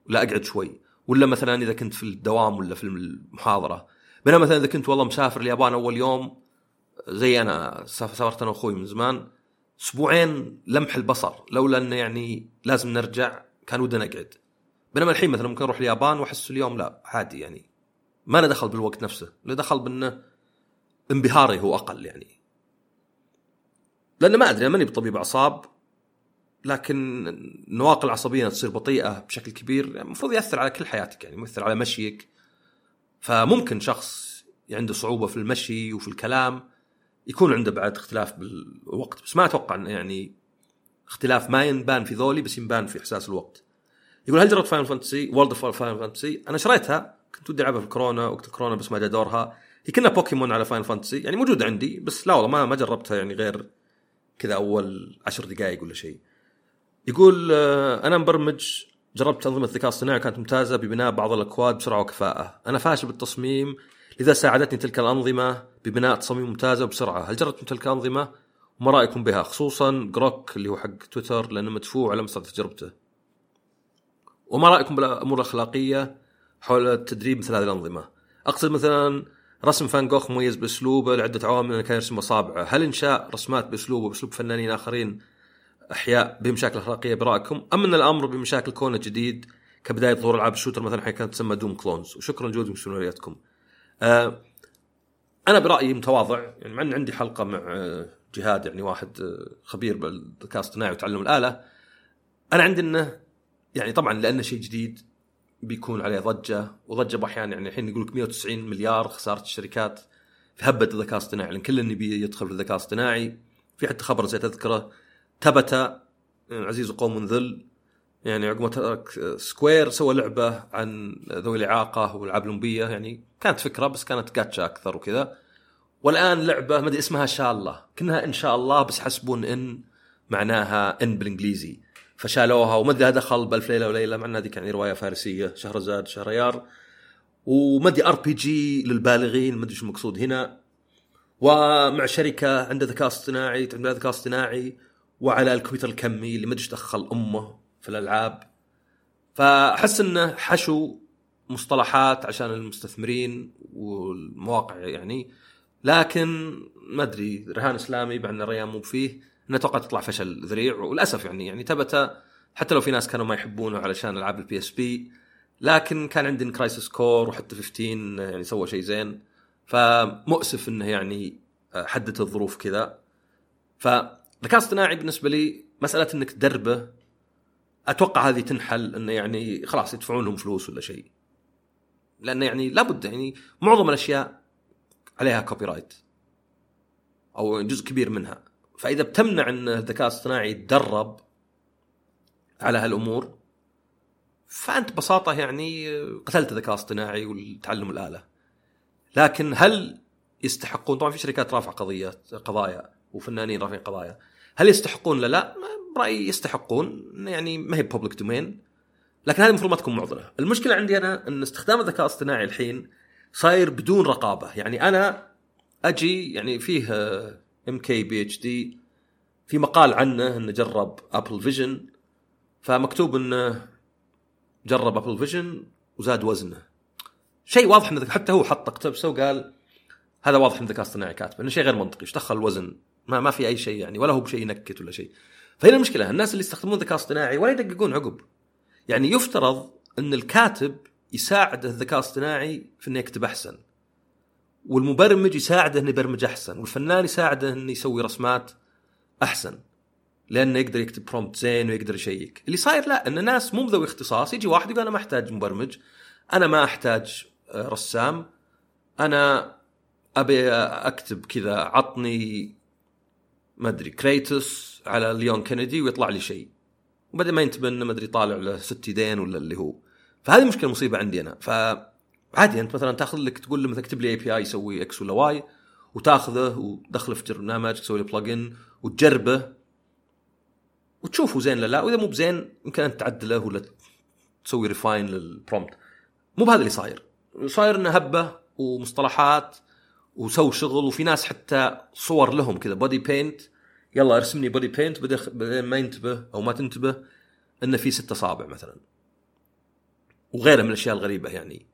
ولا أقعد شوي. ولا مثلا إذا كنت في الدوام ولا في المحاضرة. بينما مثلا إذا كنت والله مسافر اليابان أول يوم زي أنا سافرت أنا وأخوي من زمان أسبوعين لمح البصر لولا إنه يعني لازم نرجع كان ودنا نقعد. بينما الحين مثلا ممكن أروح اليابان وأحس اليوم لا عادي يعني. ما له دخل بالوقت نفسه له دخل بإنه انبهاري هو أقل يعني. لأن ما أدري ماني بطبيب أعصاب لكن النواقل العصبيه تصير بطيئة بشكل كبير يعني المفروض يأثر على كل حياتك يعني يؤثر على مشيك. فممكن شخص عنده صعوبة في المشي وفي الكلام يكون عنده بعد اختلاف بالوقت بس ما أتوقع يعني اختلاف ما ينبان في ذولي بس ينبان في إحساس الوقت. يقول هل جربت Final Fantasy World of Final Fantasy أنا شريتها كنت ودي ألعبها في الكورونا وقت الكورونا بس ما جاء دورها. هي كنا بوكيمون على Final Fantasy يعني موجوده عندي بس لا والله ما ما جربتها يعني غير كذا أول عشر دقائق ولا شيء. يقول آه، أنا مبرمج جربت أنظمة الذكاء الصناعي كانت ممتازة ببناء بعض الأكواد بسرعة وكفاءة. أنا فاشل بالتصميم لذا ساعدتني تلك الأنظمة. ببناء تصاميم ممتازة وبسرعة. هل جربتم تلك الانظمه وما رأيكم بها؟ خصوصا جروك اللي هو حق تويتر لأنه مدفوع على مستوى تجربته. وما رأيكم بالأمور الأخلاقية حول التدريب مثل هذه الأنظمة؟ أقصد مثلا رسم فان جوخ مميز بأسلوبه لعدة عوامل كان يرسم اصابعه هل إنشاء رسمات باسلوبه باسلوب فنانين آخرين أحياء بمشاكل أخلاقية برأيكم؟ أم إن الأمر بمشاكل كونه جديد كبداية ظهور ألعاب الشوتر مثلا حين كانت تسمى دوم كلونز؟ وشكرا لجودكم وسينارياتكم آه أنا برأيي متواضع يعني مع إن عندي حلقة مع آه، جهاد يعني واحد آه، خبير بالذكاء الاصطناعي وتعلم الآلة. أنا عندي إنه يعني طبعا لأنه شيء جديد بيكون عليه ضجة وضجة باحيان يعني الحين يقول لك 190 مليار خسارة الشركات في هبة الذكاء الاصطناعي لأن كل اللي بيدخل في الذكاء الاصطناعي في حتى خبر نسيت أذكره تبت يعني عزيز قوم ذل يعني عقب ما ترك سكوير سوى لعبة عن ذوي الإعاقة والألعاب الأولمبية يعني كانت فكرة بس كانت جاتشا أكثر وكذا. والآن لعبة ما أدري اسمها شاء الله كأنها إن شاء الله بس حسبون إن معناها إن بالإنجليزي. فشالوها وما أدري دخل بالف ليلة وليلة مع ان هذيك يعني رواية فارسية شهرزاد شهريار وما أدري ار بي جي للبالغين ما أدري شو المقصود هنا. ومع شركة عندها ذكاء اصطناعي تعمل ذكاء اصطناعي وعلى الكمبيوتر الكمي اللي ما أدري دخل أمه. في الألعاب. فأحس إنه حشو مصطلحات عشان المستثمرين والمواقع يعني. لكن ما أدري رهان إسلامي بعد الريان مو فيه إنه أتوقع تطلع فشل ذريع. وللأسف يعني يعني ثبت حتى لو في ناس كانوا ما يحبونه علشان ألعاب البي اس بي لكن كان عندي كرايسس كور وحتى 15 يعني سوى شيء زين. فمؤسف إنه يعني حدت الظروف كذا. فالذكاء الاصطناعي بالنسبة لي مسألة إنك تدربه أتوقع هذه تنحل انه يعني خلاص يدفعون لهم فلوس ولا شيء. لأنه يعني لابد يعني معظم الأشياء عليها copyright أو جزء كبير منها. فإذا بتمنع إن الذكاء الاصطناعي يتدرب على هالأمور فأنت ببساطة يعني قتلت الذكاء الاصطناعي والتعلم الآلة. لكن هل يستحقون؟ طبعا في شركات رافعة قضيات قضايا وفنانين رافعين قضايا. هل يستحقون لا؟ لا برايي يستحقون يعني ما هي public domain لكن هذه المفروض ما تكون معضلة. المشكلة عندي أنا إن استخدام الذكاء الاصطناعي الحين صاير بدون رقابة. يعني أنا أجي يعني فيه ام كي بي اتش دي في مقال عنه إنه جرب Apple Vision فمكتوب إنه جرب Apple Vision وزاد وزنه. شيء واضح انه حتى هو حط اقتبسه وقال هذا واضح إن الذكاء الاصطناعي كاتبه إنه شيء غير منطقي. إيش دخل الوزن؟ ما ما في أي شيء يعني ولا هو بشيء ينكت ولا شيء. فهنا المشكلة الناس اللي يستخدمون الذكاء الاصطناعي ولا يدققون عقب. يعني يفترض إن الكاتب يساعد الذكاء الاصطناعي في إنه يكتب أحسن والمبرمج يساعده إنه يبرمج أحسن والفنان يساعده إنه يسوي رسمات أحسن لأنه يقدر يكتب prompt زين ويقدر يشيك. اللي صاير لا إن الناس مو ذوي اختصاص يجي واحد يقول أنا ما أحتاج مبرمج أنا ما أحتاج آه، رسام أنا أبي أكتب كذا عطني ما أدري Kratos على Leon Kennedy ويطلع لي شيء. وبعدين ما ينتبه إنه ما أدري طالع له ست يدين ولا اللي هو. فهذه مشكلة مصيبة عندي أنا. فعادي أنت مثلا تأخذ لك تقول له مثلا اكتب لي API يسوي X ولا Y وتأخذه وتدخله في برنامج تسوي له plugin وتجربه وتشوفه زين ولا لا. وإذا مو بزين يمكن أنت تعدله ولا تسوي refine لل prompt مو بهذا اللي صاير. صاير إنه هبة ومصطلحات وسووا شغل وفي ناس حتى صور لهم كذا body paint يلا ارسمني body paint بعدين ما ينتبه أو ما تنتبه إنه في ست اصابع مثلا. وغيرها من الأشياء الغريبة يعني.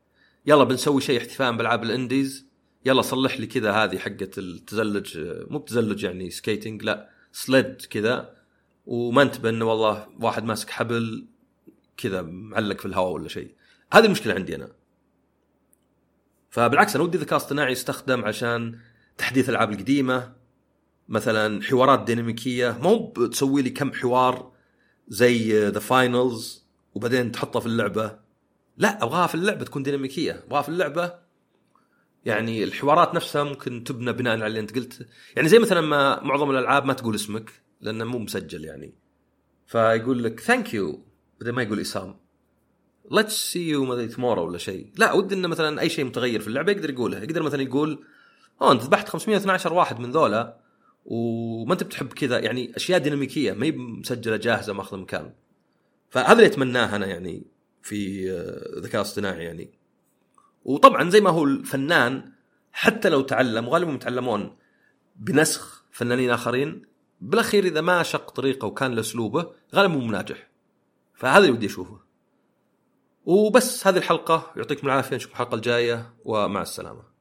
يلا بنسوي شيء احتفاء بالعاب ال indies. يلا صلح لي كذا هذه حقه التزلج مو بتزلج يعني skating لا sled كذا. وما انتبه إنه والله واحد ماسك حبل كذا معلق في الهواء ولا شيء. هذه المشكلة عندي أنا. فبالعكس أنا ودي الذكاء الاصطناعي يستخدم عشان تحديث الألعاب القديمة. مثلا حوارات ديناميكية مو بتسوي لي كم حوار زي The Finals وبعدين تحطها في اللعبة. لا أبغاها في اللعبة تكون ديناميكية. أبغاها في اللعبة. يعني الحوارات نفسها ممكن تبنى بناء على اللي أنت قلت. يعني زي مثلا ما معظم الألعاب ما تقول اسمك لأنه مو مسجل يعني. فيقول لك thank you بدل ما يقول إسام. let's see you مدري ولا شيء. لا ودي إنه مثلا أي شيء متغير في اللعبة يقدر يقولها يقدر مثلا يقول أوه أنت ذبحت 512 واحد من ذولا. وما انت بتحب كذا يعني أشياء ديناميكية ما هي مسجلة جاهزة ماخذة مكان. فهذا اللي أتمناه أنا يعني في آه، ذكاء اصطناعي يعني. وطبعا زي ما هو الفنان حتى لو تعلم وغالبا يتعلمون بنسخ فنانين آخرين بالأخير إذا ما شق طريقه وكان له اسلوبه غالبا مو ناجح. فهذا اللي ودي أشوفه. وبس هذه الحلقة يعطيكم العافية نشوفكم الحلقة الجاية ومع السلامة.